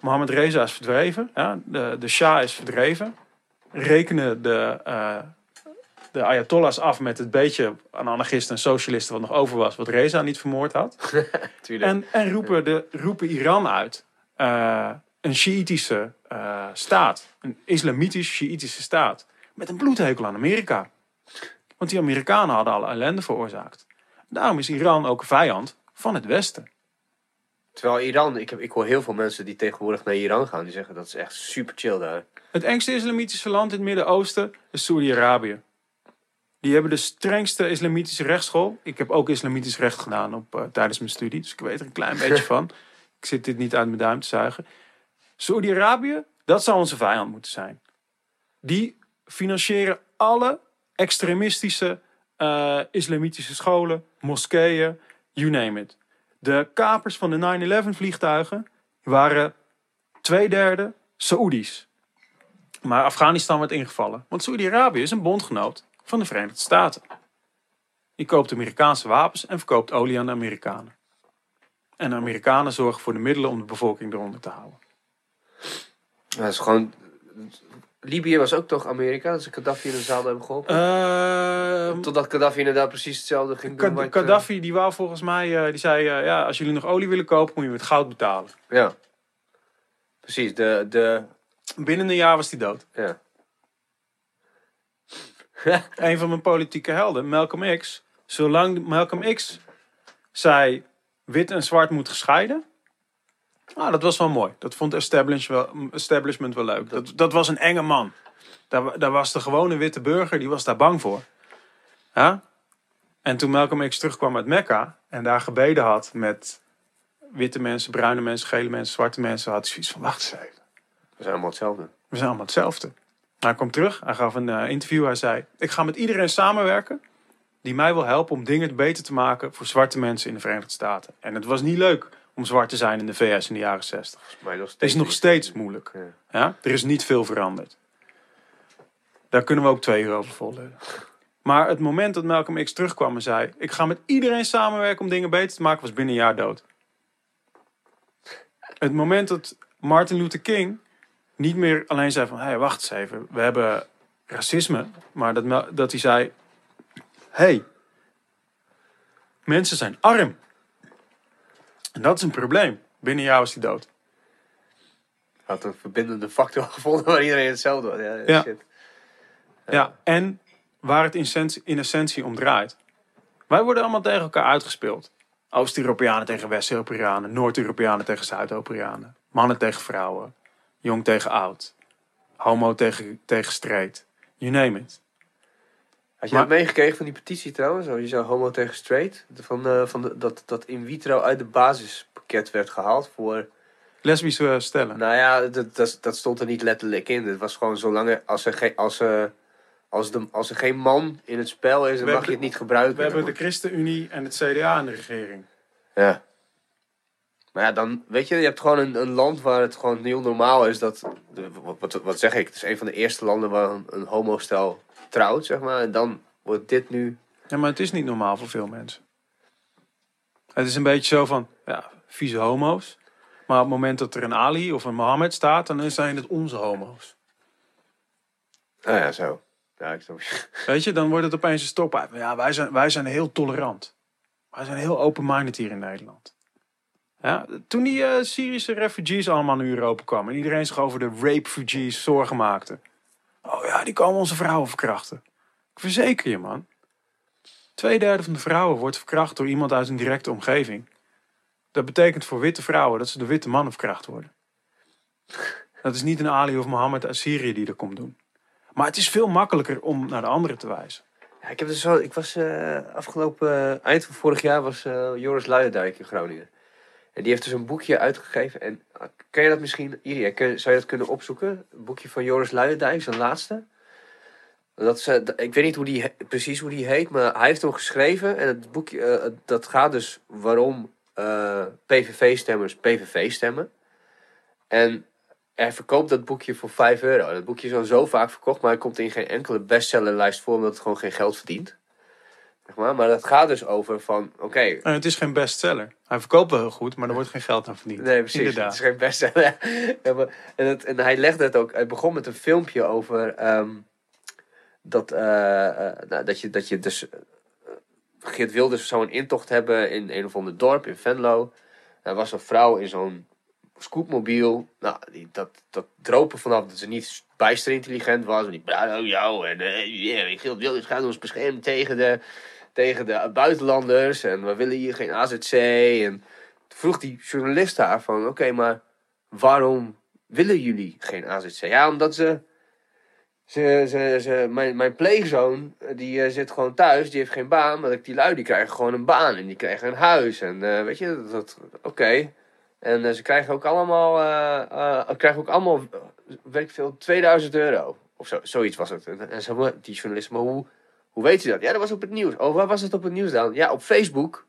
Mohammed Reza is verdreven. Ja, de, de Shah is verdreven. Rekenen de, uh, de Ayatollahs af met het beetje aan anarchisten en socialisten wat nog over was, wat Reza niet vermoord had. en en roepen, de, roepen Iran uit. Uh, een Shiïtische uh, staat. Een islamitisch-Shiïtische staat. Met een bloedhekel aan Amerika. Want die Amerikanen hadden alle ellende veroorzaakt. Daarom is Iran ook een vijand van het Westen. Terwijl Iran, ik, heb, ik hoor heel veel mensen die tegenwoordig naar Iran gaan, die zeggen dat is echt super chill daar. Het engste islamitische land in het Midden-Oosten is Saoedi-Arabië. Die hebben de strengste islamitische rechtsschool. Ik heb ook islamitisch recht gedaan op, uh, tijdens mijn studie, dus ik weet er een klein beetje van. Ik zit dit niet uit mijn duim te zuigen. Saoedi-Arabië, dat zou onze vijand moeten zijn. Die financieren alle extremistische uh, islamitische scholen, moskeeën, you name it. De kapers van de 9-11 vliegtuigen waren twee derde Saoedi's. Maar Afghanistan werd ingevallen. Want Saoedi-Arabië is een bondgenoot van de Verenigde Staten. Die koopt Amerikaanse wapens en verkoopt olie aan de Amerikanen. En de Amerikanen zorgen voor de middelen om de bevolking eronder te houden. Dat is gewoon Libië was ook toch Amerika, dat ze Gaddafi in de zaal hebben geholpen? Uh, Totdat Gaddafi inderdaad precies hetzelfde ging doen. Eh, Gaddafi die wou volgens mij, uh, die zei, uh, ja, als jullie nog olie willen kopen, moet je met goud betalen. Ja, precies. De, de... Binnen een jaar was hij dood. Ja. een van mijn politieke helden, Malcolm X. Zolang Malcolm X zei, wit en zwart moet gescheiden Ah, dat was wel mooi. Dat vond establishment wel, establishment wel leuk. Dat, dat was een enge man. Daar, daar was de gewone witte burger, die was daar bang voor. Ja? En toen Malcolm X terugkwam uit Mekka en daar gebeden had met witte mensen, bruine mensen, gele mensen, zwarte mensen, had hij zoiets van: wacht eens even. We zijn allemaal hetzelfde. We zijn allemaal hetzelfde. Hij kwam terug, hij gaf een uh, interview. Hij zei: Ik ga met iedereen samenwerken die mij wil helpen om dingen beter te maken voor zwarte mensen in de Verenigde Staten. En het was niet leuk om zwart te zijn in de VS in de jaren 60. Maar nog steeds is nog steeds moeilijk. Ja. Er is niet veel veranderd. Daar kunnen we ook twee uur over volgen. Maar het moment dat Malcolm X terugkwam en zei: Ik ga met iedereen samenwerken om dingen beter te maken, was binnen een jaar dood. Het moment dat Martin Luther King niet meer alleen zei: van, Hé, hey, wacht eens even, we hebben racisme. Maar dat, dat hij zei: Hé, hey, mensen zijn arm. En dat is een probleem. Binnen een jaar was hij dood. Had een verbindende factor gevonden waar iedereen hetzelfde was. Ja, ja. Shit. ja. en waar het in essentie, in essentie om draait. Wij worden allemaal tegen elkaar uitgespeeld. Oost-Europeanen tegen West-Europeanen, Noord-Europeanen tegen Zuid-Europeanen, mannen tegen vrouwen, jong tegen oud, homo tegen, tegen straight, you name it. Had je maar, dat meegekregen van die petitie trouwens? Je zou homo tegen straight. Van, uh, van de, dat, dat in vitro uit de basispakket werd gehaald voor lesbische stellen. Nou ja, dat, dat, dat stond er niet letterlijk in. Het was gewoon zolang er, als er, geen, als, er, als, de, als er geen man in het spel is, dan We mag je het niet gebruiken. We hebben de ChristenUnie en het CDA in de regering. Ja. Maar ja, dan, weet je, je hebt gewoon een, een land waar het gewoon heel normaal is dat, wat, wat, wat zeg ik, het is een van de eerste landen waar een, een homostel trouwt, zeg maar. En dan wordt dit nu, Ja, maar het is niet normaal voor veel mensen. Het is een beetje zo van, ja, vieze homo's. Maar op het moment dat er een Ali of een Mohammed staat, dan zijn het onze homo's. ah ja, zo. Ja, ik snap Weet je, dan wordt het opeens een stop. Ja, wij zijn, wij zijn heel tolerant. Wij zijn heel open-minded hier in Nederland. Ja, toen die eh, Syrische refugees allemaal naar Europa kwamen... en iedereen zich over de rape-refugees zorgen maakte. Oh ja, die komen onze vrouwen verkrachten. Ik verzeker je, man. Tweederde van de vrouwen wordt verkracht door iemand uit een directe omgeving. Dat betekent voor witte vrouwen dat ze door witte mannen verkracht worden. Dat is niet een Ali of Mohammed uit Syrië die dat komt doen. Maar het is veel makkelijker om naar de anderen te wijzen. Ja, ik heb dus wel, ik was eh, afgelopen, eh, eind van vorig jaar was eh, Joris Luijendijk in Groningen. En die heeft dus een boekje uitgegeven. En ah, kan je dat misschien, Iria, zou je dat kunnen opzoeken? Een boekje van Joris Luijendijk, zijn laatste. Dat is, eh, ik weet niet hoe die, precies hoe die heet, maar hij heeft hem geschreven. En het boekje, eh, dat gaat dus waarom eh, PVV-stemmers PVV stemmen. En hij verkoopt dat boekje voor 5 euro. Dat boekje is al zo vaak verkocht, maar hij komt in geen enkele bestsellerlijst voor, omdat het gewoon geen geld verdient. Zeg maar. maar dat gaat dus over van, oké, En het is geen bestseller. Hij verkoopt wel heel goed, maar er wordt geen geld aan verdiend. Nee, precies. Inderdaad. Het is geen bestseller. en, het, en hij legde het ook. Hij begon met een filmpje over ehm, dat, eh, eh, nou, dat, je, dat je dus. eh, Geert Wilders zou een intocht hebben in een of ander dorp in Venlo. Er was een vrouw in zo'n scootmobiel. Nou, die, dat, dat droop er vanaf dat ze niet bijster intelligent was. Die praat oh jou en yeah, Geert Wilders gaat ons beschermen tegen de, tegen de buitenlanders. En we willen hier geen AZC. En vroeg die journalist haar van, oké, maar waarom willen jullie geen AZC? Ja, omdat ze, ze, ze, ze mijn, mijn pleegzoon, eh, die eh, zit gewoon thuis, die heeft geen baan, maar die lui, die krijgen gewoon een baan en die krijgen een huis. En eh, weet je, dat, oké. En ze krijgen ook allemaal, krijgen ook allemaal, weet veel, 2000 euro. Of zo, zoiets was het. En, en zo, die journalist, maar hoe, hoe weet u dat? Ja, dat was op het nieuws. Oh, waar was het op het nieuws dan? Ja, op Facebook.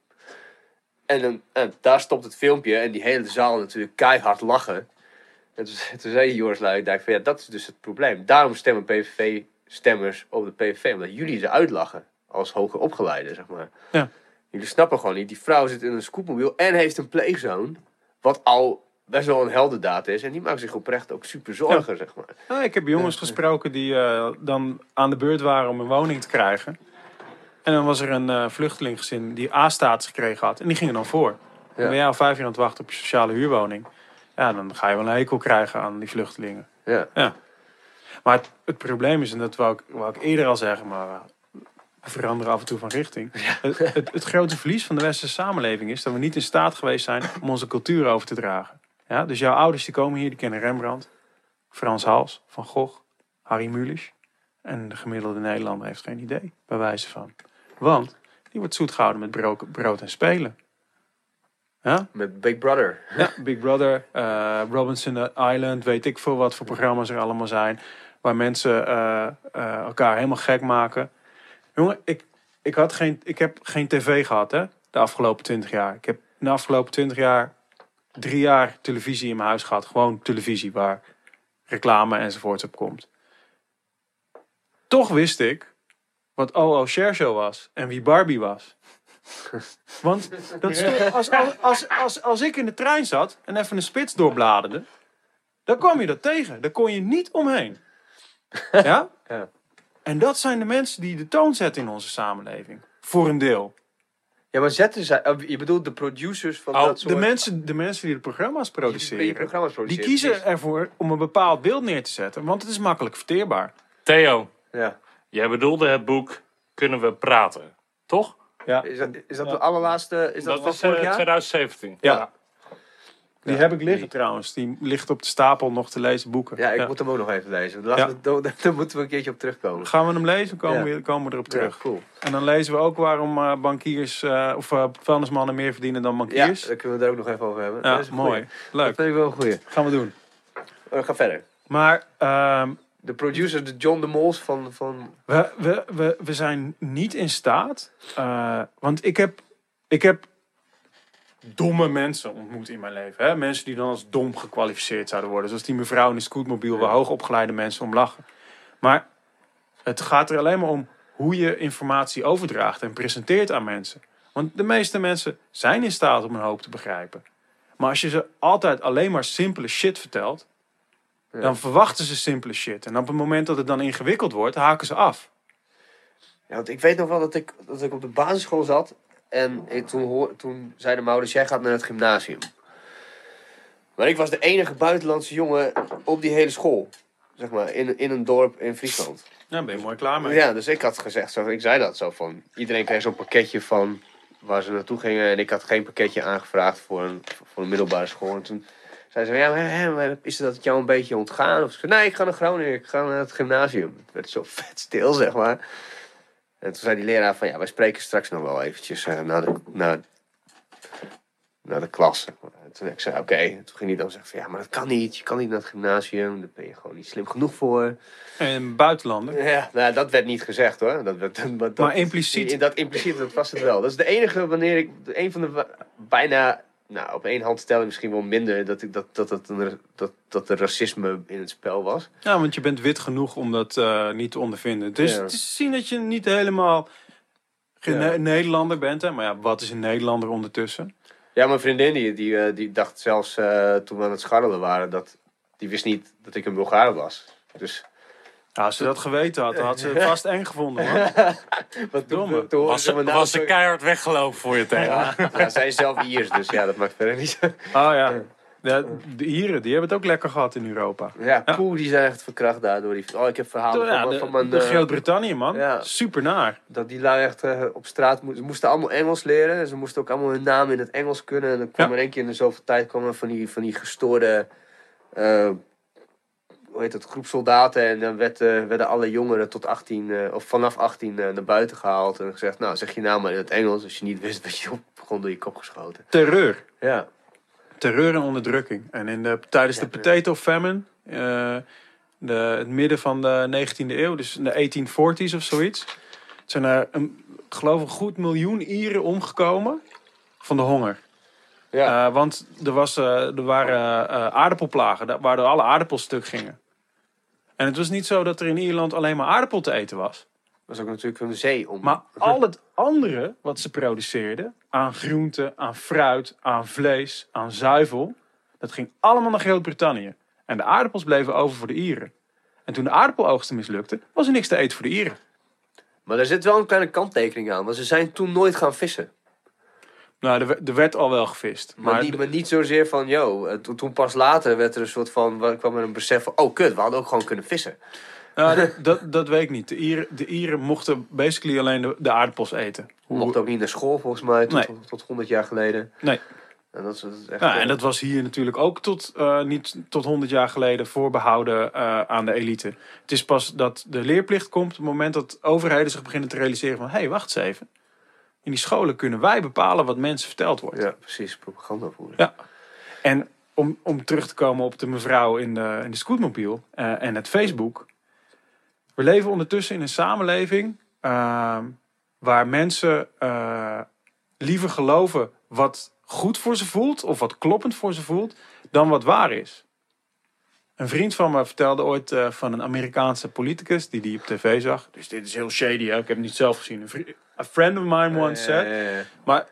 En, dan, en daar stopt het filmpje en die hele zaal natuurlijk keihard lachen. En toen, toen zei Joris Luijendijk van ja, dat is dus het probleem. Daarom stemmen PVV-stemmers op de PVV, omdat jullie ze uitlachen als hoger opgeleiden, zeg maar. Ja. Jullie snappen gewoon niet, die vrouw zit in een scootmobiel en heeft een pleegzoon, wat al best wel een heldendaad is. En die maakt zich oprecht ook super zorgen, zeg maar. Nou, ik heb jongens gesproken die eh, dan aan de beurt waren om een woning te krijgen. En dan was er een eh vluchtelinggezin die A-status gekregen had. En die gingen dan voor. Dan ben jij al vijf jaar aan het wachten op je sociale huurwoning. Ja, dan ga je wel een hekel krijgen aan die vluchtelingen. Ja. Maar het, het probleem is, en dat wou ik, wou ik eerder al zeggen, maar we veranderen af en toe van richting. Het, het, het grote verlies van de westerse samenleving is dat we niet in staat geweest zijn om onze cultuur over te dragen. Ja, dus jouw ouders die komen hier, die kennen Rembrandt, Frans Hals, Van Gogh, Harry Mulisch. En de gemiddelde Nederlander heeft geen idee, bij wijze van. Want die wordt zoet gehouden met brood, brood en spelen. Ja? Met Big Brother. Ja, Big Brother, eh, Robinson Island, weet ik veel wat voor programma's er allemaal zijn. Waar mensen eh, eh, elkaar helemaal gek maken. Jongen, ik, ik, had geen, ik heb geen tv gehad hè, de afgelopen twintig jaar. Ik heb de afgelopen twintig jaar drie jaar televisie in mijn huis gehad. Gewoon televisie waar reclame enzovoorts op komt. Toch wist ik wat OO Share Show was en wie Barbie was. Want dat stond- als, als, als, als ik in de trein zat en even een spits doorbladerde, dan kwam je dat tegen. Daar kon je niet omheen. Ja? Ja. En dat zijn de mensen die de toon zetten in onze samenleving. Voor een deel. Ja, maar zetten zij, oh, je bedoelt de producers van Oh, dat soort... de, mensen, de mensen die de programma's die die produceren, programma's die produceren. kiezen ervoor om een bepaald beeld neer te zetten. Want het is makkelijk verteerbaar. Theo, Ja. jij bedoelde het boek Kunnen we praten, toch? Ja. Is dat, is dat de allerlaatste, is dat, van was vorig eh, jaar? 2017. Ja. Die Ja, heb ik liggen die- trouwens. Die ligt op de stapel nog te lezen boeken. Ja, ik moet hem ook nog even lezen. Daar, moeten we een keertje op terugkomen. Gaan we hem lezen? Komen, Ja. we, komen we erop terug. Ja, cool. En dan lezen we ook waarom eh, bankiers eh, of eh vuilnismannen meer verdienen dan Ja, bankiers. daar kunnen we het er ook nog even over hebben. Ja, Dat is mooi. goeie. Leuk. Dat vind ik wel een goeie. Gaan we doen. We gaan verder. Maar ehm, De producer, de John de Mols van... van we, we, we, we zijn niet in staat. want ik heb, ik heb domme mensen ontmoet in mijn leven. Hè? Mensen die dan als dom gekwalificeerd zouden worden. Zoals die mevrouw in de scootmobiel waar hoogopgeleide mensen om lachen. Maar het gaat er alleen maar om hoe je informatie overdraagt en presenteert aan mensen. Want de meeste mensen zijn in staat om een hoop te begrijpen. Maar als je ze altijd alleen maar simpele shit vertelt, Ja. dan verwachten ze simpele shit. En op het moment dat het dan ingewikkeld wordt, haken ze af. Ja, want ik weet nog wel dat ik, dat ik op de basisschool zat. En ik, toen, hoor, toen zei de mouders, jij gaat naar het gymnasium. Maar ik was de enige buitenlandse jongen op die hele school. Zeg maar, in, in een dorp in Friesland. Ja, ben je mooi klaar mee. Ja, dus ik had gezegd, zo, ik zei dat zo van... Iedereen kreeg zo'n pakketje van waar ze naartoe gingen. En ik had geen pakketje aangevraagd voor een, voor een middelbare school. En toen zei ze, ja, maar, hè, maar is dat jou een beetje ontgaan? Of zei, nee, ik ga naar Groningen, ik ga naar het gymnasium. Het werd zo vet stil, zeg maar. En toen zei die leraar van, ja, wij spreken straks nog wel eventjes eh, naar, de, naar, naar de klas. zeg maar. En toen ik zei, oké. En Toen ging hij dan zeggen van, ja, maar dat kan niet. Je kan niet naar het gymnasium, daar ben je gewoon niet slim genoeg voor. En buitenlander. Ja, nou, dat werd niet gezegd hoor. Dat werd, dat, Maar impliciet- Dat impliciet, dat was het wel. Dat is de enige wanneer ik, een van de bijna, nou op één hand tel ik misschien wel minder, dat, ik, dat, dat, dat, een- dat, dat er racisme in het spel was. Ja, want je bent wit genoeg om dat eh, niet te ondervinden. Dus Ja. het is te zien dat je niet helemaal geen Ja. Nederlander bent. Hè? Maar ja, wat is een Nederlander ondertussen? Ja, mijn vriendin die, die, eh, die dacht zelfs eh, toen we aan het scharrelen waren, dat die wist niet dat ik een Bulgaar was. Dus Ja, als ze dat geweten had, dan had ze het vast eng gevonden. Man. wat Domme. Was, ze- was ze keihard weggelopen voor je tegen? ja, ja, zij is zelf Iers, dus ja, dat maakt verder niet. Oh ja. De, de Ieren, die hebben het ook lekker gehad in Europa. Ja, poeh, die zijn echt verkracht daardoor. Die, oh, ik heb verhalen Ja, van, de, van mijn... de eh, Groot-Brittannië, man. ja. Super naar. dat die lui echt eh, op straat moesten. Ze moesten allemaal Engels leren. En ze moesten ook allemaal hun naam in het Engels kunnen. En dan kwam Ja. er één keer in de zoveel tijd kwam er van die, van die gestoorde. eh, hoe heet het? Groep soldaten. En dan werd, eh, werden alle jongeren tot 18, eh, of vanaf 18 eh, naar buiten gehaald. En gezegd: Nou, zeg je naam maar in het Engels. Als je niet wist, werd je op, gewoon door je kop geschoten. Terreur. Ja. terreur en onderdrukking. En in de, tijdens de Ja, potato famine, de, het midden van de 19e eeuw, dus in de 1840s of zoiets, zijn er een, ik geloof een goed miljoen Ieren omgekomen van de honger. Ja. Want er, was, er waren eh, aardappelplagen, da- waardoor alle aardappels stuk gingen. En het was niet zo dat er in Ierland alleen maar aardappel te eten was. was ook natuurlijk van de zee om. Maar al het andere wat ze produceerden, aan groenten, aan fruit, aan vlees, aan zuivel, dat ging allemaal naar Groot-Brittannië. En de aardappels bleven over voor de Ieren. En toen de aardappeloogsten mislukte, was er niks te eten voor de Ieren. Maar er zit wel een kleine kanttekening aan. Want ze zijn toen nooit gaan vissen. Nou, er, werd- er werd al wel gevist. Maar, Maar, niet, maar niet zozeer van, yo, toen, pas later werd er een soort van, wa- kwam er een besef van, oh kut, we hadden ook gewoon kunnen vissen. nou, dat, dat, dat weet ik niet. De Ieren, de Ieren mochten basically alleen de, de aardappels eten. Mochten ook niet naar school volgens mij, tot, Nee. tot, tot 100 jaar geleden. Nee. En dat is, dat is echt... Ja, en eh, dat was hier natuurlijk ook tot, eh, niet tot 100 jaar geleden voorbehouden eh, aan de elite. Het is pas dat de leerplicht komt op het moment dat overheden zich beginnen te realiseren van... hé, hey, wacht eens even. In die scholen kunnen wij bepalen wat mensen verteld wordt. Ja, precies, propaganda voeren. Ja. En om, om terug te komen op de mevrouw in de, in de scootmobiel eh, en het Facebook. We leven ondertussen in een samenleving eh, waar mensen eh, liever geloven wat goed voor ze voelt of wat kloppend voor ze voelt, dan wat waar is. Een vriend van me vertelde ooit eh, van een Amerikaanse politicus die die op tv zag. Dus dit is heel shady, hè? ik heb het niet zelf gezien. A friend of mine once said. Maar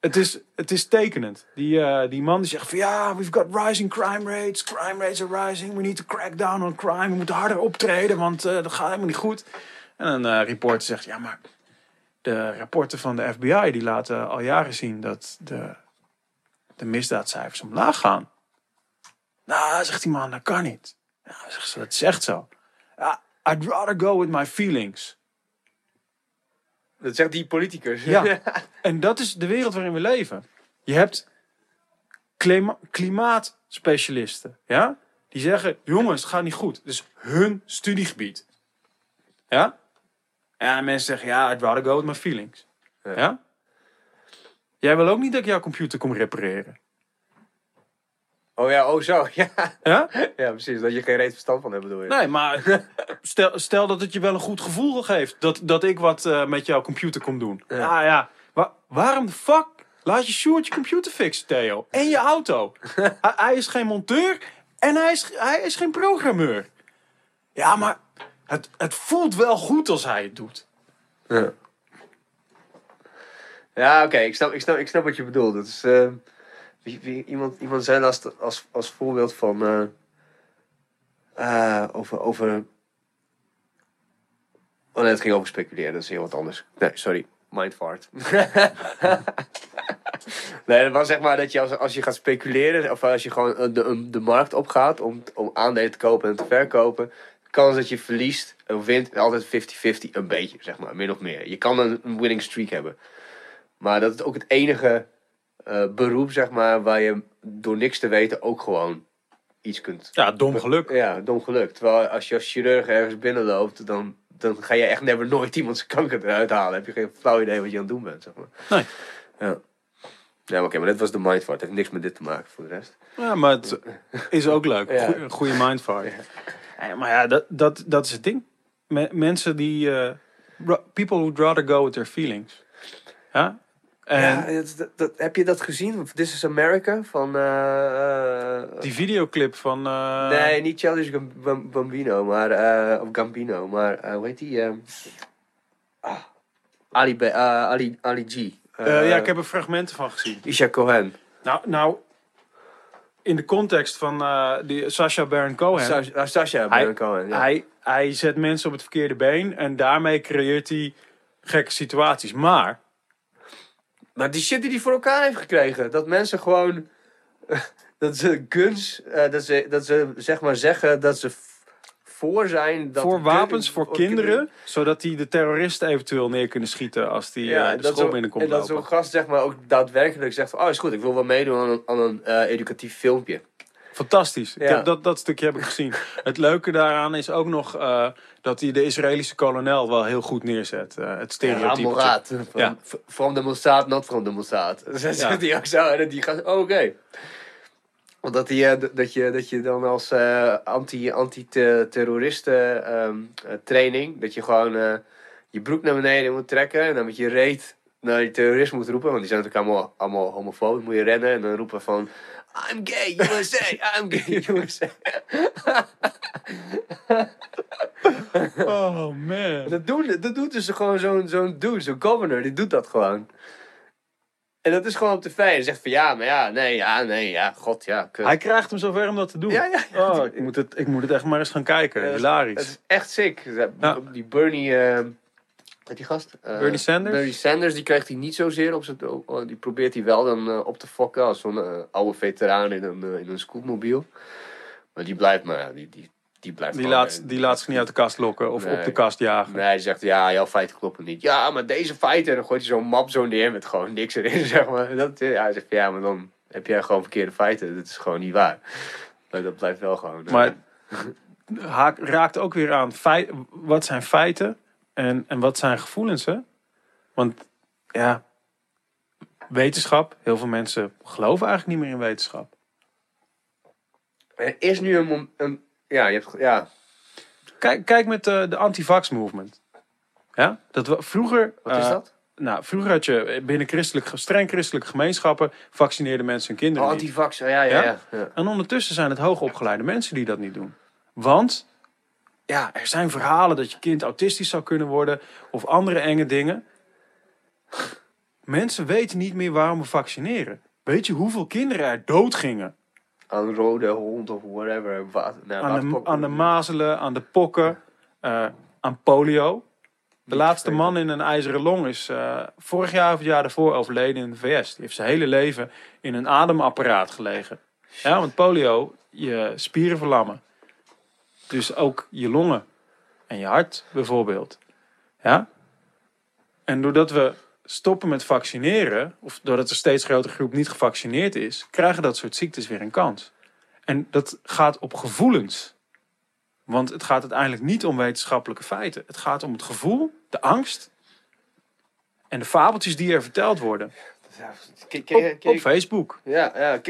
het is, het is tekenend. Die, eh, die man die zegt van ja, we've got rising crime rates. Crime rates are rising. We need to crack down on crime. We moeten harder optreden, want eh, dat gaat helemaal niet goed. En een reporter zegt ja, maar de rapporten van de FBI die laten al jaren zien dat de, de misdaadcijfers omlaag gaan. Nou, zegt die man, dat kan niet. Ja, zegt ze, dat is echt zo. I'd rather go with my feelings. dat zegt die politicus. Ja. En dat is de wereld waarin we leven. Je hebt klima- klimaatspecialisten. Ja? Die zeggen, jongens, het gaat niet goed. Dus hun studiegebied. Ja? Ja, en mensen zeggen, ja, I'd rather go with my feelings. Ja. Ja? Jij wil ook niet dat ik jouw computer kom repareren. Oh ja, oh zo. Ja. Ja? ja, precies. Dat je geen reet verstand van hebt, bedoel je? Nee, maar stel, stel dat het je wel een goed gevoel geeft dat, dat ik wat eh, met jouw computer kom doen. Ja. Ja, ja. Wa- waarom de fuck laat je Sjoerd je computer fixen, Theo? En je auto. hij, hij is geen monteur en hij is, hij is geen programmeur. Ja, maar het, het voelt wel goed als hij het doet. Ja, ja oké, ik, snap, ik, snap, ik snap wat je bedoelt. Dat is, eh, wie- iemand, iemand zei laatst als, als voorbeeld van. eh, eh, over, over. Oh nee, het ging over speculeren, dat is heel wat anders. Nee, sorry, mindfart. nee, dat was zeg maar dat je als, als je gaat speculeren, of als je gewoon eh, de, de markt opgaat om, om aandelen te kopen en te verkopen, kans dat je verliest of wint altijd 50-50 een beetje, zeg maar, min of meer. Je kan een winning streak hebben. Maar dat is ook het enige eh, beroep, zeg maar, waar je door niks te weten ook gewoon iets kunt. Ja, dom geluk. Ja, dom geluk. Terwijl als je als chirurg ergens binnenloopt, dan, dan ga je echt never nooit iemand zijn kanker eruit halen. Heb je geen flauw idee wat je aan het doen bent, zeg maar. Nee. Ja. Ja, oké, maar dit was de mindfart. Het heeft niks met dit te maken voor de rest. Ja, maar het is ook leuk. Goeie- Een goede mindfart. Ja, maar ja, dat, dat, dat is het ding. Me- mensen die... eh, people would rather go with their feelings. Ja? Ja, dat, heb je dat gezien? This is America van... eh, eh, die videoclip van... eh, nee, niet Childish Gam- Bam- Bambino, maar... of Gambino, maar hoe heet die? eh, ah, Ali, Ali, Ali G. ja, ik heb er fragmenten van gezien. Isha Cohen. Nou, nou in de context van die Sacha Baron Cohen. Sa- uh, Sasha Hij- Baron Cohen, ja. hij, hij zet mensen op het verkeerde been. En daarmee creëert hij gekke situaties. Maar Maar die shit die hij voor elkaar heeft gekregen. Dat mensen gewoon. Dat ze guns. eh, dat, ze, dat ze zeg maar zeggen dat ze voor zijn. Dat voor wapens, voor kinderen. Zodat die de terroristen eventueel neer kunnen schieten als die Ja, eh, de school binnenkomt en dat zo'n gast zeg maar ook daadwerkelijk zegt van... Oh, is goed, ik wil wel meedoen aan een, aan een eh, educatief filmpje. Fantastisch. Ik Ja. heb dat, dat stukje heb ik gezien. Het leuke daaraan is ook nog eh, dat hij de Israëlische kolonel wel heel goed neerzet. eh, het Ja, stereotype. Moraat. Van, Ja. f- From the Mossad, not from the Mossad. Ja. hij ook zo. En die gaat, oh, oké. Want dat, die, eh, d- dat, je, dat je dan als anti- anti-terroristen ehm, eh, training... dat je gewoon je broek naar beneden moet trekken... en dan met je reet naar die terrorist moet roepen... want die zijn natuurlijk allemaal, allemaal. Dan moet je rennen en dan roepen van... I'm gay, USA! I'm gay, USA! Oh man. Dat, doen, dat doet dus gewoon zo'n zo'n dude, zo'n governor, die doet dat gewoon. En dat is gewoon op tv. Hij zegt van ja, maar ja, nee, ja, nee, ja, god, ja. kut. Hij krijgt hem zover om dat te doen. Ja, ja, ja. Oh, ik, moet het, ik moet het echt maar eens gaan kijken. Ja, Hilarisch. Het is echt sick. Ja. Die Bernie, eh die gast? Eh, Bernie Sanders? Bernie Sanders, die krijgt hij niet zozeer op zijn... oh, Die probeert hij wel dan eh, op te fokken als zo'n eh, oude veteraan in een, in een scootmobiel. Maar die blijft maar, die, die, die blijft Die laat, die laat zich niet uit de kast lokken of Nee. op de kast jagen. Nee, hij zegt ja, jouw feiten kloppen niet. Ja, maar deze feiten. En dan gooit hij zo'n map zo neer met gewoon niks erin, zeg maar. Dat, ja, hij zegt ja, maar dan heb jij gewoon verkeerde feiten. Dat is gewoon niet waar. Maar dat blijft wel gewoon. Maar haak, raakt ook weer aan feit, wat zijn feiten en, en wat zijn gevoelens. Hè? Want ja, wetenschap, heel veel mensen geloven eigenlijk niet meer in wetenschap. er is nu een, een ja, je hebt, ja, Kijk, kijk met de, de anti-vax movement. Ja? Dat we, vroeger, wat is eh, dat? Nou, vroeger had je binnen christelijk, streng christelijke gemeenschappen vaccineerden mensen hun kinderen Oh, antivax, ja, ja, ja. Ja? ja. ja. En ondertussen zijn het hoogopgeleide mensen die dat niet doen. Want ja, er zijn verhalen dat je kind autistisch zou kunnen worden of andere enge dingen. Mensen weten niet meer waarom we vaccineren. Weet je hoeveel kinderen er dood gingen? Aan rode hond of whatever. Wat, Aan de, aan de mazelen, aan de pokken, eh, aan polio. De laatste man in een ijzeren long is eh, vorig jaar of het jaar daarvoor overleden in de VS. Die heeft zijn hele leven in een ademapparaat gelegen. Ja, want polio, je spieren verlammen. Dus ook je longen en je hart bijvoorbeeld. Ja? En doordat we stoppen met vaccineren, of doordat er steeds grotere groep niet gevaccineerd is, krijgen dat soort ziektes weer een kans. En dat gaat op gevoelens. Want het gaat uiteindelijk niet om wetenschappelijke feiten. Het gaat om het gevoel, de angst en de fabeltjes die er verteld worden. Op, Facebook. Ja, ja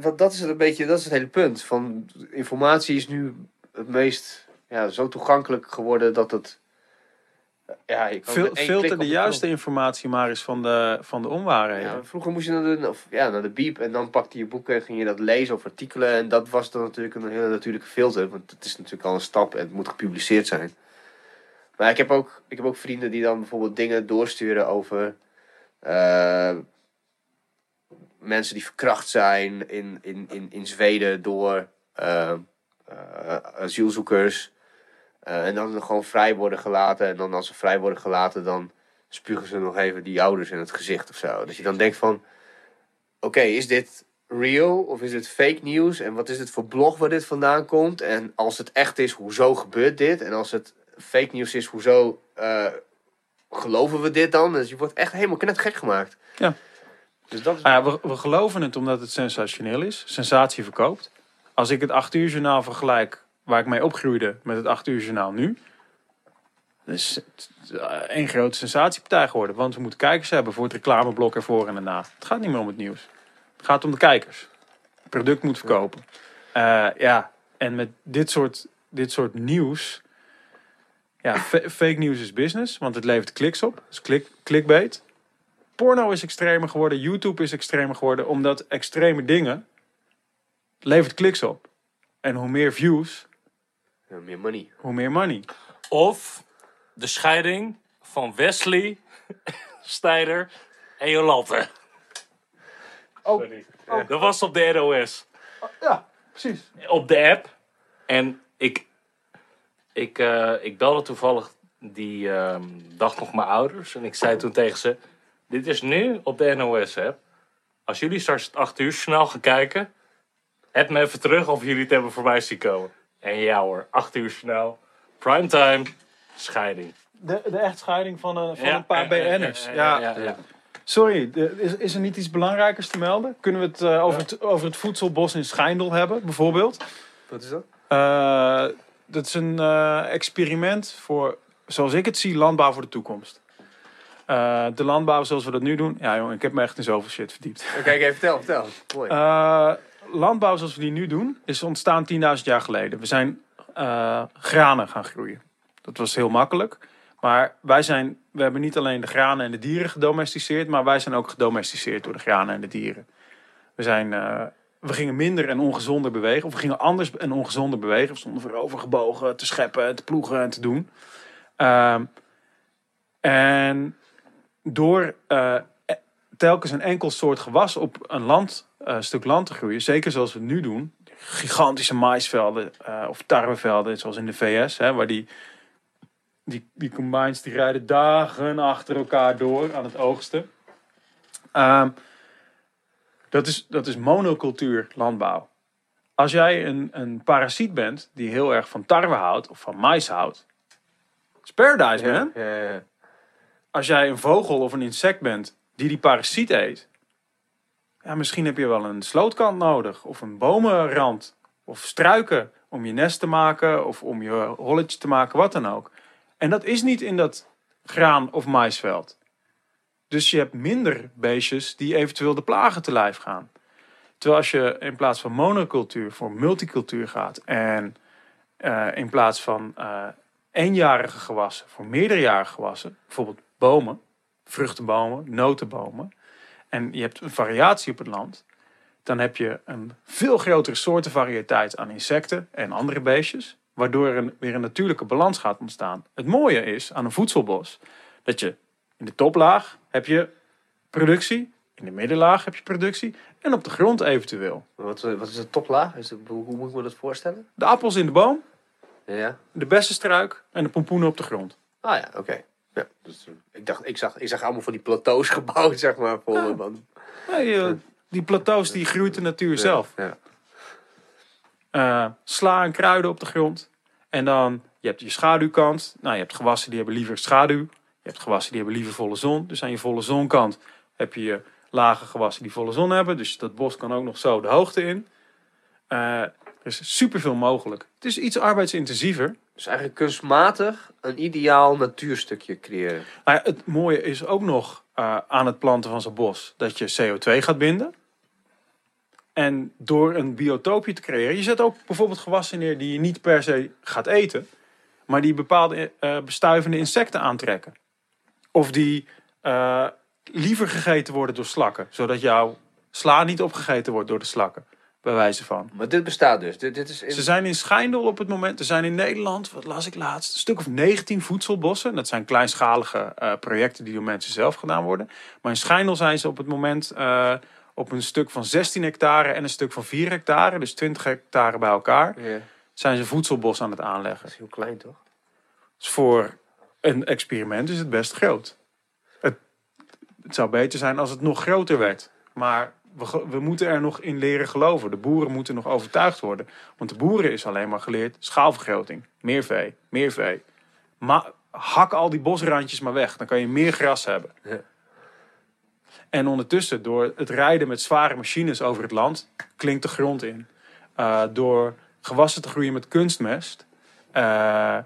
want dat is het een beetje, dat is het hele punt. Van informatie is nu het meest ja, zo toegankelijk geworden dat het. Ja, je Fil- filter de juiste knop. informatie maar eens van de, van de onwaarheden. Ja, vroeger moest je naar de, of, ja, naar de biep en dan pakte je boeken en ging je dat lezen of artikelen. En dat was dan natuurlijk een hele natuurlijke filter. Want het is natuurlijk al een stap en het moet gepubliceerd zijn. Maar ik heb ook, ik heb ook vrienden die dan bijvoorbeeld dingen doorsturen over eh, mensen die verkracht zijn in, in, in, in Zweden door eh, eh, asielzoekers. Eh, en dan gewoon vrij worden gelaten. En dan als ze vrij worden gelaten, dan spugen ze nog even die ouders in het gezicht of zo. Dat je dan denkt van, oké, is dit real of is dit fake nieuws? En wat is het voor blog waar dit vandaan komt? En als het echt is, hoezo gebeurt dit? En als het fake nieuws is, hoezo eh, geloven we dit dan? Dus je wordt echt helemaal net gek gemaakt. Ja. Dus dat is... Nou ja, we, we geloven het omdat het sensationeel is. Sensatie verkoopt. Als ik het 8 uur journaal vergelijk waar ik mee opgroeide met het 8 uur journaal nu. Is het eh, grote sensatiepartij geworden. Want we moeten kijkers hebben voor het reclameblok ervoor en daarna. Het gaat niet meer om het nieuws. Het gaat om de kijkers. Het product moet verkopen. Eh, ja, en met dit soort, dit soort nieuws. Ja, fa- fake nieuws is business, want het levert kliks op. Dus klik, clickbait. Porno is extremer geworden, YouTube is extremer geworden, omdat extreme dingen levert kliks op. En hoe meer views, Ja, meer money. hoe meer money. Of de scheiding van Wesley, Snijder en Jolante. Oh, Dat was op de NOS. ja, precies. Op de app. En ik, ik, eh, ik belde toevallig die ehm, dag nog mijn ouders. En ik zei toen tegen ze... Dit is nu op de NOS-app. Als jullie straks het 8 uur snel gaan kijken... Heb me even terug of jullie het hebben voorbij zien komen. En ja hoor, 8 uur snel. Primetime, scheiding. De, de echtscheiding van, een van Ja, een paar BN'ers. ja, Ja, ja, ja, ja. Sorry, is, is er niet iets belangrijkers te melden? Kunnen we het, eh, over, het over het voedselbos in Schijndel hebben, bijvoorbeeld? Wat is dat? Eh, dat is een eh, experiment voor, zoals ik het zie, landbouw voor de toekomst. Eh, de landbouw zoals we dat nu doen. Ja, jongen, ik heb me echt in zoveel shit verdiept. Oké, okay, vertel, vertel. Mooi. Eh, landbouw zoals we die nu doen, is ontstaan 10.000 jaar geleden. We zijn eh, granen gaan groeien. Dat was heel makkelijk. Maar wij zijn, we hebben niet alleen de granen en de dieren gedomesticeerd, maar wij zijn ook gedomesticeerd door de granen en de dieren. We, zijn, eh, we gingen minder en ongezonder bewegen, of we gingen anders en ongezonder bewegen. We stonden voorover gebogen te scheppen, te ploegen en te doen. Ehm, en door eh, telkens een enkel soort gewas op een land, eh, stuk land te groeien, zeker zoals we het nu doen, gigantische maisvelden eh, of tarwevelden, zoals in de VS, hè, waar die, die, die combines die rijden dagen achter elkaar door aan het oogsten. Ehm, dat, is, dat is monocultuur landbouw. Als jij een, een parasiet bent die heel erg van tarwe houdt of van mais houdt, it's paradise man ja, ja, ja. als jij een vogel of een insect bent die die parasiet eet, ja, misschien heb je wel een slootkant nodig of een bomenrand of struiken om je nest te maken of om je holletje te maken, wat dan ook. En dat is niet in dat graan of maisveld. Dus je hebt minder beestjes die eventueel de plagen te lijf gaan. Terwijl als je in plaats van monocultuur voor multicultuur gaat en eh, in plaats van eh, eenjarige gewassen voor meerderjarige gewassen, bijvoorbeeld bomen, vruchtenbomen, notenbomen, en je hebt een variatie op het land, dan heb je een veel grotere soortenvariëteit aan insecten en andere beestjes, waardoor er een, weer een natuurlijke balans gaat ontstaan. Het mooie is aan een voedselbos dat je in de toplaag heb je productie, in de middenlaag heb je productie en op de grond eventueel. Wat, wat is de toplaag? Is het, hoe, hoe moet ik me dat voorstellen? De appels in de boom, Ja. de bessenstruik en de pompoenen op de grond. Ah ja, oké. Ja, dus, eh, ik, dacht, ik, zag, ik zag allemaal van die plateaus gebouwd, zeg maar. Voor man. Eh, die plateaus die groeit de natuur zelf. Ja. Eh, sla en kruiden op de grond. En dan, je hebt je schaduwkant. Nou, je hebt gewassen die hebben liever schaduw. Je hebt gewassen die hebben liever volle zon. Dus aan je volle zonkant heb je je lage gewassen die volle zon hebben. Dus dat bos kan ook nog zo de hoogte in. Er is superveel mogelijk. Het is iets arbeidsintensiever. Dus eigenlijk kunstmatig een ideaal natuurstukje creëren. Het mooie is ook nog eh, aan het planten van zo'n bos dat je CO2 gaat binden. En door een biotoopje te creëren, je zet ook bijvoorbeeld gewassen neer die je niet per se gaat eten, maar die bepaalde eh, bestuivende insecten aantrekken. Of die eh, liever gegeten worden door slakken, zodat jouw sla niet opgegeten wordt door de slakken, bij wijze van. Maar dit bestaat dus. Dit, dit is in... Ze zijn in Schijndel op het moment. Er zijn in Nederland, wat las ik laatst, een stuk of 19 voedselbossen. Dat zijn kleinschalige eh, projecten die door mensen zelf gedaan worden. Maar in Schijndel zijn ze op het moment eh, op een stuk van 16 hectare en een stuk van 4 hectare, dus 20 hectare bij elkaar, Ja, dat zijn ze voedselbos aan het aanleggen. is heel klein toch? Dus voor een experiment is het best groot. Het, het zou beter zijn als het nog groter werd. Maar we, moeten er nog in leren geloven. De boeren moeten nog overtuigd worden. Want de boeren is alleen maar geleerd schaalvergroting. Meer vee, meer vee. Maar hak al die bosrandjes maar weg. Dan kan je meer gras hebben. Ja. En ondertussen, door het rijden met zware machines over het land, klinkt de grond in. Eh, door gewassen te groeien met kunstmest, eh,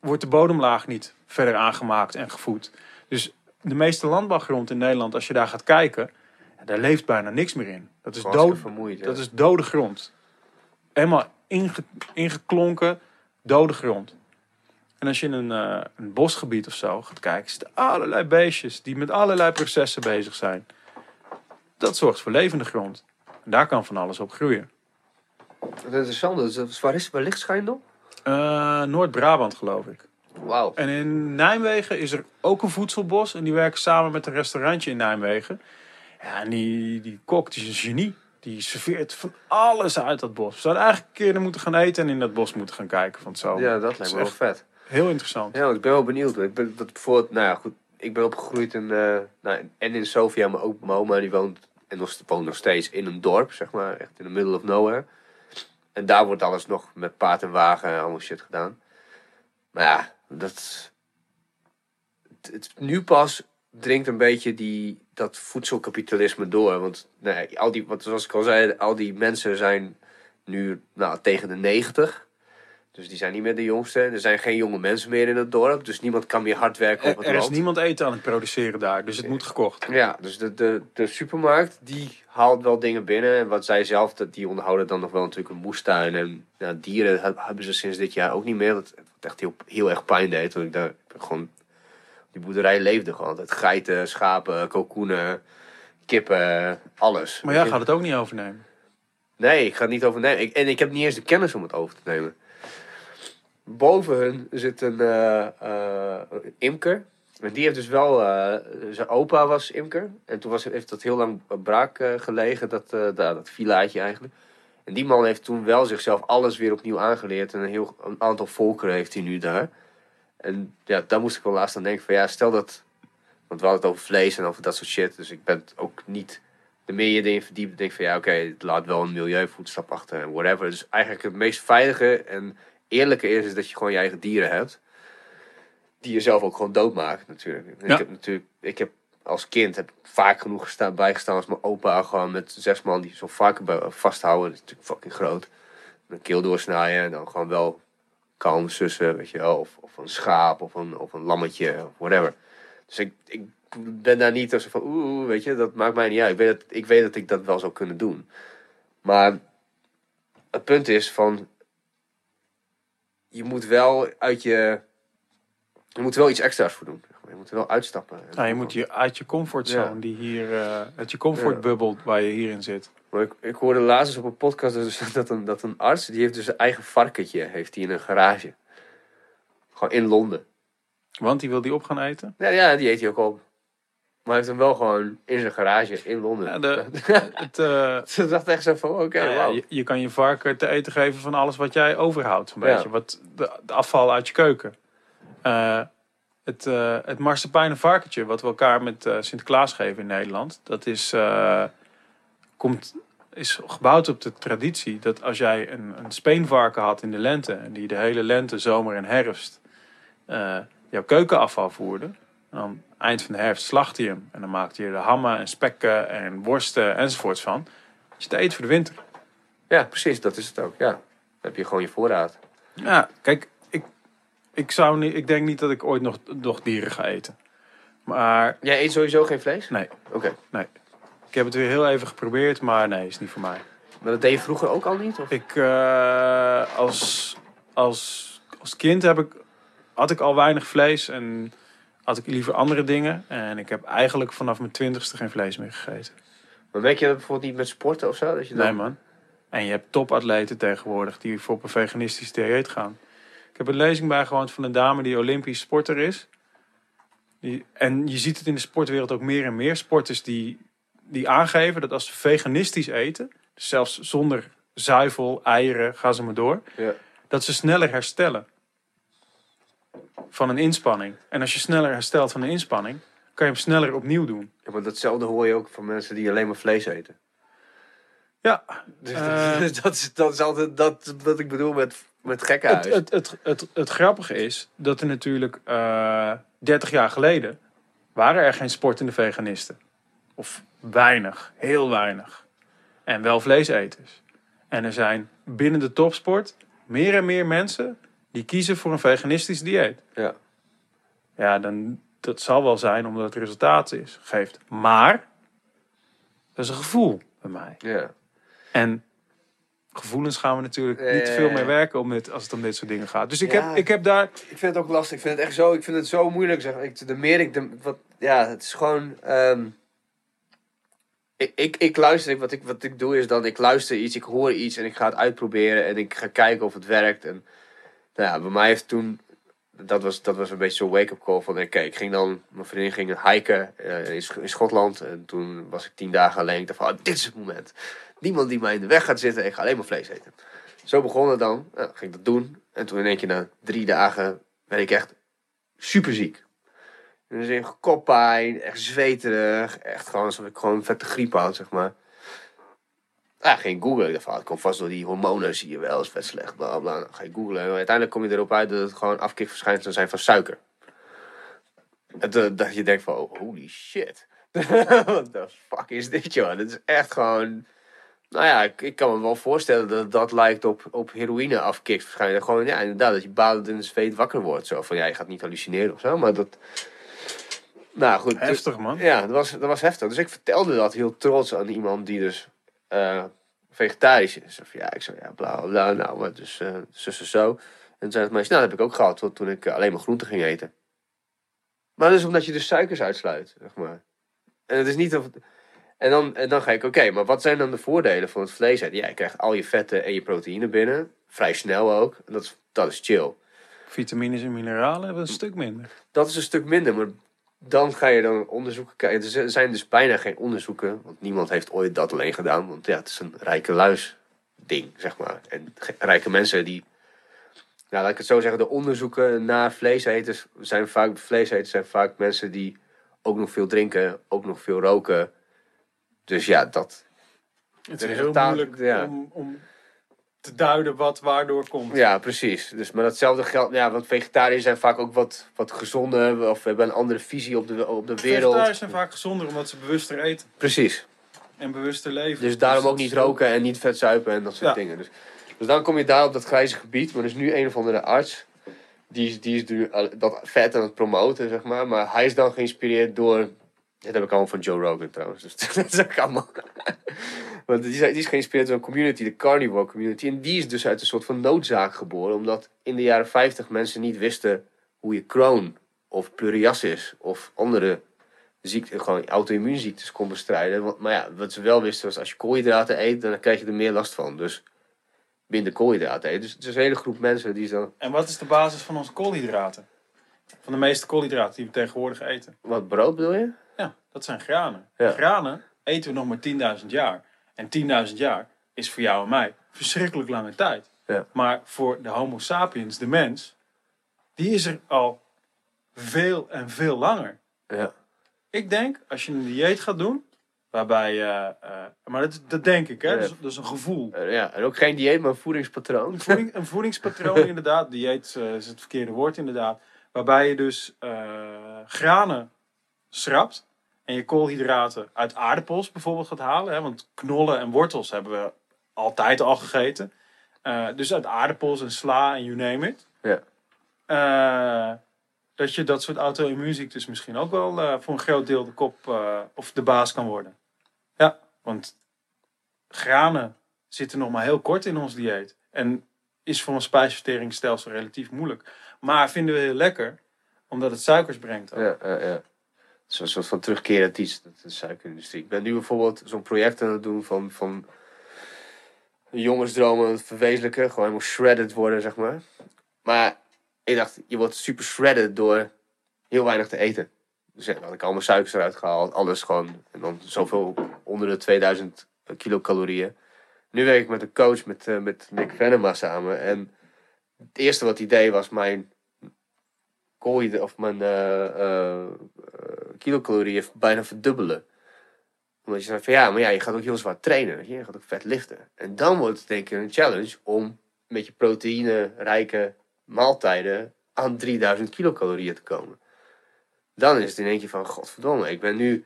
wordt de bodemlaag niet verder aangemaakt en gevoed. Dus de meeste landbouwgrond in Nederland, als je daar gaat kijken, daar leeft bijna niks meer in. Dat is, dood, vermoeid. dat is dode grond. Helemaal inge, ingeklonken, dode grond. En als je in een, eh, een bosgebied of zo gaat kijken, zitten allerlei beestjes die met allerlei processen bezig zijn. Dat zorgt voor levende grond. En daar kan van alles op groeien. Interessant. Dus, dat is- waar, is, waar ligt Schijndel? Eh, Noord-Brabant geloof ik. Wauw. En in Nijmegen is er ook een voedselbos. En die werken samen met een restaurantje in Nijmegen. Ja, en die, die kok die is een genie. Die serveert van alles uit dat bos. We zouden eigenlijk een keer er moeten gaan eten en in dat bos moeten gaan kijken van zomer. Ja, dat lijkt me wel echt- vet. Heel interessant. Ja, ik ben wel benieuwd. Ik ben dat bijvoorbeeld, nou ja, goed. Ik ben opgegroeid in, eh, nou, en in Sofia, maar ook mijn oma die woont, en nog, woont nog steeds in een dorp, zeg maar, echt in the middle of nowhere. En daar wordt alles nog met paard en wagen en allemaal shit gedaan. Maar ja, dat. Het, het- nu pas dringt een beetje die, dat voedselkapitalisme door. Want nee, al die, wat, zoals ik al zei, al die mensen zijn nu nou, tegen de 90. Dus die zijn niet meer de jongste. Er zijn geen jonge mensen meer in het dorp. Dus niemand kan meer hard werken op Er, het er is land. niemand eten aan het produceren daar, dus het moet gekocht. Ja, dus de, de, de supermarkt die haalt wel dingen binnen. En wat zij zelf, die onderhouden dan nog wel natuurlijk een moestuin. En ja, dieren heb- hebben ze sinds dit jaar ook niet meer. Dat wat echt heel, heel erg pijn deed. Toen ik daar gewoon... Die boerderij leefde gewoon. altijd. Geiten, schapen, kalkoenen, kippen, alles. Maar jij gaat het ook niet overnemen. Nee, ik ga het niet overnemen. Ik, en ik heb niet eens de kennis om het over te nemen. Boven hun zit een eh, eh, imker. En die heeft dus wel... eh, zijn opa was imker. En toen was, heeft dat heel lang braak gelegen, dat, daar, dat villaatje eigenlijk. En die man heeft toen wel zichzelf alles weer opnieuw aangeleerd. En een, heel, een aantal volkeren heeft hij nu daar. En ja, daar moest ik wel laatst aan denken van... Ja, stel dat... Want we hadden het over vlees en over dat soort shit. Dus ik ben ook niet de meer je erin verdiept, denk ik van ja, oké, het laat wel een milieuvoetstap achter en whatever. Dus eigenlijk het meest veilige en eerlijke is, is dat je gewoon je eigen dieren hebt. Die je zelf ook gewoon doodmaakt natuurlijk. Ja. Ik heb natuurlijk, ik heb als kind heb ik vaak genoeg gestaan, bijgestaan als mijn opa gewoon met zes man die zo'n varken vasthouden. Dat is natuurlijk fucking groot. Een keel doorsnijden en dan gewoon wel kalm sussen, weet je wel. Of, of een schaap of een, of een lammetje whatever. Dus ik, ik ben daar niet zo van, oeh, weet je, dat maakt mij niet uit. Ik weet, dat, ik weet dat ik dat wel zou kunnen doen. Maar het punt is van, je moet wel uit je, je moet wel iets extra's voor doen. Je moet er wel uitstappen. Nou, je moet je uit je comfortzone, Ja. die hier, eh, uit je comfortbubbel waar je hierin zit. Maar ik, ik hoorde laatst op een podcast dus dat een, dat een arts, die heeft dus een eigen varkentje, heeft hij in een garage. Gewoon in Londen. Want die wil die op gaan eten. Ja, ja, die eet hij ook op. Maar hij heeft hem wel gewoon in zijn garage in Londen. Ja, de, het, eh, Ze dacht echt zo van, oké, ja, je, je kan je varken te eten geven van alles wat jij overhoudt. Een Ja. beetje wat de, de afval uit je keuken. Eh, het, eh het marsepeinen varkentje, wat we elkaar met eh, Sinterklaas geven in Nederland, dat is, eh, komt, is gebouwd op de traditie dat als jij een, een speenvarken had in de lente en die de hele lente, zomer en herfst jouw keukenafval voerde. Dan eind van de herfst slachtte je hem. En dan maakte je er hammen en spekken en worsten enzovoorts van. Dat je te eten voor de winter. Ja, precies, dat is het ook. Ja. Dan heb je gewoon je voorraad. Ja, kijk, ik, zou niet, ik denk niet dat ik ooit nog, nog dieren ga eten. Maar Jij eet sowieso geen vlees? nee, Oké. nee. Ik heb het weer heel even geprobeerd, maar nee, is niet voor mij. Maar dat deed je vroeger ook al niet? Of? Ik, eh, als, als, als kind heb ik, had ik al weinig vlees en had ik liever andere dingen. En ik heb eigenlijk vanaf mijn twintigste geen vlees meer gegeten. Maar merk je dat bijvoorbeeld niet met sporten of zo? Dat je dan... Nee man. En je hebt topatleten tegenwoordig die voor op een veganistisch dieet gaan. Ik heb een lezing bijgewoond van een dame die Olympisch sporter is. Die, en je ziet het in de sportwereld ook meer en meer. Sporters die, die aangeven dat als ze veganistisch eten, dus zelfs zonder zuivel, eieren, ga ze maar door, Ja. dat ze sneller herstellen van een inspanning. En als je sneller herstelt van een inspanning, kan je hem sneller opnieuw doen. Ja, maar datzelfde hoor je ook van mensen die alleen maar vlees eten. Ja, Dus Eh. dat, dat, is, dat is altijd dat wat ik bedoel met, met Het, gekkenhuis. het, het, het, het grappige is dat er natuurlijk eh 30 jaar geleden waren er geen sportende veganisten. Of weinig, heel weinig. En wel vleeseters. En er zijn binnen de topsport meer en meer mensen die kiezen voor een veganistisch dieet. Ja. Ja, dan, dat zal wel zijn omdat het resultaat is, geeft. Maar, dat is een gevoel bij mij. Ja. En gevoelens gaan we natuurlijk niet ja, veel ja. meer werken om dit, als het om dit soort dingen gaat. Dus ik, Ja. heb, ik heb daar... Ik vind het ook lastig. Ik vind het echt zo, ik vind het zo moeilijk. Zeg. Ik, de meer ik, de, wat, ja, het is gewoon. ehm, ik, ik, ik luister, wat ik, wat ik doe is dan, ik luister iets, ik hoor iets en ik ga het uitproberen en ik ga kijken of het werkt. En nou ja, bij mij heeft toen, dat was, dat was een beetje zo'n wake-up call van, oké, ik ging dan, mijn vriendin ging hiken eh, in, in Schotland en toen was ik tien dagen alleen. Ik dacht van, ah, dit is het moment. Niemand die mij in de weg gaat zitten, ik ga alleen maar vlees eten. Zo begon het dan, nou, ging ik dat doen en toen in één keer na drie dagen werd ik echt super ziek. Dus in koppijn, echt zweterig, echt gewoon alsof ik gewoon een vette griep had, zeg maar. Ja, ging googlen. Ik dacht ah, het komt vast door die hormonen, zie je wel, is vet slecht, bla bla. Ga je googlen. En uiteindelijk kom je erop uit dat het gewoon afkikverschijnselen zijn van suiker. Dat, je denkt van, holy shit. What the fuck is dit, joh? Dit is echt gewoon... Nou ja, ik, ik kan me wel voorstellen dat dat lijkt op, op heroïne afkikt waarschijnlijk. Gewoon, ja, inderdaad, dat je badend in de zweet wakker wordt. Zo van, ja, je gaat niet hallucineren of zo, maar dat... Nou goed. dus- Heftig, man. ja, dat was, dat was heftig. Dus ik vertelde dat heel trots aan iemand die dus eh, vegetarisch is. Of ja, ik zei, ja, bla, bla, nou, maar dus eh zo, zo, zo. En toen zei het meisje, nou, dat heb ik ook gehad tot toen ik alleen maar groenten ging eten. Maar dat is omdat je de suikers uitsluit, zeg maar. En het is niet of... En dan, en dan ga ik, oké, maar wat zijn dan de voordelen van het vlees eten? Ja, je krijgt al je vetten en je proteïne binnen. Vrij snel ook. En dat is, dat is chill. Vitamines en mineralen hebben een stuk minder. Dat is een stuk minder, maar dan ga je dan onderzoeken kijken. Er zijn dus bijna geen onderzoeken, want niemand heeft ooit dat alleen gedaan. Want ja, het is een rijke luis ding, zeg maar. En rijke mensen die, nou laat ik het zo zeggen, de onderzoeken naar vleeseters zijn vaak, vleeseters zijn vaak mensen die ook nog veel drinken, ook nog veel roken. Dus ja, dat, Het is heel moeilijk ja. om, om te duiden wat waardoor komt. ja precies. Dus, maar datzelfde geldt, ja, want vegetariërs zijn vaak ook wat, wat gezonder of hebben een andere visie op de, op de wereld. Vegetariërs zijn vaak gezonder omdat ze bewuster eten Precies. en bewuster leven. Dus daarom dat ook niet roken en niet vet zuipen en dat soort Ja. dingen. Dus, dus dan kom je daar op dat grijze gebied. Maar er is nu een of andere arts. Die is, die is nu dat vet aan het promoten, zeg maar. Maar hij is dan geïnspireerd door... Dit heb ik allemaal van Joe Rogan trouwens. Dus dat is ook allemaal... Want die is, die is geïnspireerd door een community, de carnivore community. En die is dus uit een soort van noodzaak geboren. Omdat in de jaren 50 mensen niet wisten hoe je Crohn of psoriasis of andere ziekte, gewoon auto-immuunziektes kon bestrijden. Want, maar ja, wat ze wel wisten was als je koolhydraten eet, dan krijg je er meer last van. Dus minder koolhydraten eten. Dus het is een hele groep mensen die dan... En wat is de basis van onze koolhydraten? Van de meeste koolhydraten die we tegenwoordig eten. Wat brood bedoel je? Dat zijn granen. Ja. Granen eten we nog maar 10.000 jaar. En 10.000 jaar is voor jou en mij verschrikkelijk lange tijd. Ja. Maar voor de Homo sapiens, de mens, die is er al veel en veel langer. Ja. Ik denk, als je een dieet gaat doen, waarbij, eh, maar dat, dat denk ik, hè, Ja. dat, is, dat is een gevoel. Eh, ja. En ook geen dieet, maar een voedingspatroon. Een, voeding, een voedingspatroon inderdaad, dieet is het verkeerde woord inderdaad. Waarbij je dus granen schrapt. En je koolhydraten uit aardappels bijvoorbeeld gaat halen. Hè? Want knollen en wortels hebben we altijd al gegeten. Eh, dus uit aardappels en sla en you name it. Ja. Eh, dat je dat soort auto-immuunziektes misschien ook wel eh, voor een groot deel de kop of de baas kan worden. Ja, want granen zitten nog maar heel kort in ons dieet. En is voor een spijsverteringsstelsel relatief moeilijk. Maar vinden we heel lekker, omdat het suikers brengt. ook. Ja, ja, ja. Een soort van terugkerend iets, dat de suikerindustrie. Ik ben nu bijvoorbeeld zo'n project aan het doen van, van jongensdromen verwezenlijken. Gewoon helemaal shredded worden, zeg maar. Maar ik dacht, je wordt super shredded door heel weinig te eten. Dus dan had ik allemaal suikers eruit gehaald, alles gewoon. En dan zoveel onder de 2000 kilocalorieën. Nu werk ik met een coach, met, eh, met Nick Venema samen. En het eerste wat hij deed was mijn koolhydraten of mijn eh, eh, kilocalorieën bijna verdubbelen. Omdat je zegt van ja, maar ja, je gaat ook heel zwaar trainen. weet Je Je gaat ook vet liften. En dan wordt het denk ik een challenge om met je proteïne-rijke maaltijden aan 3000 kilocalorieën te komen. Dan is het in één keer van, godverdomme, ik ben nu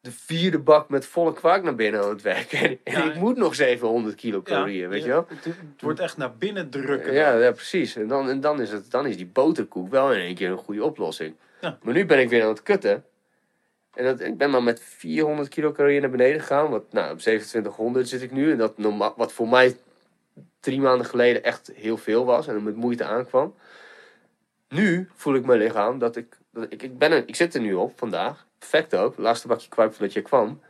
de vierde bak met volle kwark naar binnen aan het werken. En Ja, ik moet nog 700 kilocalorieën, weet je wel? Het, het wordt echt naar binnen drukken. Ja, ja precies. En, dan, en dan, is het, dan is die boterkoek wel in één keer een goede oplossing. Maar nu ben ik weer aan het kutten. En dat, ik ben maar met 400 kilocalorieën naar beneden gegaan. Wat, nou, op 2700 zit ik nu. En dat wat voor mij drie maanden geleden echt heel veel was. En met moeite aankwam. Nu voel ik mijn lichaam dat ik... Dat ik, ik, ben ik zit er nu op vandaag. Perfect ook. Laatste bakje kwark voordat je kwam.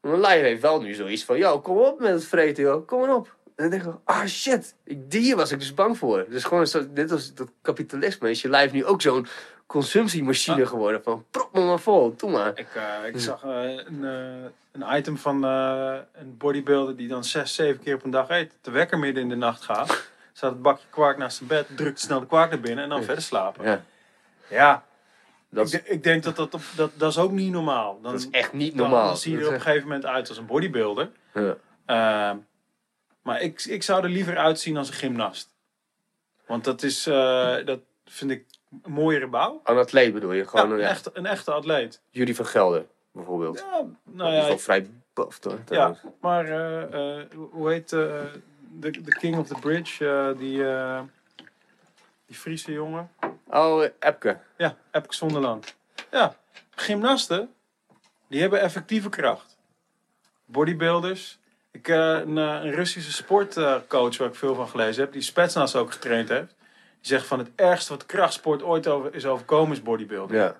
Mijn lijf heeft wel nu zoiets van... Yo, kom op met het vreten, joh. Kom maar op. En dan denk ik, ah shit, ik, die was ik dus bang voor. Dus gewoon, zo, dit was dat kapitalisme. Is je lijf nu ook zo'n consumptiemachine Ah. geworden? Van, prop me maar vol, doe maar. Ik, eh, ik zag eh, een, eh, een item van een bodybuilder die dan zes, zeven keer op een dag eet. De wekker midden in de nacht gaat. Zat het bakje kwark naast zijn bed, drukt snel de kwark naar binnen en dan verder slapen. Ja, Ja, dat ik, denk dat dat, op, dat dat is ook niet normaal. Dan, dat is echt niet normaal. Dan zie je er op een gegeven moment uit als een bodybuilder. echt- Ehm, maar ik, ik zou er liever uitzien als een gymnast. Want dat is, dat vind ik een mooiere bouw. ja. Een atleet bedoel je? Ja, Gewoon een, ja, echte, een echte atleet. Jury van Gelder, bijvoorbeeld. Ja, nou dat is ja, wel vrij buff, hoor. Ja, maar eh, eh, hoe- heet eh, de, de King of the Bridge? die, die Friese jongen. Oh, Epke. Ja, Epke Zonderland. Ja, gymnasten, die hebben effectieve kracht. Bodybuilders. Ik, een, een Russische sportcoach waar ik veel van gelezen heb, die Spetsnaz ook getraind heeft. Zegt van het ergste wat krachtsport ooit over, is overkomen is bodybuilding. Ja.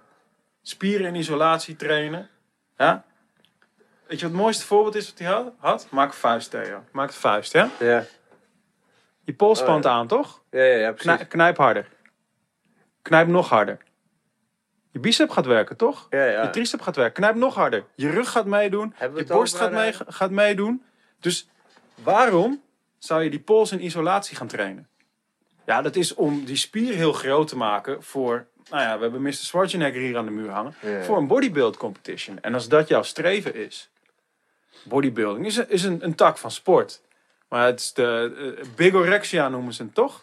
Spieren in isolatie trainen. Ja? Weet je wat het mooiste voorbeeld is wat hij had? Maak een vuist, Theo. Maak een vuist, ja? Ja, Je pols Oh, ja. aan, toch? ja, ja, ja precies. Knij- knijp harder. Knijp nog harder. Je bicep gaat werken, toch? Ja, ja. Je tricep gaat werken. Knijp nog harder. Je rug gaat meedoen. Je borst gaat, mee, gaat meedoen. Dus waarom zou je die pols in isolatie gaan trainen? Ja, dat is om die spier heel groot te maken voor... Nou ja, we hebben Mr. Schwarzenegger hier aan de muur hangen. Voor een bodybuild competition. En als dat jouw streven is... Bodybuilding is, een, is een, een tak van sport. Maar het is de eh, bigorexia noemen ze het toch?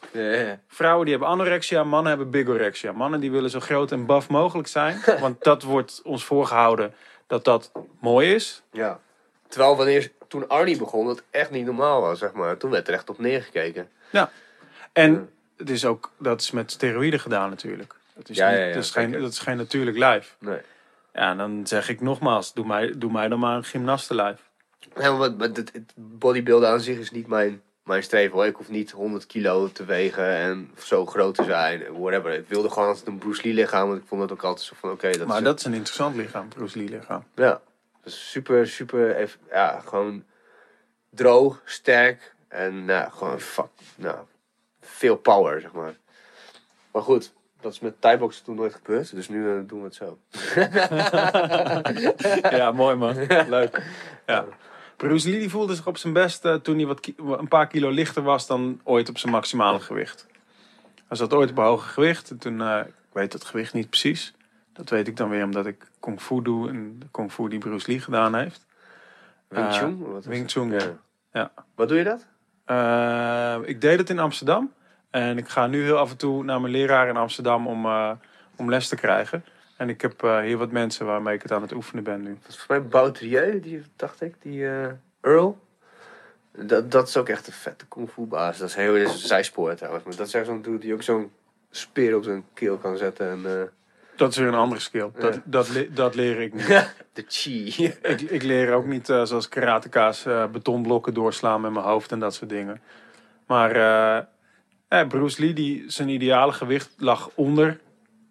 Vrouwen die hebben anorexia, mannen hebben bigorexia. Mannen die willen zo groot en buff mogelijk zijn. want dat wordt ons voorgehouden dat dat mooi is. Ja. Terwijl wanneer, toen Arnie begon, dat echt niet normaal was, zeg maar. Toen werd er echt op neergekeken. En Ja. Het is ook, dat is met steroïden gedaan natuurlijk. Dat is, Ja, niet, ja, ja, dat is, geen, dat is geen natuurlijk lijf. Nee. Ja, en dan zeg ik nogmaals, doe mij, doe mij dan maar een gymnastenlijf. Nee, maar, maar het, het bodybuilden aan zich is niet mijn, mijn streven hoor. Ik hoef niet 100 kilo te wegen en zo groot te zijn. Whatever. Ik wilde gewoon altijd een Bruce Lee lichaam. Want ik vond dat ook altijd zo van oké. dat maar is, dat is een interessant lichaam, Bruce Lee lichaam. Ja. Dat is super, super. Ja, gewoon droog, sterk. En nou, gewoon fuck. Nou, veel power, zeg maar. Maar goed. Dat is met Thaiboxen toen nooit gebeurd. Dus nu eh, doen we het zo. ja, mooi man. Leuk. Ja. Bruce Lee voelde zich op zijn best eh, toen hij wat een paar kilo lichter was dan ooit op zijn maximale gewicht. Hij zat ooit op een hoger gewicht. En toen, eh, ik weet het gewicht niet precies. Dat weet ik dan weer omdat ik kung fu doe. En de kung fu die Bruce Lee gedaan heeft. Wing Chun? Wing? Chun, ja. Ja. Wat doe je dat? Eh, ik deed het in Amsterdam. En ik ga nu heel af en toe naar mijn leraar in Amsterdam om, eh, om les te krijgen. En ik heb eh, hier wat mensen waarmee ik het aan het oefenen ben nu. Volgens mij Bouterieu, die dacht ik, die eh, Earl. Dat, dat is ook echt een vette kung fu baas. Dat is heel dat is een zijspoor trouwens. Maar dat is echt zo'n dude die ook zo'n speer op zijn keel kan zetten. En, Dat is weer een andere skill. Dat, Ja. dat, le- dat leer ik niet. de chi. ik, ik leer ook niet zoals karateka's betonblokken doorslaan met mijn hoofd en dat soort dingen. Maar eh, eh, Bruce Lee, die, zijn ideale gewicht lag onder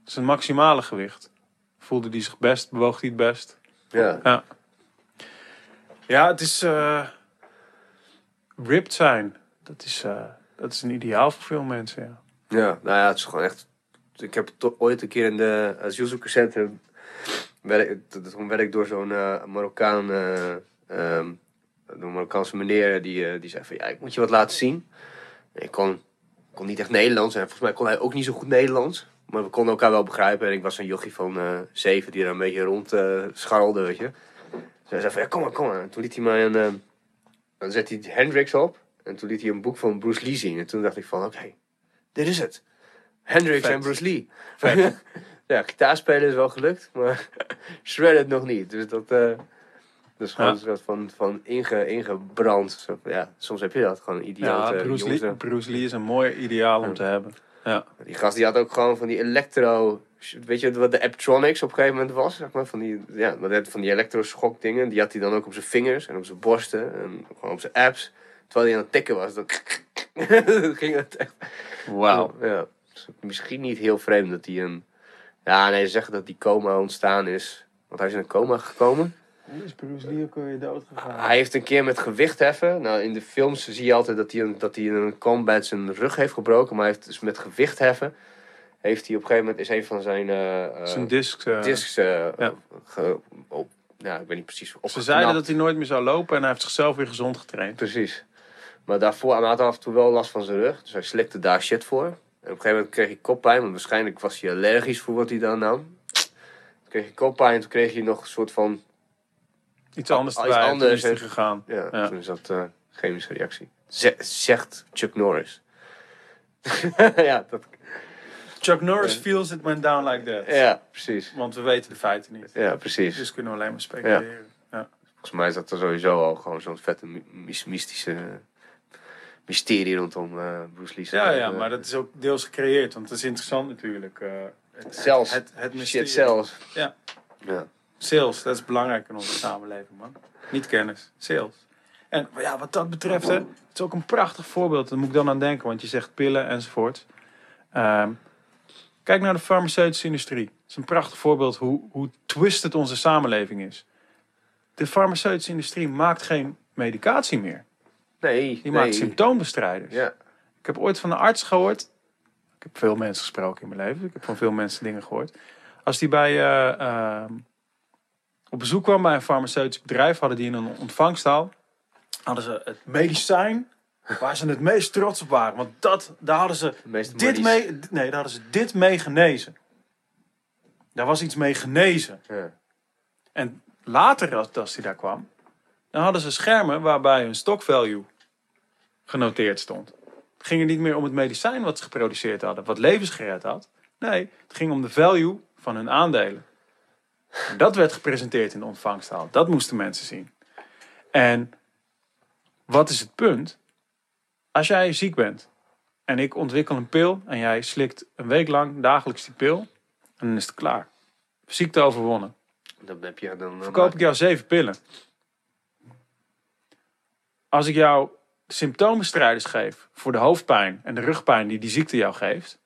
zijn maximale gewicht. Voelde hij zich best, bewoog hij het best. ja. Ja, ja het is eh, ripped zijn. Dat is, eh, dat is een ideaal voor veel mensen. Ja. ja, nou ja, het is gewoon echt... Ik heb ooit een keer in de asielzoekerscentrum... Toen werd ik door zo'n Marokkaan... eh, ehm, een Marokkaanse meneer die, die zei van... Ja, ik moet je wat laten zien. En ik kon, kon niet echt Nederlands. En volgens mij kon hij ook niet zo goed Nederlands. Maar we konden elkaar wel begrijpen. En ik was een jochie van eh, zeven die er een beetje rond eh scharrelde, weet je. Dus hij zei van, ja, kom maar, kom maar. En toen liet hij mij een... eh, dan zette hij Hendrix op. En toen liet hij een boek van Bruce Lee zien. En toen dacht ik van, oké, dit is het. Hendrix en Bruce Lee. Ja, gitaarspelen is wel gelukt, maar shredded nog niet. Dus dat, dat is gewoon Ja. een soort van, van inge, ingebrand. Ja, soms heb je dat, gewoon een idioot. Ja, Bruce, Lee. Bruce Lee is een mooi ideaal om te hebben. Ja. Die gast die had ook gewoon van die electro... Weet je wat de Aptronics op een gegeven moment was? Zeg maar, van die, ja, van die elektroschok dingen. Die had hij dan ook op zijn vingers en op zijn borsten. En gewoon op zijn apps. Terwijl hij aan het tikken was. Dan ging het echt... Wauw. Ja. Dus misschien niet heel vreemd dat hij een... Ja, nee, ze zeggen dat die coma ontstaan is. Want hij is in een coma gekomen. Is Bruce Lee ook weer dood gegaan? Hij heeft een keer met gewicht heffen. Nou, in de films zie je altijd dat hij, een, dat hij in een combat zijn rug heeft gebroken. Maar hij heeft dus met gewicht heffen. Heeft hij op een gegeven moment is een van zijn eh, eh, Zijn disc. eh, discs eh, Ja. ge- op. Ja, ik weet niet precies. Ze zeiden dat hij nooit meer zou lopen en hij heeft zichzelf weer gezond getraind. Precies. Maar daarvoor hij had af en toe wel last van zijn rug. Dus hij slikte daar shit voor. En op een gegeven moment kreeg hij koppijn. Want waarschijnlijk was hij allergisch voor wat hij dan nam. Toen kreeg hij koppijn. En toen kreeg hij nog een soort van... Iets anders Iets erbij. en anders, Toen is hij hè? gegaan. Ja, Ja. toen is dat eh, chemische reactie. Ze- zegt Chuck Norris. ja, dat, Chuck Norris Ja. feels it went down like that. ja, precies. Want we weten de feiten niet. Ja, precies. Dus kunnen we alleen maar speculeren. Ja. Volgens mij is dat er sowieso al gewoon zo'n vette my- mys- mystische mysterie rondom eh Bruce Lee. Ja, ja, Eh, maar dat is ook deels gecreëerd. Want het is interessant natuurlijk. het, Zelfs. Het, het, het mysterie. Shit zelfs. Ja. Ja. Sales, dat is belangrijk in onze samenleving, man. Niet kennis, sales. En ja, wat dat betreft, hè, het is ook een prachtig voorbeeld. Daar moet ik dan aan denken, want je zegt pillen enzovoort. Ehm, kijk naar de farmaceutische industrie. Het is een prachtig voorbeeld hoe, hoe twisted onze samenleving is. De farmaceutische industrie maakt geen medicatie meer. Nee, Die nee. maakt symptoombestrijders. Ja. Ik heb ooit van een arts gehoord. Ik heb veel mensen gesproken in mijn leven. Ik heb van veel mensen dingen gehoord. Als die bij, ehm, op bezoek kwam bij een farmaceutisch bedrijf, hadden die in een ontvangstaal hadden ze het medicijn waar ze het meest trots op waren. Want dat, daar hadden ze dit monies. mee, nee, daar hadden ze dit mee genezen. Daar was iets mee genezen. Ja. En later, als, als hij daar kwam, dan hadden ze schermen waarbij hun stock value genoteerd stond. Het ging er niet meer om het medicijn wat ze geproduceerd hadden, wat levens gered had. Nee, het ging om de value van hun aandelen. Dat werd gepresenteerd in de ontvangstaal. Dat moesten mensen zien. En wat is het punt? Als jij ziek bent en ik ontwikkel een pil en jij slikt een week lang dagelijks die pil, en dan is het klaar. Ziekte overwonnen. Dan heb je dan... dan Verkoop ik jou zeven pillen. Als ik jou symptoombestrijders geef voor de hoofdpijn en de rugpijn die die ziekte jou geeft.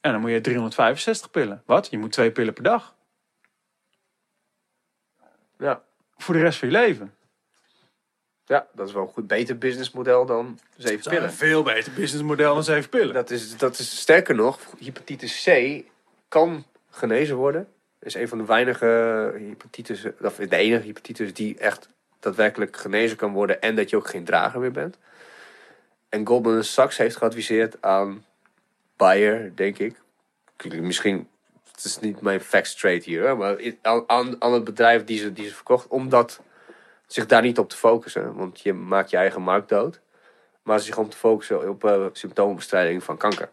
En dan moet je 365 pillen. Wat? Je moet twee pillen per dag. Ja. Voor de rest van je leven. ja, dat is wel een goed beter businessmodel dan zeven pillen. een veel beter businessmodel dan zeven pillen. Dat is, dat is sterker nog, hepatitis C kan genezen worden. is een van de weinige hepatitis, of de enige hepatitis die echt daadwerkelijk genezen kan worden en dat je ook geen drager meer bent. En Goldman Sachs heeft geadviseerd aan Bayer, denk ik. Misschien, het is niet mijn facts trade hier, maar aan, aan, aan het bedrijf die ze, die ze verkocht, om dat, zich daar niet op te focussen. Want je maakt je eigen markt dood. Maar zich om te focussen op eh, symptoombestrijding van kanker.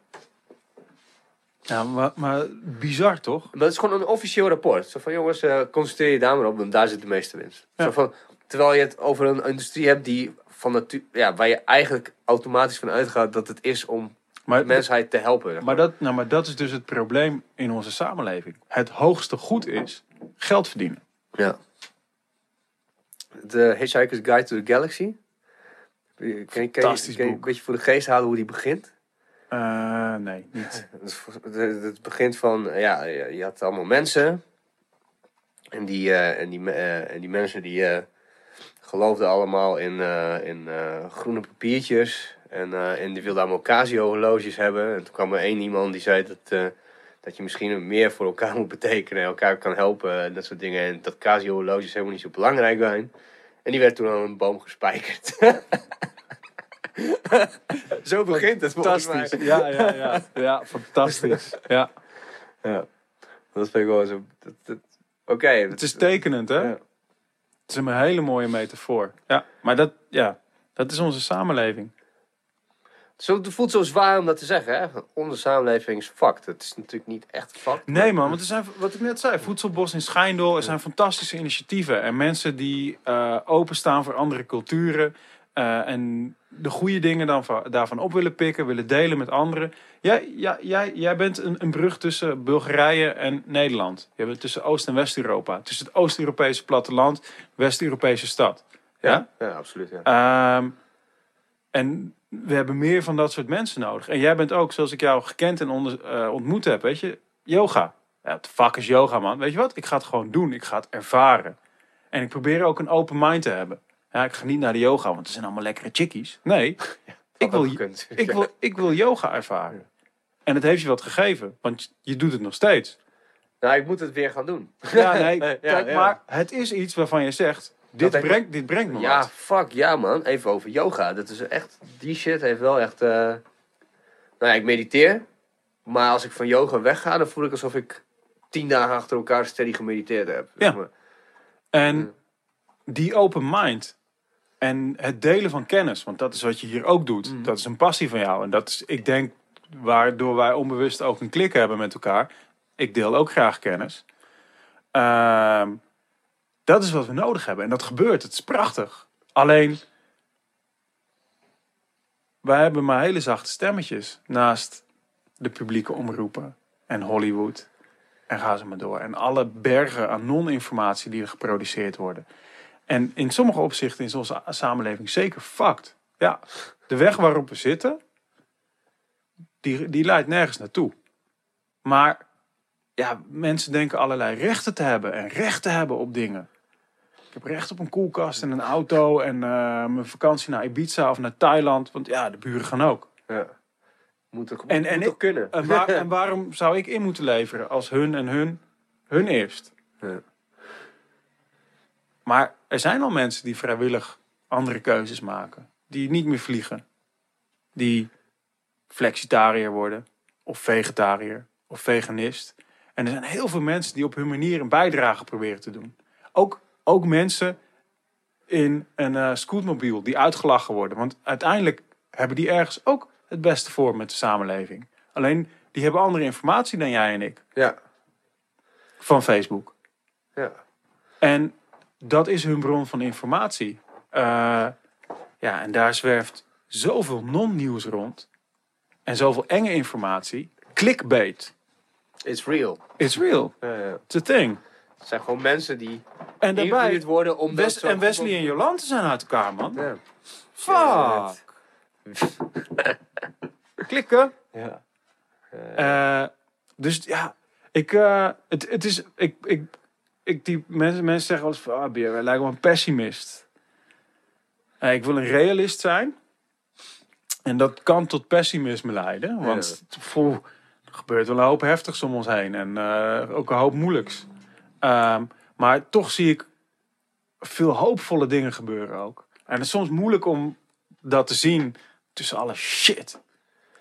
Ja, maar, maar bizar toch? Maar dat is gewoon een officieel rapport. Zo van jongens, eh, concentreer je daar maar op, want daar zit de meeste winst. Ja. Zo van, terwijl je het over een industrie hebt die van natu- ja, waar je eigenlijk automatisch van uitgaat dat het is om Maar, de mensheid te helpen. maar, dat, nou, maar dat is dus het probleem in onze samenleving. Het hoogste goed is geld verdienen. Ja. De Hitchhiker's Guide to the Galaxy. Ken, je- ken, je- een beetje voor de geest halen hoe die begint? Eh, nee, niet. Het begint van, eh, ja, je had allemaal mensen. En die, eh, en die, en die mensen die geloofden allemaal in, in groene papiertjes. En, eh, en die wilden allemaal Casio-horloges hebben. En toen kwam er één iemand die zei dat, eh, dat je misschien meer voor elkaar moet betekenen. En elkaar kan helpen en dat soort dingen. En dat Casio-horloges helemaal niet zo belangrijk zijn. En die werd toen aan een boom gespijkerd. zo begint het volgens mij. Fantastisch. Ja, ja, ja. Ja, fantastisch. Ja. Ja, dat vind ik wel zo. Oké, Het is tekenend, hè? Ja. Het is een hele mooie metafoor. Ja, maar dat, ja, dat is onze samenleving. Zo, het voelt zo zwaar om dat te zeggen, hè? Onze samenleving is fucked. Het is natuurlijk niet echt fucked. Nee man, want er zijn, wat ik net zei, Voedselbos in Schijndel, er zijn fantastische initiatieven. En mensen die eh, openstaan voor andere culturen. eh, en de goede dingen dan van, daarvan op willen pikken, willen delen met anderen. Jij, jij, jij, jij bent een, een brug tussen Bulgarije en Nederland. Je bent tussen Oost- en West-Europa. Tussen het Oost-Europese platteland, West-Europese stad. Ja? Ja, absoluut. Ja. Ehm, en we hebben meer van dat soort mensen nodig. En jij bent ook, zoals ik jou gekend en onder, eh, ontmoet heb, weet je, yoga. Ja, fuck is yoga, man? Weet je wat? Ik ga het gewoon doen. Ik ga het ervaren. En ik probeer ook een open mind te hebben. Ja, ik ga niet naar de yoga, want er zijn allemaal lekkere chickies. Nee, ik wil, ik, wil, ik wil yoga ervaren. En het heeft je wat gegeven, want je doet het nog steeds. Nou, ik moet het weer gaan doen. Ja, nee, Ja, kijk, ja. maar het is iets waarvan je zegt, dit, heeft me- brengt, dit brengt me Ja, wat. fuck ja, man. Even over yoga. Dat is echt. Die shit heeft wel echt. eh, Nou ja, ik mediteer. Maar als ik van yoga wegga, dan voel ik alsof ik tien dagen achter elkaar steady gemediteerd heb. Ja. Maar. En die open mind en het delen van kennis, want dat is wat je hier ook doet. Mhm. Dat is een passie van jou. En dat is, ik denk, waardoor wij onbewust ook een klik hebben met elkaar. Ik deel ook graag kennis. Ehm, dat is wat we nodig hebben. En dat gebeurt. Het is prachtig. Alleen, wij hebben maar hele zachte stemmetjes naast de publieke omroepen en Hollywood. En ga ze maar door. En alle bergen aan non-informatie die er geproduceerd worden. En in sommige opzichten is onze samenleving zeker fucked. Ja, de weg waarop we zitten, die, die leidt nergens naartoe. Maar ja, mensen denken allerlei rechten te hebben en recht te hebben op dingen. Heb recht op een koelkast en een auto en eh, mijn vakantie naar Ibiza of naar Thailand. Want ja, de buren gaan ook. Ja. Moet ook, En- moet en ook ik- kunnen. En, waar- en waarom zou ik in moeten leveren als hun en hun, hun eerst? Ja. Maar er zijn al mensen die vrijwillig andere keuzes maken. Die niet meer vliegen. Die flexitariër worden. Of vegetariër. Of veganist. En er zijn heel veel mensen die op hun manier een bijdrage proberen te doen. Ook, ook mensen in een eh, scootmobiel die uitgelachen worden. Want uiteindelijk hebben die ergens ook het beste voor met de samenleving. Alleen die hebben andere informatie dan jij en ik. Ja. Van Facebook. Ja. En dat is hun bron van informatie. Eh, ja, en daar zwerft zoveel non-nieuws rond. En zoveel enge informatie. Clickbait. It's real. It's real. Ja, ja. It's a thing. Het zijn gewoon mensen die En daarbij, worden om Wes- en Wesley en Jolante zijn uit elkaar, man. Ja. Fuck. Klikken. Ja. Eh, dus ja, ik, eh, het, het is, ik, ik, ik, die mensen, mensen zeggen wel eens van, ah, Beer, wij lijken wel een pessimist. Eh, ik wil een realist zijn. En dat kan tot pessimisme leiden. Want poeh, er gebeurt wel een hoop heftigs om ons heen. En eh, ook een hoop moeilijks. Ehm, maar toch zie ik veel hoopvolle dingen gebeuren ook. En het is soms moeilijk om dat te zien tussen alle shit.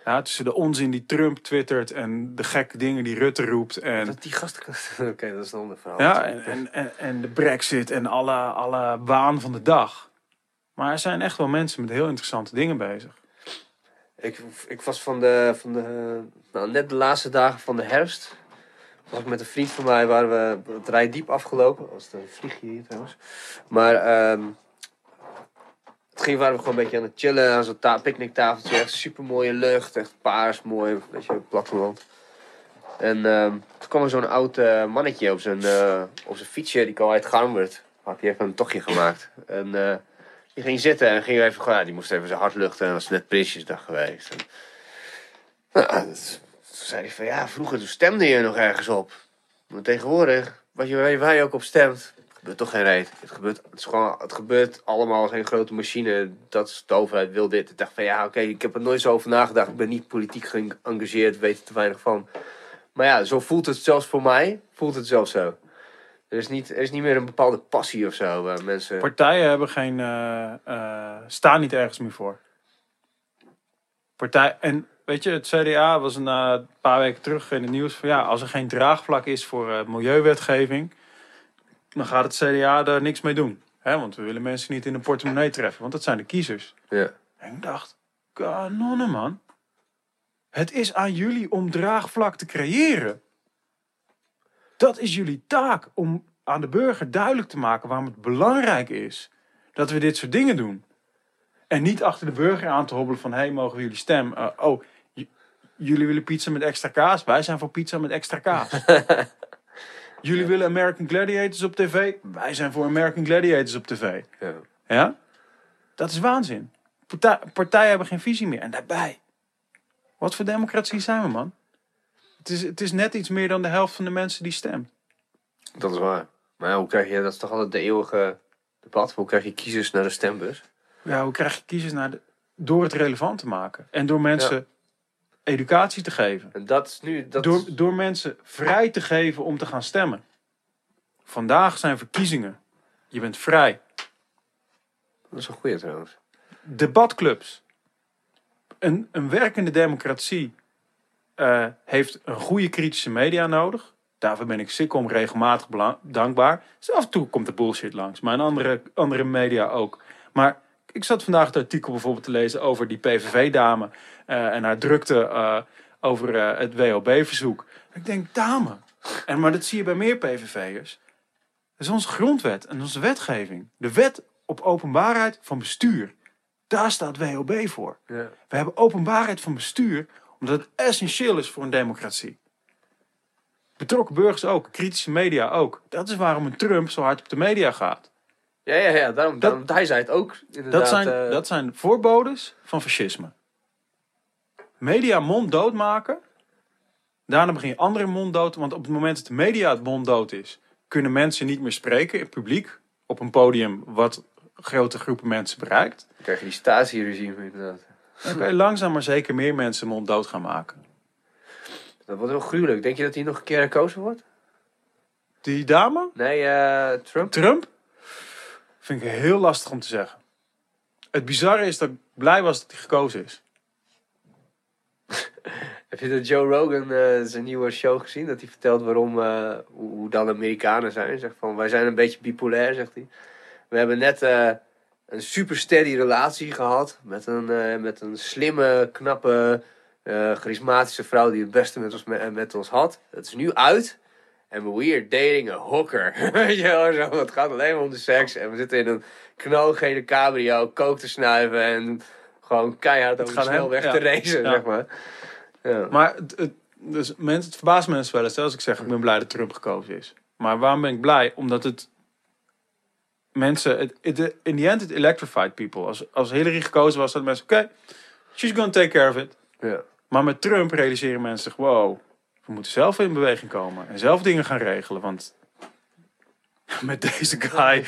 Ja, tussen de onzin die Trump twittert en de gekke dingen die Rutte roept. En, Dat die gasten... Oké, dat is een ander verhaal. ja, en, en, en, en de brexit en alle, alle waan van de dag. Maar er zijn echt wel mensen met heel interessante dingen bezig. Ik, ik was van de, van de, nou, net de laatste dagen van de herfst. Was met een vriend van mij, waren we het rijdiep afgelopen. Dat was een vliegje hier trouwens. Maar ehm het ging, waren we gewoon een beetje aan het chillen aan zo'n ta- picknicktafeltje. Echt super mooie lucht, echt paars, mooi, een beetje platteland. En ehm, toen kwam er zo'n oud eh, mannetje op zijn, eh, op zijn fietsje, die kwam uit Garmert. Had hij even een tochtje gemaakt. En eh, die ging zitten en ging even, ja, die moest even zijn hart luchten. En dat was net Prinsjesdag geweest. En, nou, dat- toen zei van, ja, vroeger stemde je nog ergens op. Maar tegenwoordig, wat je, waar je- ook op stemt, gebeurt toch geen reet. Het gebeurt, het, is gewoon, het gebeurt allemaal geen grote machine. Dat is de overheid wil dit. Ik dacht van ja, oké, ik heb er nooit zo over nagedacht. Ik ben niet politiek geëngageerd, weet er te weinig van. Maar ja, zo voelt het zelfs voor mij. Voelt het zelfs zo. Er is niet, er is niet meer een bepaalde passie of zo. Mensen... Partijen hebben geen, eh, eh, staan niet ergens meer voor. Partij, en weet je, het CDA was een eh, paar weken terug in het nieuws van ja, als er geen draagvlak is voor eh, milieuwetgeving, dan gaat het CDA daar niks mee doen. Hè, want we willen mensen niet in de portemonnee treffen, want dat zijn de kiezers. Ja. En ik dacht, kanonnen man. Het is aan jullie om draagvlak te creëren. Dat is jullie taak om aan de burger duidelijk te maken waarom het belangrijk is dat we dit soort dingen doen. En niet achter de burger aan te hobbelen van hé, hey, mogen we jullie stem? Eh, oh, jullie willen pizza met extra kaas? Wij zijn voor pizza met extra kaas. jullie willen American Gladiators op tv? Wij zijn voor American Gladiators op tv. Ja. Ja? Dat is waanzin. Partij, partijen hebben geen visie meer. En daarbij, wat voor democratie zijn we, man? Het is, het is net iets meer dan de helft van de mensen die stemt. Dat is waar. Maar ja, hoe krijg je, dat is toch altijd de eeuwige debat. Hoe krijg je kiezers naar de stembus? Ja, hoe krijg je kiezers naar de, door het relevant te maken? En door mensen educatie te geven. En dat is nu... Dat Door, door mensen vrij te geven om te gaan stemmen. Vandaag zijn verkiezingen. Je bent vrij. dat is een goeie trouwens. debatclubs. Een, een werkende democratie eh, heeft een goede kritische media nodig. Daarvoor ben ik sikkom regelmatig dankbaar. Dus af en toe komt er bullshit langs, maar in andere, andere media ook. Maar ik zat vandaag het artikel bijvoorbeeld te lezen over die PVV-dame eh, en haar drukte eh, over eh, het WOB-verzoek. Ik denk, dame. En, maar dat zie je bij meer PVV'ers. Dat is onze grondwet en onze wetgeving. De wet op openbaarheid van bestuur. Daar staat WOB voor. Ja. We hebben openbaarheid van bestuur omdat het essentieel is voor een democratie. Betrokken burgers ook, kritische media ook. Dat is waarom een Trump zo hard op de media gaat. Ja, ja, ja. Daarom, daarom, hij zei het ook. Inderdaad, Dat zijn, eh, dat zijn voorbodes van fascisme. Media mond dood maken. Daarna begin je andere mond dood. Want op het moment dat de media het mond dood is, kunnen mensen niet meer spreken in publiek. Op een podium wat grote groepen mensen bereikt. Dan krijg je die Stasi-regime inderdaad. Dan kan je langzaam maar zeker meer mensen mond dood gaan maken. Dat wordt wel gruwelijk. Denk je dat hij nog een keer herkozen wordt? Die dame, Nee, eh, Trump? Trump, vind ik heel lastig om te zeggen. Het bizarre is dat ik blij was dat hij gekozen is. Heb je de Joe Rogan eh, zijn nieuwe show gezien? Dat hij vertelt waarom, eh, hoe, dan Amerikanen zijn. Zegt van, wij zijn een beetje bipolair, zegt hij. We hebben net eh, een super steady relatie gehad. Met een, met een slimme, knappe, charismatische vrouw die het beste met ons, me- met ons had. Het is nu uit. En we are dating a hooker. Weet je wel, zo. Het gaat alleen maar om de seks. En we zitten in een knalgele cabrio, kook te snuiven. En gewoon keihard over hem- snelweg ja. te racen, Ja. zeg maar. Ja. Maar het, het, dus mensen, het verbaast mensen wel eens als ik zeg ik ben blij dat Trump gekozen is. Maar waarom ben ik blij? Omdat het mensen, het, het- in the end it electrified people. Als, als Hillary gekozen was, hadden mensen, oké, she's gonna take care of it. Ja. Maar met Trump realiseren mensen zich, wow, we moeten zelf in beweging komen en zelf dingen gaan regelen. Want met deze guy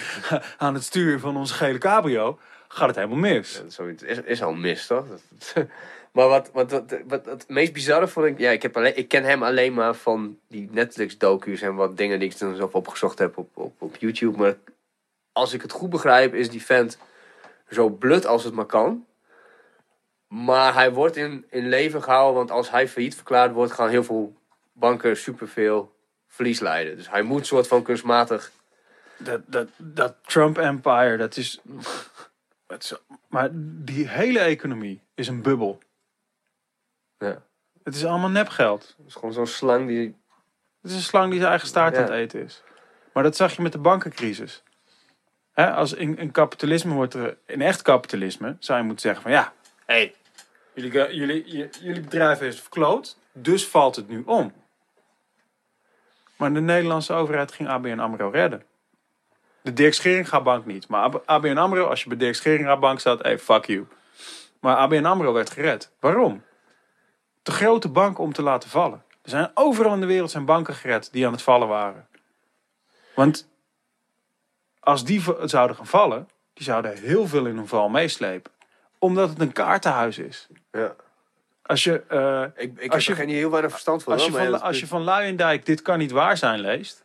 aan het stuur van onze gele cabrio gaat het helemaal mis. Ja, is, al mis, toch? Maar wat, wat, wat, wat het meest bizarre vond ik... Ja, ik, heb alleen, ik ken hem alleen maar van die Netflix-docu's en wat dingen die ik toen zelf opgezocht heb op, op, op YouTube. Maar als ik het goed begrijp, is die vent zo blut als het maar kan. Maar hij wordt in, in leven gehouden, want als hij failliet verklaard wordt, gaan heel veel banken superveel verlies leiden. Dus hij moet soort van kunstmatig... Dat, dat, dat Trump Empire, dat is, dat is. Maar die hele economie is een bubbel. Ja. Het is allemaal nepgeld. Het is gewoon zo'n slang die... Het is een slang die zijn eigen staart Ja. aan het eten is. Maar dat zag je met de bankencrisis. Als in, in kapitalisme wordt er, in echt kapitalisme, zou je moeten zeggen van ja, hey, jullie, jullie, jullie bedrijf heeft verkloot, dus valt het nu om. Maar de Nederlandse overheid ging ABN AMRO redden. De Dirk Scheringa bank niet. Maar AB- ABN AMRO, als je bij Dirk Scheringa bank staat, hey, fuck you. Maar ABN AMRO werd gered. Waarom? Te grote bank om te laten vallen. Er zijn overal in de wereld zijn banken gered die aan het vallen waren. Want als die zouden gaan vallen, die zouden heel veel in hun val meeslepen. Omdat het een kaartenhuis is. Ja. Als je, eh, Ik, ik Als heb je- er geen heel weinig verstand van. als je van, als je van Luijendijk dit kan niet waar zijn leest.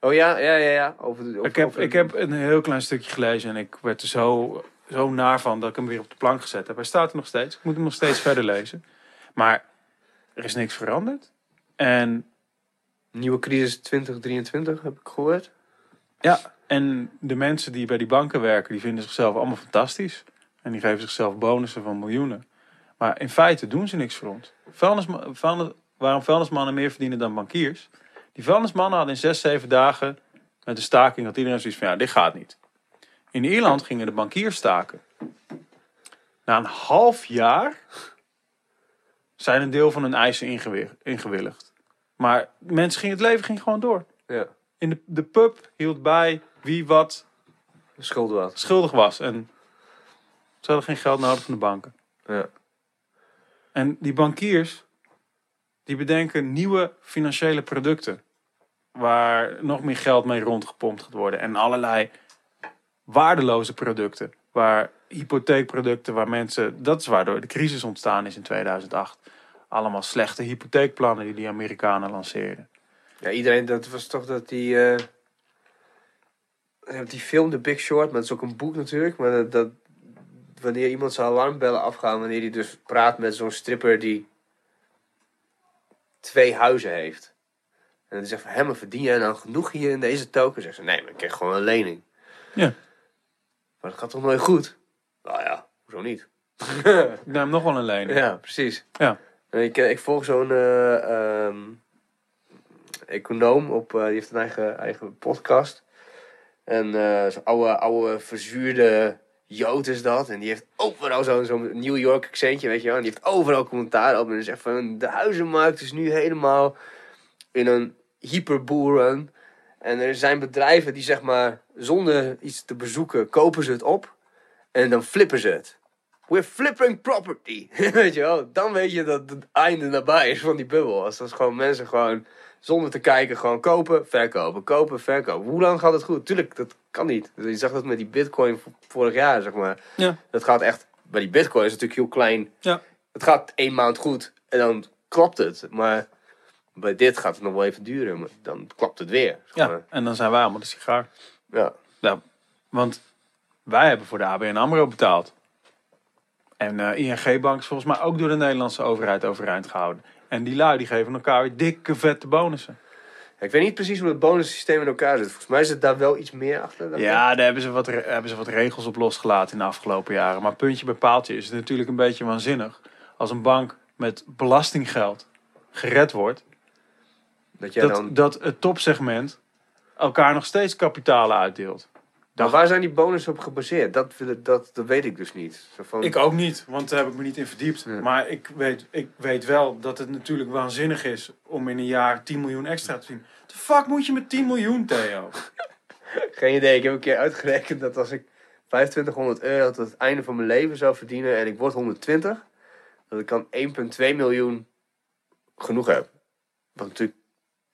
Oh ja, ja, ja, ja. Over Ik heb, over- ik heb een heel klein stukje gelezen en ik werd er zo, zo naar van dat ik hem weer op de plank gezet heb. Hij staat er nog steeds. Ik moet hem nog steeds verder lezen. Maar er is niks veranderd. En Nieuwe crisis 2023, heb ik gehoord. Ja, en de mensen die bij die banken werken, die vinden zichzelf allemaal fantastisch. En die geven zichzelf bonussen van miljoenen. Maar in feite doen ze niks voor ons. Vuilnis- waarom vuilnismannen meer verdienen dan bankiers? Die vuilnismannen hadden in zes, zeven dagen met de staking dat iedereen zoiets van ja, dit gaat niet. In Ierland gingen de bankiers staken. Na een half jaar zijn een deel van hun eisen ingewi- ingewilligd. Maar mensen gingen, het leven ging gewoon door. Ja. In de, de pub hield bij wie wat. schuldig was. En ze hadden geen geld nodig van de banken. Ja. En die bankiers, die bedenken nieuwe financiële producten. Waar nog meer geld mee rondgepompt gaat worden. En allerlei waardeloze producten. Waar hypotheekproducten, waar mensen... Dat is waardoor de crisis ontstaan is in 2008. Allemaal slechte hypotheekplannen die die Amerikanen lanceerden. Ja, iedereen, dat was toch dat die... eh, die film The Big Short, maar het is ook een boek natuurlijk. Maar dat wanneer iemand zijn alarmbellen afgaan, wanneer hij dus praat met zo'n stripper die twee huizen heeft. En dan zegt van, hé, maar verdien jij nou genoeg hier in deze token? Zegt ze, nee, maar ik krijg gewoon een lening. Ja. Maar dat gaat toch nooit goed? Nou ja, hoezo niet? Ik neem nog wel een lening. Ja, precies. Ja. Ik, ik volg zo'n eh, ehm, econoom op, eh, die heeft een eigen, eigen podcast. En eh, zo'n oude, oude verzuurde Jood is dat. En die heeft overal zo'n zo'n New York accentje, weet je wel. En die heeft overal commentaar op. En zegt van, de huizenmarkt is nu helemaal in een hyperboeren. En er zijn bedrijven die zeg maar, zonder iets te bezoeken, kopen ze het op. En dan flippen ze het. We're flipping property. weet je wel, dan weet je dat het einde nabij is van die bubbel. Als dat gewoon mensen gewoon zonder te kijken gewoon kopen, verkopen, kopen, verkopen. Hoe lang gaat het goed? Tuurlijk, dat kan niet. Je zag dat met die bitcoin vorig jaar, zeg maar. Ja. Dat gaat echt, bij die bitcoin is het natuurlijk heel klein. Ja. Het gaat één maand goed en dan klapt het. Maar bij dit gaat het nog wel even duren. Maar dan klapt het weer. zeg Ja, en dan zijn wij allemaal de sigaar. ja. Want wij hebben voor de ABN AMRO betaald. En eh, ING-bank is volgens mij ook door de Nederlandse overheid overeind gehouden. En die lui die geven elkaar weer dikke vette bonussen. Ik weet niet precies hoe het bonussysteem in elkaar zit. Volgens mij zit daar wel iets meer achter. ik. Ja, daar hebben ze, wat, hebben ze wat regels op losgelaten in de afgelopen jaren. Maar puntje bij paaltje is het natuurlijk een beetje waanzinnig. Als een bank met belastinggeld gered wordt. Dat jij dat, dan dat het topsegment elkaar nog steeds kapitalen uitdeelt. Maar waar zijn die bonussen op gebaseerd? Dat, dat, dat weet ik dus niet. Zo van, Ik ook niet, want daar heb ik me niet in verdiept. Maar ik weet, ik weet wel dat het natuurlijk waanzinnig is om in een jaar 10 miljoen extra te zien. De fuck moet je met 10 miljoen, Theo? Geen idee. Ik heb een keer uitgerekend dat als ik 2500 euro tot het einde van mijn leven zou verdienen en ik word 120, dat ik dan 1,2 miljoen genoeg heb. Wat natuurlijk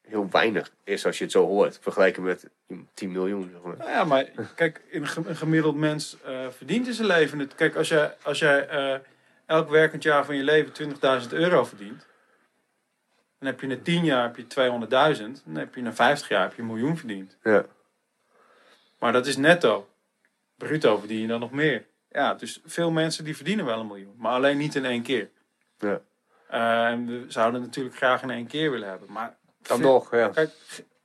heel weinig is als je het zo hoort, vergelijken met 10 miljoen. Zeg maar. Nou ja, maar kijk, een, ge- een gemiddeld mens eh, verdient in zijn leven het. Kijk, als jij, als jij eh, elk werkend jaar van je leven 20.000 euro verdient, dan heb je na 10 jaar heb je 200.000, dan heb je na 50 jaar heb je een miljoen verdiend. Ja. Maar dat is netto. Bruto verdien je dan nog meer. Ja, dus veel mensen die verdienen wel een miljoen, maar alleen niet in één keer. Ja. Eh, en we zouden het natuurlijk graag in één keer willen hebben. Maar Dan veel- nog, ja. Kijk,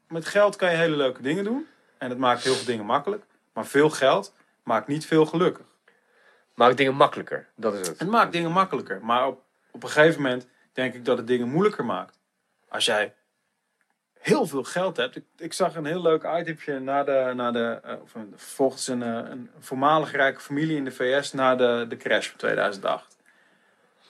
met geld kan je hele leuke dingen doen. En het maakt heel veel dingen makkelijk. Maar veel geld maakt niet veel gelukkig. Maak dingen makkelijker. Dat is het. Het maakt dingen makkelijker. Maar op, op een gegeven moment denk ik dat het dingen moeilijker maakt. Als jij heel veel geld hebt. Ik, ik zag een heel leuk itempje na de, na de, eh, volgens een, eh, een voormalig rijke familie in de VS na de, de crash van 2008.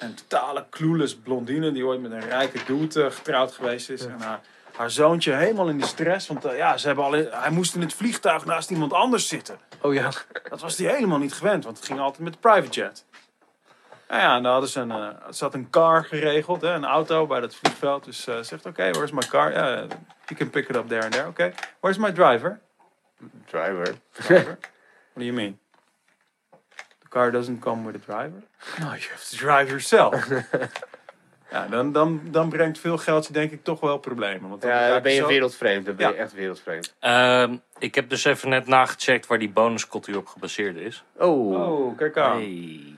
Een totale clueless blondine die ooit met een rijke dude eh, getrouwd geweest is. En haar, haar zoontje helemaal in die stress. Want eh, ja, ze hebben al in- hij moest in het vliegtuig naast iemand anders zitten. Oh ja. Dat was hij helemaal niet gewend, want het ging altijd met de private jet. Nou ja, en dan hadden ze een, zat een car geregeld, hè, een auto bij dat vliegveld. Dus eh zegt, oké, where's my car? Ja, you can pick it up there and there. Oké, where's my driver? Driver. Driver? What do you mean? Car doesn't come with a driver? No, you have to drive yourself. ja, dan, dan, dan brengt veel geld je denk ik toch wel problemen. Want dan Ja, dan ben je zo- wereldvreemd. Dan ben je echt wereldvreemd. Ehm, ik heb dus even net nagecheckt waar die bonuscultuur op gebaseerd is. Oh. Oh, kijk aan. Hey.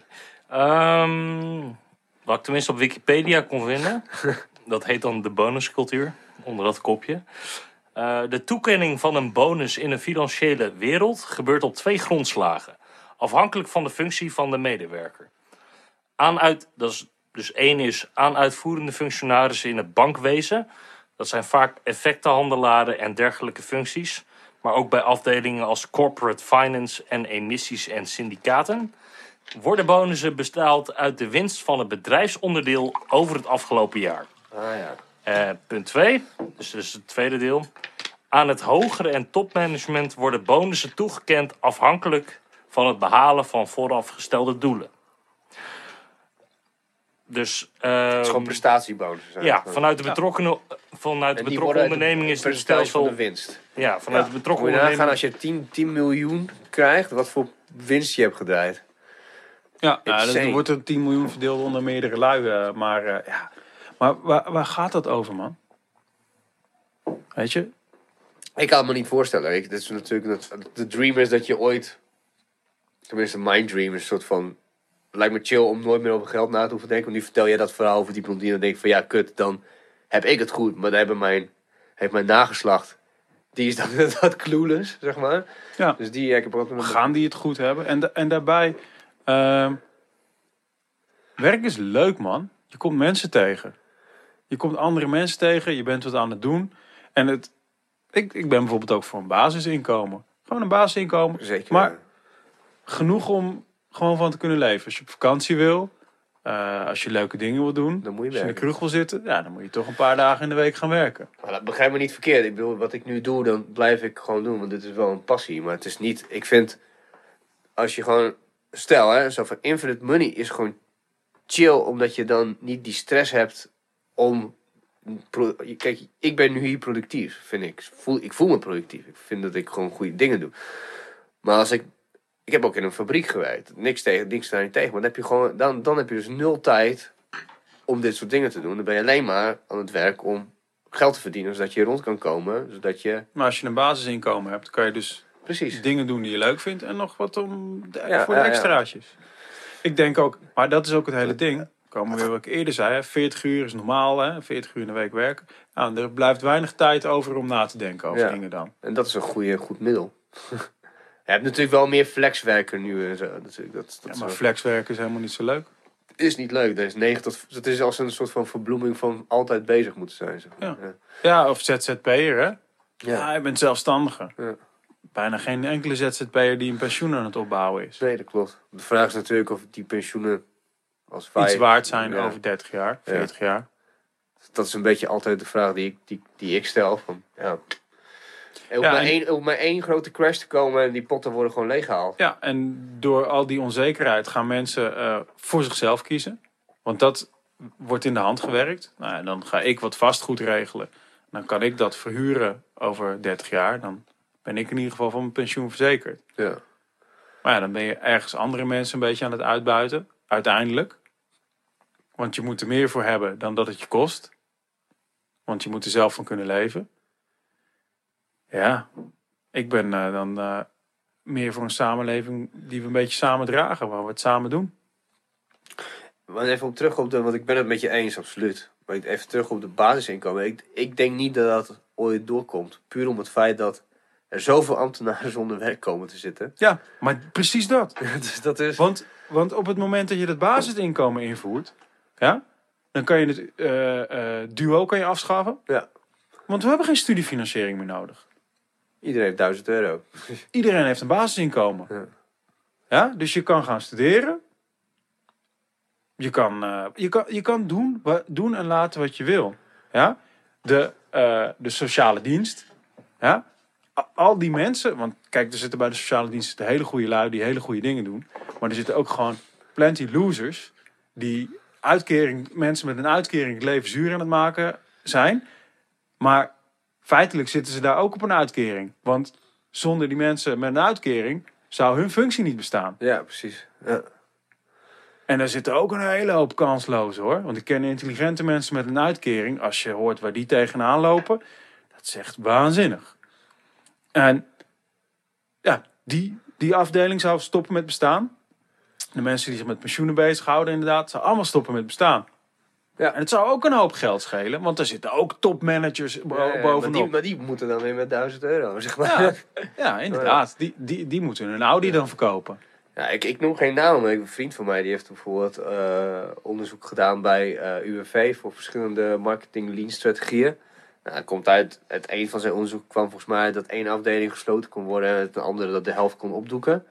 Ehm, wat ik tenminste op Wikipedia kon vinden. dat heet dan de bonuscultuur, onder dat kopje. Eh, de toekenning van een bonus in een financiële wereld gebeurt op twee grondslagen. Afhankelijk van de functie van de medewerker. Aan uit, dat is, dus één is aan uitvoerende functionarissen in het bankwezen. Dat zijn vaak effectenhandelaren en dergelijke functies. Maar ook bij afdelingen als corporate finance en emissies en syndicaten worden bonussen bestaald uit de winst van het bedrijfsonderdeel over het afgelopen jaar. Ah ja. Eh, punt 2, dus dat is het tweede deel. Aan het hogere en topmanagement worden bonussen toegekend afhankelijk van het behalen van voorafgestelde doelen. Dus Het is gewoon ehm, prestatiebonussen. zijn ja, vanuit de betrokken, vanuit de betrokken onderneming is het percentage van stelsel. de winst. Ja, vanuit Ja. de betrokken Moet je nagaan onderneming. als je 10, 10 miljoen krijgt, wat voor winst je hebt gedraaid. Ja, dan wordt er 10 miljoen verdeeld onder meerdere lui. eh, maar eh, ja. maar waar, waar gaat dat over, man? Weet je? Ik kan het me niet voorstellen. Ik, dat is natuurlijk dat, de dream is dat je ooit, tenminste mijn dream is een soort van, lijkt me chill om nooit meer over geld na te hoeven denken. Want nu vertel jij dat verhaal over die blondine dan denk ik van ja kut, dan heb ik het goed. Maar dan hebben mijn, heeft mijn nageslacht, die is dan dat clueless, zeg maar. Ja. Dus die, ik heb ook nog Gaan die het goed hebben? En, da- en daarbij, ehm, werk is leuk, man. Je komt mensen tegen. Je komt andere mensen tegen, je bent wat aan het doen. En het, ik, ik ben bijvoorbeeld ook voor een basisinkomen. Gewoon een basisinkomen. Zeker. Maar genoeg om gewoon van te kunnen leven. Als je op vakantie wil, eh, als je leuke dingen wil doen, Dan moet je als je in de kroeg wil zitten, ja, dan moet je toch een paar dagen in de week gaan werken. Maar dat begrijp me niet verkeerd. Ik bedoel, wat ik nu doe, dan blijf ik gewoon doen. Want dit is wel een passie. Maar het is niet... Ik vind... Als je gewoon... Stel, hè. Zo van infinite money is gewoon chill. Omdat je dan niet die stress hebt om... Kijk, ik ben nu hier productief, vind ik. Voel, ik voel me productief. Ik vind dat ik gewoon goede dingen doe. Maar als ik... Ik heb ook in een fabriek gewerkt. Niks tegen, niks daar niet tegen. Maar dan heb je gewoon... Dan, dan heb je dus nul tijd om dit soort dingen te doen. Dan ben je alleen maar aan het werk om geld te verdienen, zodat je rond kan komen. Zodat je. Maar als je een basisinkomen hebt, kan je dus Precies. dingen doen die je leuk vindt en nog wat om de, Ja, voor de ja, ja. extraatjes. Ik denk ook, maar dat is ook het hele ding. Komen we weer wat ik eerder zei, hè, 40 uur is normaal, hè, 40 uur in de week werken. Nou, er blijft weinig tijd over om na te denken over dingen dan. En dat is een goede, goed middel. je hebt natuurlijk wel meer flexwerken nu en zo. Natuurlijk. Dat, dat Ja, maar flexwerken is helemaal niet zo leuk. is niet leuk. Dat is, 9 tot, dat is als een soort van verbloeming van altijd bezig moeten zijn. Zeg maar. Ja. ja. Ja, of ZZP'er, hè? Ja. Ja, je bent zelfstandige. Ja. Bijna geen enkele ZZP'er die een pensioen aan het opbouwen is. Nee, dat klopt. De vraag is natuurlijk of die pensioenen als wij, Iets waard zijn over 30 jaar, 40 jaar. Dat is een beetje altijd de vraag die ik, die, die ik stel. Van, ja. Er hoeft Ja, maar, één, hoeft maar één grote crash te komen en die potten worden gewoon leeggehaald. Ja, en door al die onzekerheid gaan mensen eh, voor zichzelf kiezen. Want dat wordt in de hand gewerkt. Nou, dan ga ik wat vastgoed regelen. Dan kan ik dat verhuren over 30 jaar. Dan ben ik in ieder geval van mijn pensioen verzekerd. Ja. Maar ja, dan ben je ergens andere mensen een beetje aan het uitbuiten. Uiteindelijk. Want je moet er meer voor hebben dan dat het je kost. Want je moet er zelf van kunnen leven. Ja, ik ben eh, dan eh, meer voor een samenleving die we een beetje samen dragen. Waar we het samen doen. Maar even op terug op de, want ik ben het met je eens, absoluut. Maar even terug op de basisinkomen. Ik, ik denk niet dat dat ooit doorkomt. Puur om het feit dat er zoveel ambtenaren zonder werk komen te zitten. Ja, maar precies dat. dus dat is... Want, want op het moment dat je dat basisinkomen invoert, ja, Dan kan je het eh, duo kan je afschaffen. Ja. Want we hebben geen studiefinanciering meer nodig. Iedereen heeft 1000 euro. Iedereen heeft een basisinkomen. Ja. Ja, dus je kan gaan studeren. Je kan, eh, je kan, je kan doen, doen en laten wat je wil. Ja? De, eh, de sociale dienst. Ja? Al die mensen, want kijk, er zitten bij de sociale dienst de hele goede lui die hele goede dingen doen. Maar er zitten ook gewoon plenty losers die uitkering, mensen met een uitkering het leven zuur aan het maken zijn. Maar feitelijk zitten ze daar ook op een uitkering. Want zonder die mensen met een uitkering zou hun functie niet bestaan. Ja, precies. Ja. En daar zitten ook een hele hoop kanslozen hoor. Want ik ken intelligente mensen met een uitkering. Als je hoort waar die tegenaan lopen. Dat is echt waanzinnig. En ja, die, die afdeling zou stoppen met bestaan. De mensen die zich met pensioenen bezighouden inderdaad. Zou allemaal stoppen met bestaan. Ja. En het zou ook een hoop geld schelen. Want er zitten ook topmanagers bo- Ja, ja, maar, bovenop. die, maar die moeten dan weer met 1000 euro, zeg maar. Ja, ja, inderdaad. Die, die, die moeten hun Audi dan verkopen. Ja, ik, ik noem geen naam, maar een vriend van mij die heeft bijvoorbeeld eh, onderzoek gedaan bij eh UWV voor verschillende marketing lean strategieën. Nou, het komt uit, uit een van zijn onderzoeken kwam volgens mij dat één afdeling gesloten kon worden en het andere dat de helft kon opdoeken.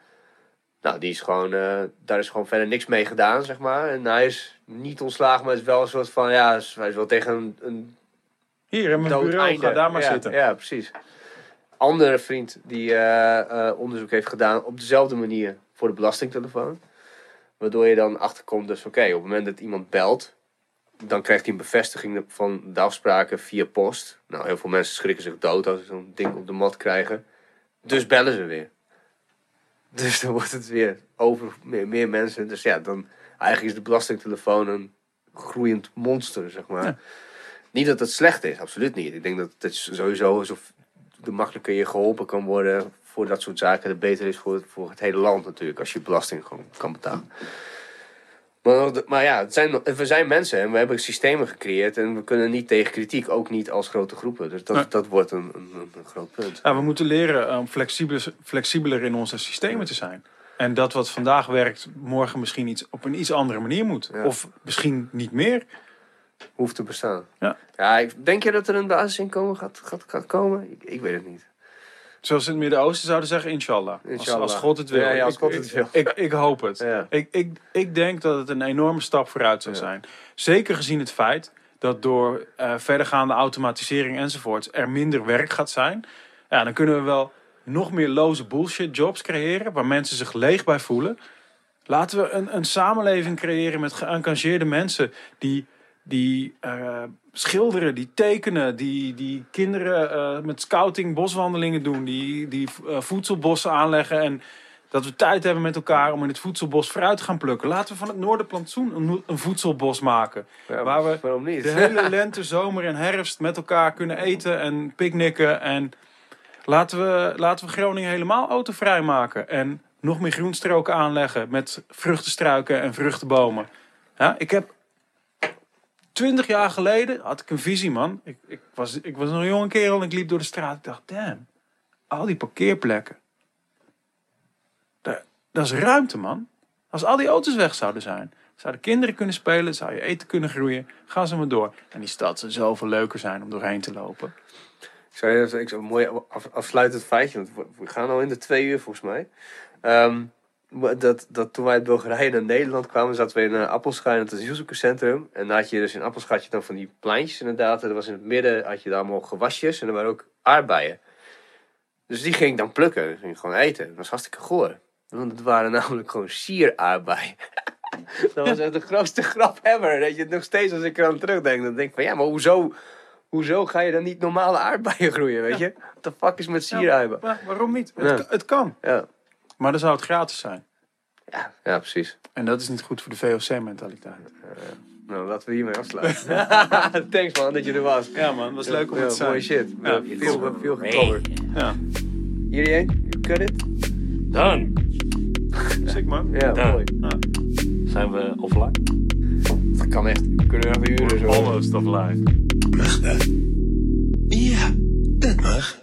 Nou, die is gewoon, eh, daar is gewoon verder niks mee gedaan, zeg maar. En hij is niet ontslagen, maar het is wel een soort van, ja, hij is wel tegen een, een Hier in mijn bureau, einde. ga daar maar ja, zitten. Ja, precies. Andere vriend die eh, eh, onderzoek heeft gedaan op dezelfde manier voor de belastingtelefoon. Waardoor je dan achterkomt, dus oké, op het moment dat iemand belt, dan krijgt hij een bevestiging van de afspraken via post. Nou, heel veel mensen schrikken zich dood als ze zo'n ding op de mat krijgen. Dus bellen ze weer. Dus dan wordt het weer over meer, meer mensen. Dus ja, dan eigenlijk is de belastingtelefoon een groeiend monster, zeg maar. Ja. Niet dat het slecht is, absoluut niet. Ik denk dat het sowieso zo de makkelijker je geholpen kan worden voor dat soort zaken, de beter is voor, voor het hele land natuurlijk, als je belasting gewoon kan betalen. Maar, maar ja, het zijn, we zijn mensen en we hebben systemen gecreëerd en we kunnen niet tegen kritiek, ook niet als grote groepen. Dus dat, Nee. dat wordt een, een, een groot punt. Ja, we moeten leren om flexibeler, flexibeler in onze systemen te zijn. En dat wat vandaag werkt, morgen misschien iets, op een iets andere manier moet. Ja. Of misschien niet meer. Hoeft te bestaan. Ja. ja denk je dat er een basisinkomen gaat, gaat, gaat komen? Ik, ik weet het niet. Zoals in het Midden-Oosten zouden zeggen, inshallah. Inshallah. Als, als God het wil. Ja, ja, als Ik- God het wil. Ik, ik, ik hoop het. Ja. Ik, ik, ik denk dat het een enorme stap vooruit zou zijn. Zeker gezien het feit dat door eh, verdergaande automatisering enzovoorts er minder werk gaat zijn. Ja, dan kunnen we wel nog meer loze bullshit jobs creëren waar mensen zich leeg bij voelen. Laten we een, een samenleving creëren met geëngageerde mensen die, die eh, schilderen, die tekenen, die, die kinderen eh, met scouting boswandelingen doen, die, die eh, voedselbossen aanleggen en dat we tijd hebben met elkaar om in het voedselbos fruit te gaan plukken. Laten we van het Noorderplantsoen een, een voedselbos maken. Ja, Waar we niet? De hele lente, zomer en herfst met elkaar kunnen eten en picknicken. En laten we, laten we Groningen helemaal autovrij maken. En nog meer groenstroken aanleggen met vruchtenstruiken en vruchtenbomen. Ja, ik heb twintig jaar geleden had ik een visie, man. Ik, ik, was, ik was een jonge kerel en ik liep door de straat. Ik dacht, damn, al die parkeerplekken. Dat is ruimte, man. Als al die auto's weg zouden zijn, zouden kinderen kunnen spelen, zou je eten kunnen groeien. Ga ze maar door. En die stad zou zoveel leuker zijn om doorheen te lopen. Ik zou ik een mooi af, afsluitend feitje, want we- gaan al in de twee uur volgens mij. Maar dat, dat toen wij uit Bulgarije naar Nederland kwamen, zaten we in een Appelscha in het asielzoekerscentrum. En dan had je dus in Appelscha had je dan van die pleintjes inderdaad. En er was in het midden had je daar allemaal gewasjes en er waren ook aardbeien. Dus die ging ik dan plukken, die ging ik gewoon eten. Dat was hartstikke goor. Want het waren namelijk gewoon sieraardbeien. dat was echt de grootste grap ever. Dat je nog steeds als ik eraan terugdenk, dan denk ik van ja, maar hoezo... Hoezo ga je dan niet normale aardbeien groeien, weet je? What the fuck is met? Maar waarom niet? Het, Ja. het kan. Ja. Maar dan zou het gratis zijn. Ja, ja, precies. En dat is niet goed voor de VOC-mentaliteit. Nou, laten we hiermee afsluiten. Thanks man, dat je er was. Ja man, was leuk om te zijn. Mooie shit. Ja. Ja, veel, veel gecoverd. Ja, Iedereen, you cut it? Dan sick man. Ja, mooi. zijn we offline. Dat kan echt. We kunnen echt uren zo. Almost offline. Mag dat? Ja, dat mag.